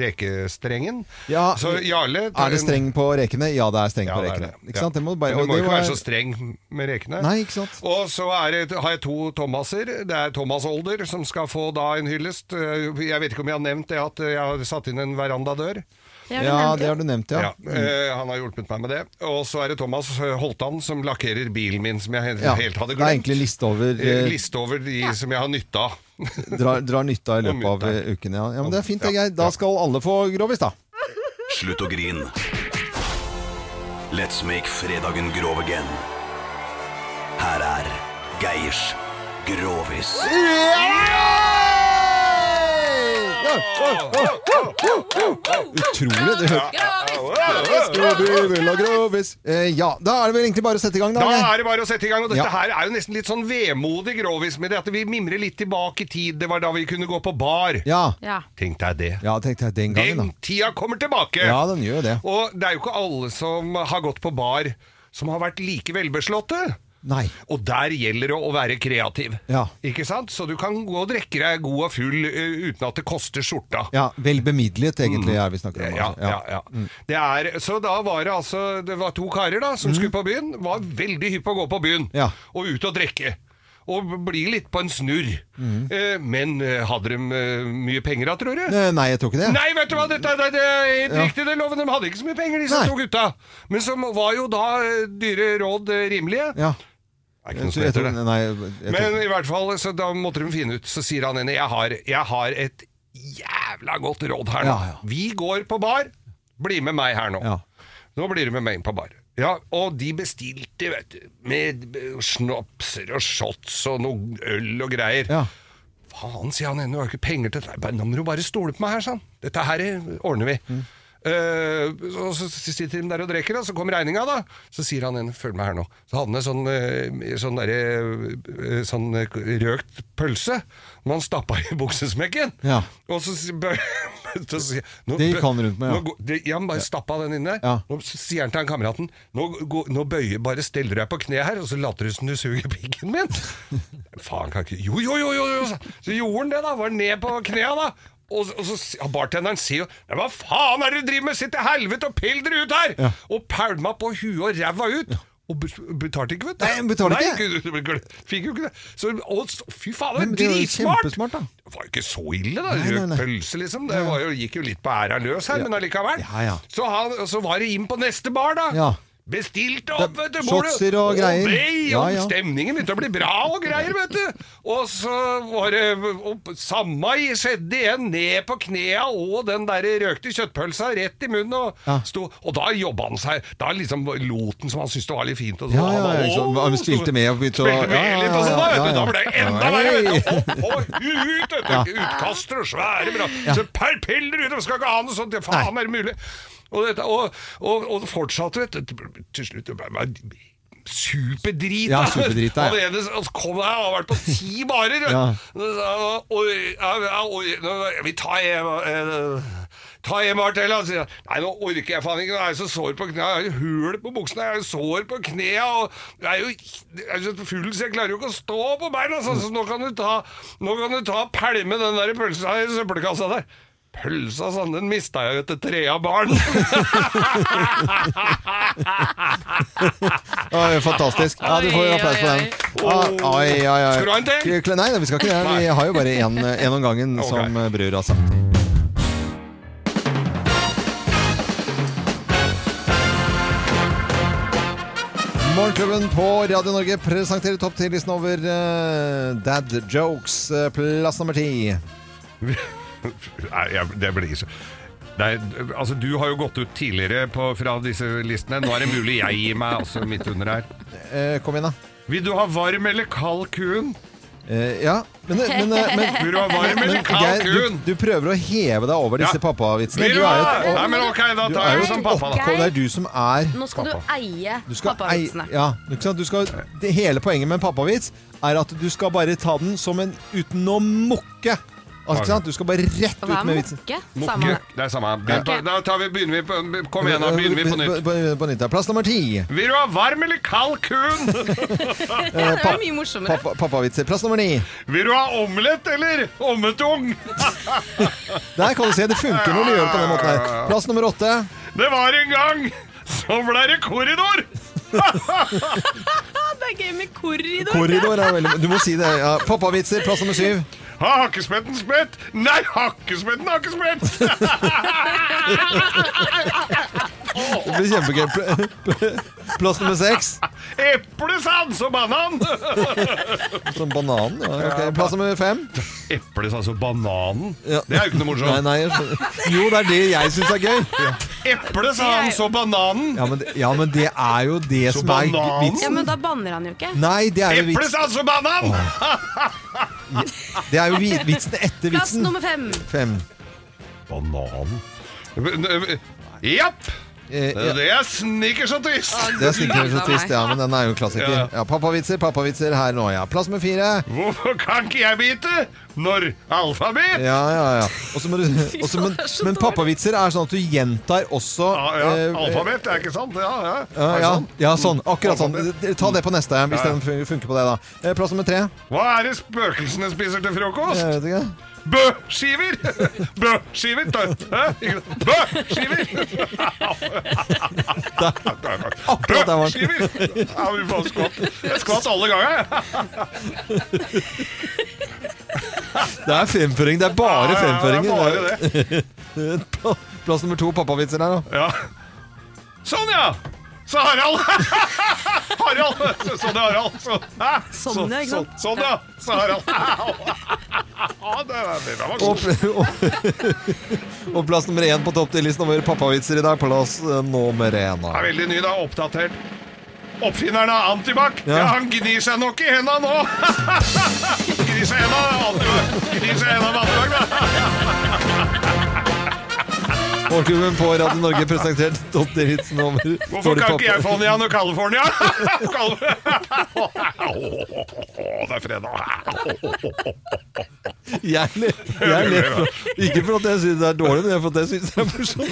Speaker 2: rekestrengen.
Speaker 1: Ja,
Speaker 2: Så Jarle
Speaker 1: Er det streng på rekene? Ja, det er streng
Speaker 2: Ja,
Speaker 1: på rekene.
Speaker 2: det.
Speaker 1: Ikke sant? Det må bare,
Speaker 2: Men du må jo ikke være så streng med rekene.
Speaker 1: Nei, ikke sant?
Speaker 2: Og så er det, har jeg to Thomaser. Det er Thomas Older som skal få da en hyllest. Eh, Jeg vet ikke om jeg har nevnt det at jeg har satt inn en verandadør.
Speaker 3: Det har du
Speaker 1: Ja,
Speaker 3: nevnt,
Speaker 1: det har du nevnt, ja. ja
Speaker 2: eh, han har hjulpet meg med det. Og så er det Thomas Holtan som lakkerer bilen min, som jeg helt,
Speaker 1: Ja,
Speaker 2: helt hadde
Speaker 1: Det er egentlig liste over
Speaker 2: Eh,
Speaker 1: eh,
Speaker 2: Liste over de som jeg har nytte av.
Speaker 1: drar, drar nytte av i løpet av uken. Ja. ja, men Det er fint, det er. Da skal alle få grovis, da.
Speaker 9: Slutt å grin. Let's make fredagen grov again. Her er Geirs Grovis.
Speaker 1: Utrolig. Det Grovis, grovis. Eh, ja, da er det vel egentlig bare å sette i gang, da.
Speaker 2: Da er det bare å sette i gang. Og dette
Speaker 1: Ja.
Speaker 2: her er jo nesten litt sånn vemodig grovis med det at vi mimrer litt tilbake i tid. Det var da vi kunne gå på bar.
Speaker 1: Ja.
Speaker 3: Ja.
Speaker 2: Tenk deg det.
Speaker 1: ja, tenkte jeg den gangen,
Speaker 2: Den
Speaker 1: da.
Speaker 2: tida kommer tilbake!
Speaker 1: Ja, den gjør jo det.
Speaker 2: Og det er jo ikke alle som har gått på bar som har vært like velbeslåtte.
Speaker 1: Nei.
Speaker 2: Og der gjelder det å være kreativ.
Speaker 1: Ja.
Speaker 2: Ikke sant? Så du kan gå og drikke deg god og full uh, uten at det koster skjorta.
Speaker 1: Ja, Vel bemidlet, egentlig, er vi snakker om.
Speaker 2: Ja,
Speaker 1: altså.
Speaker 2: ja, ja. Det er, så da var det altså Det var to karer da som skulle på byen. Var veldig hypp på å gå på byen
Speaker 1: Ja.
Speaker 2: og ut og drikke. Og bli litt på en snurr. Eh, men hadde de mye penger da, tror du?
Speaker 1: Nei, jeg tror ikke det.
Speaker 2: Nei, vet du hva, dette, det, det er
Speaker 1: Ja.
Speaker 2: riktig, det loven. De hadde ikke så mye penger, disse to gutta. Men som var jo da dyre råd rimelige.
Speaker 1: Ja.
Speaker 2: Det er ikke noe som heter det.
Speaker 1: nei, jeg,
Speaker 2: Men i hvert fall, så da måtte de finne ut. Så sier han henne jeg har, jeg har et jævla godt råd her nå.
Speaker 1: Ja, ja.
Speaker 2: Vi går på bar. Bli med meg her nå.
Speaker 1: Ja.
Speaker 2: Nå blir du med meg inn på bar. Ja, og de bestilte, vet du, med snopser og shots og noe øl og greier.
Speaker 1: ja.
Speaker 2: Faen, sier han henne, du har ikke penger til dette. Nå må du bare stole på meg her, sa han. Dette her ordner vi. Eh, og så sitter de der og drikker, og så kommer regninga, da. Så sier han en, følg meg her nå. Så hadde han en sånn, eh, sånn, eh, sånn røkt pølse som han stappa i buksesmekken.
Speaker 1: Ja.
Speaker 2: Og så, så sier
Speaker 1: Det gikk han rundt med, ja.
Speaker 2: Nå, det, ja, han bare stappa den inne.
Speaker 1: Ja.
Speaker 2: Nå sier han til han kameraten nå, gå, nå bøyer bare steller du deg på kne her, og så later du som du suger pikken min. Faen, kan ikke Jo, jo, jo, jo, jo. Så- Så gjorde han det, da. Var ned på knea, da. Og, og så ja, bartenderen sier jo «Nei, Hva faen er det dere driver med? Sitt til helvete og pill dere ut her!
Speaker 1: Ja.
Speaker 2: Og pælma på huet og ræva ut. Og betalte ikke, vet du.
Speaker 1: Nei, betalte ikke.
Speaker 2: Nei, fikk jo ikke det. Så, å, fy faen, det
Speaker 1: var
Speaker 2: dritsmart! Det var jo ikke så ille, da.
Speaker 1: Nei, nei,
Speaker 2: pølse, liksom. Det var jo, gikk jo litt på æra løs her, men allikevel.
Speaker 1: Ja, ja.
Speaker 2: Så, han, så var det inn på neste bar, da.
Speaker 1: Ja.
Speaker 2: Bestilte opp, vet du.
Speaker 1: shotser og greier.
Speaker 2: nei,
Speaker 1: Ja, ja.
Speaker 2: stemningen begynte å bli bra og greier, vet du. Og så var det og Samme skjedde igjen. Ned på knea og den der røkte kjøttpølsa rett i munnen. Og,
Speaker 1: Ja.
Speaker 2: sto, og da jobba han seg Da liksom lot han som han syntes det var litt fint. Og så,
Speaker 1: Ja, ja,
Speaker 2: han,
Speaker 1: ja, så han spilte med og begynte å-
Speaker 2: Spilte med
Speaker 1: ja, ja,
Speaker 2: litt og sånn, da, vet
Speaker 1: ja,
Speaker 2: du. Da ble det enda verre. Opp og ut! vet du.
Speaker 1: Ja.
Speaker 2: Utkaster og svære bra. Så perpiller ut! Skal ikke ha noe sånt. Faen, er det mulig? Og, dette, og, og, og fortsatte, vet du. Til slutt ble jeg superdrita.
Speaker 1: Ja, superdrita ja.
Speaker 2: Allerede så kom jeg, og har vært på ti barer.
Speaker 1: Ja.
Speaker 2: Og, og, vi tar, en, Ta en bar til, sier jeg, Nei, nå orker jeg faen ikke. Jeg er så sår på knærne. Jeg har hull på buksene. Jeg har sår på knærne. Jeg er jo jeg er så full, så jeg klarer jo ikke å stå på beina. Altså. så nå kan du ta Nå kan du ta pælme den der pølsa i søppelkassa der. Pølsa, sånn, den mista jeg jo etter tre av barn.
Speaker 1: Oi, fantastisk. Ja, du får jo applaus på den. Ah, Oi, oi, oi.
Speaker 2: Skal du ha en til?
Speaker 1: Nei, nei, vi skal ikke det. Vi har jo bare én om gangen
Speaker 2: okay.
Speaker 1: som Brur har sagt. Morgenklubben på Radio Norge presenterer topp 10-listen over uh, dad jokes. Uh, plass nummer ti.
Speaker 2: Nei, jeg, det blir så Nei, altså Du har jo gått ut tidligere på, fra disse listene. Nå er det mulig jeg gir meg også midt under her.
Speaker 1: Eh, kom igjen, da.
Speaker 2: Vil du ha varm eller kald kuen?
Speaker 1: Eh, ja, men, men, men, men
Speaker 2: Vil du ha varm eller kald kuen?
Speaker 1: du, du prøver å heve deg over disse
Speaker 2: Ja.
Speaker 1: pappavitsene. Du
Speaker 2: du
Speaker 1: er jo et-
Speaker 2: Nei, men ok, da tar jeg
Speaker 1: jo
Speaker 2: som
Speaker 1: et
Speaker 2: pappa, da.
Speaker 1: Det er du som er
Speaker 3: Nå skal
Speaker 2: Pappa.
Speaker 3: du eie
Speaker 1: du skal
Speaker 3: pappavitsene.
Speaker 1: ei- ja, ikke sant? Du skal, det hele poenget med en pappavits er at du skal bare ta den som en uten å mukke. Altså, ikke sant? Du skal bare rett ut med vitsen.
Speaker 3: mokke? Samme.
Speaker 2: Det er samme. Begynn på, da tar vi, begynner vi på, kom igjen, da begynner vi på nytt.
Speaker 1: På, på nytt ja. Plass nummer ti.
Speaker 2: Vil du ha varm eller kald kun?
Speaker 3: Det er mye morsommere.
Speaker 1: Pappa, pappavitser. Plass nummer ni.
Speaker 2: Vil du ha omelett eller ommetung?
Speaker 1: Der kan du se, det funker når du gjør det på den måten her. Plass nummer åtte.
Speaker 2: Det var en gang, så ble det korridor.
Speaker 3: Det er gøy med korridor.
Speaker 1: Korridor er veldig Du må si det. Ja. Pappavitser. Plass nummer syv.
Speaker 2: Har hakkespetten spett? Nei, hakkespetten har ikke spett.
Speaker 1: Det blir kjempegøy. Pl- Plass nummer seks.
Speaker 2: Eplesans og banan.
Speaker 1: Som bananen. Ja, ok. Plass nummer fem.
Speaker 2: Eplesans og bananen?
Speaker 1: Ja.
Speaker 2: Det er jo ikke noe
Speaker 1: Nei,
Speaker 2: morsomt.
Speaker 1: nei, jeg skjønner. jo, det er det jeg syns er gøy.
Speaker 2: Eplesans og bananen.
Speaker 1: Ja men, det- ja, men det er jo det
Speaker 2: Så
Speaker 1: som er
Speaker 2: vitsen
Speaker 3: Ja,
Speaker 1: vitsen.
Speaker 3: men da banner han jo ikke.
Speaker 1: Nei, det er jo, vitsen,
Speaker 2: Eplesans og banan!
Speaker 1: det er jo vi- vitsen etter
Speaker 3: Plass
Speaker 1: vitsen.
Speaker 3: nummer fem.
Speaker 1: Fem.
Speaker 2: Banan Japp!
Speaker 1: Eh, ja.
Speaker 2: Det er snickers og twist.
Speaker 1: Det er snickers og trist, ja, men den er jo klassiker.
Speaker 2: Ja.
Speaker 1: Ja, Pappavitser, pappavitser her nå, ja. Plass med fire.
Speaker 2: Hvorfor kan ikke jeg bite når alfabet?
Speaker 1: Ja, ja, ja. Også, må du, og men, men pappavitser er sånn at du gjentar også
Speaker 2: Ja, ja.
Speaker 1: eh,
Speaker 2: Alfabet, er ikke sant? Ja, ja.
Speaker 1: Ja,
Speaker 2: Er
Speaker 1: ja,
Speaker 2: sånn?
Speaker 1: ja, sånn. Akkurat sånn. Ta det på neste, hvis
Speaker 2: Ja,
Speaker 1: den funker på det, da. Eh, Plass nummer tre.
Speaker 2: Hva er det spøkelsene spiser til frokost?
Speaker 1: Jeg vet ikke.
Speaker 2: Bø-skiver! Bø-skiver! Bø-skiver! Bø-skiver! Ja, vi får skvatt. Jeg skvatt alle ganger. jeg.
Speaker 1: Det er fremføring. Det er bare
Speaker 2: Ja, ja, ja,
Speaker 1: fremføringer.
Speaker 2: det er bare
Speaker 1: det. Plass nummer to. Pappavitser der, da.
Speaker 2: Ja. Sånn, ja! Så Harald! Harald! Så, sånn, ja, Harald. Så?
Speaker 3: Sånn, ja, ikke
Speaker 2: så,
Speaker 3: sant?
Speaker 2: sånn, ja. Så Harald. Ja, det, var- det var
Speaker 1: Og,
Speaker 2: godt.
Speaker 1: og, og plass nummer én på topp til listen over pappavitser i dag. Plass eh, nummer én.
Speaker 2: Det
Speaker 1: da.
Speaker 2: er veldig ny, da. Oppdatert. Oppfinneren av antibac.
Speaker 1: Ja.
Speaker 2: Ja. han gnir seg nok i henda nå! gnir seg i henda. Gnir seg i henda med antibac, da.
Speaker 1: Morgenklubben på Radio Norge presentert topp 10-vitsen over
Speaker 2: Hvorfor kan ikke jeg få den igjen og California? Det er fredag.
Speaker 1: Jeg ler ikke for at jeg syns det er dårlig, men for at jeg syns det er morsomt.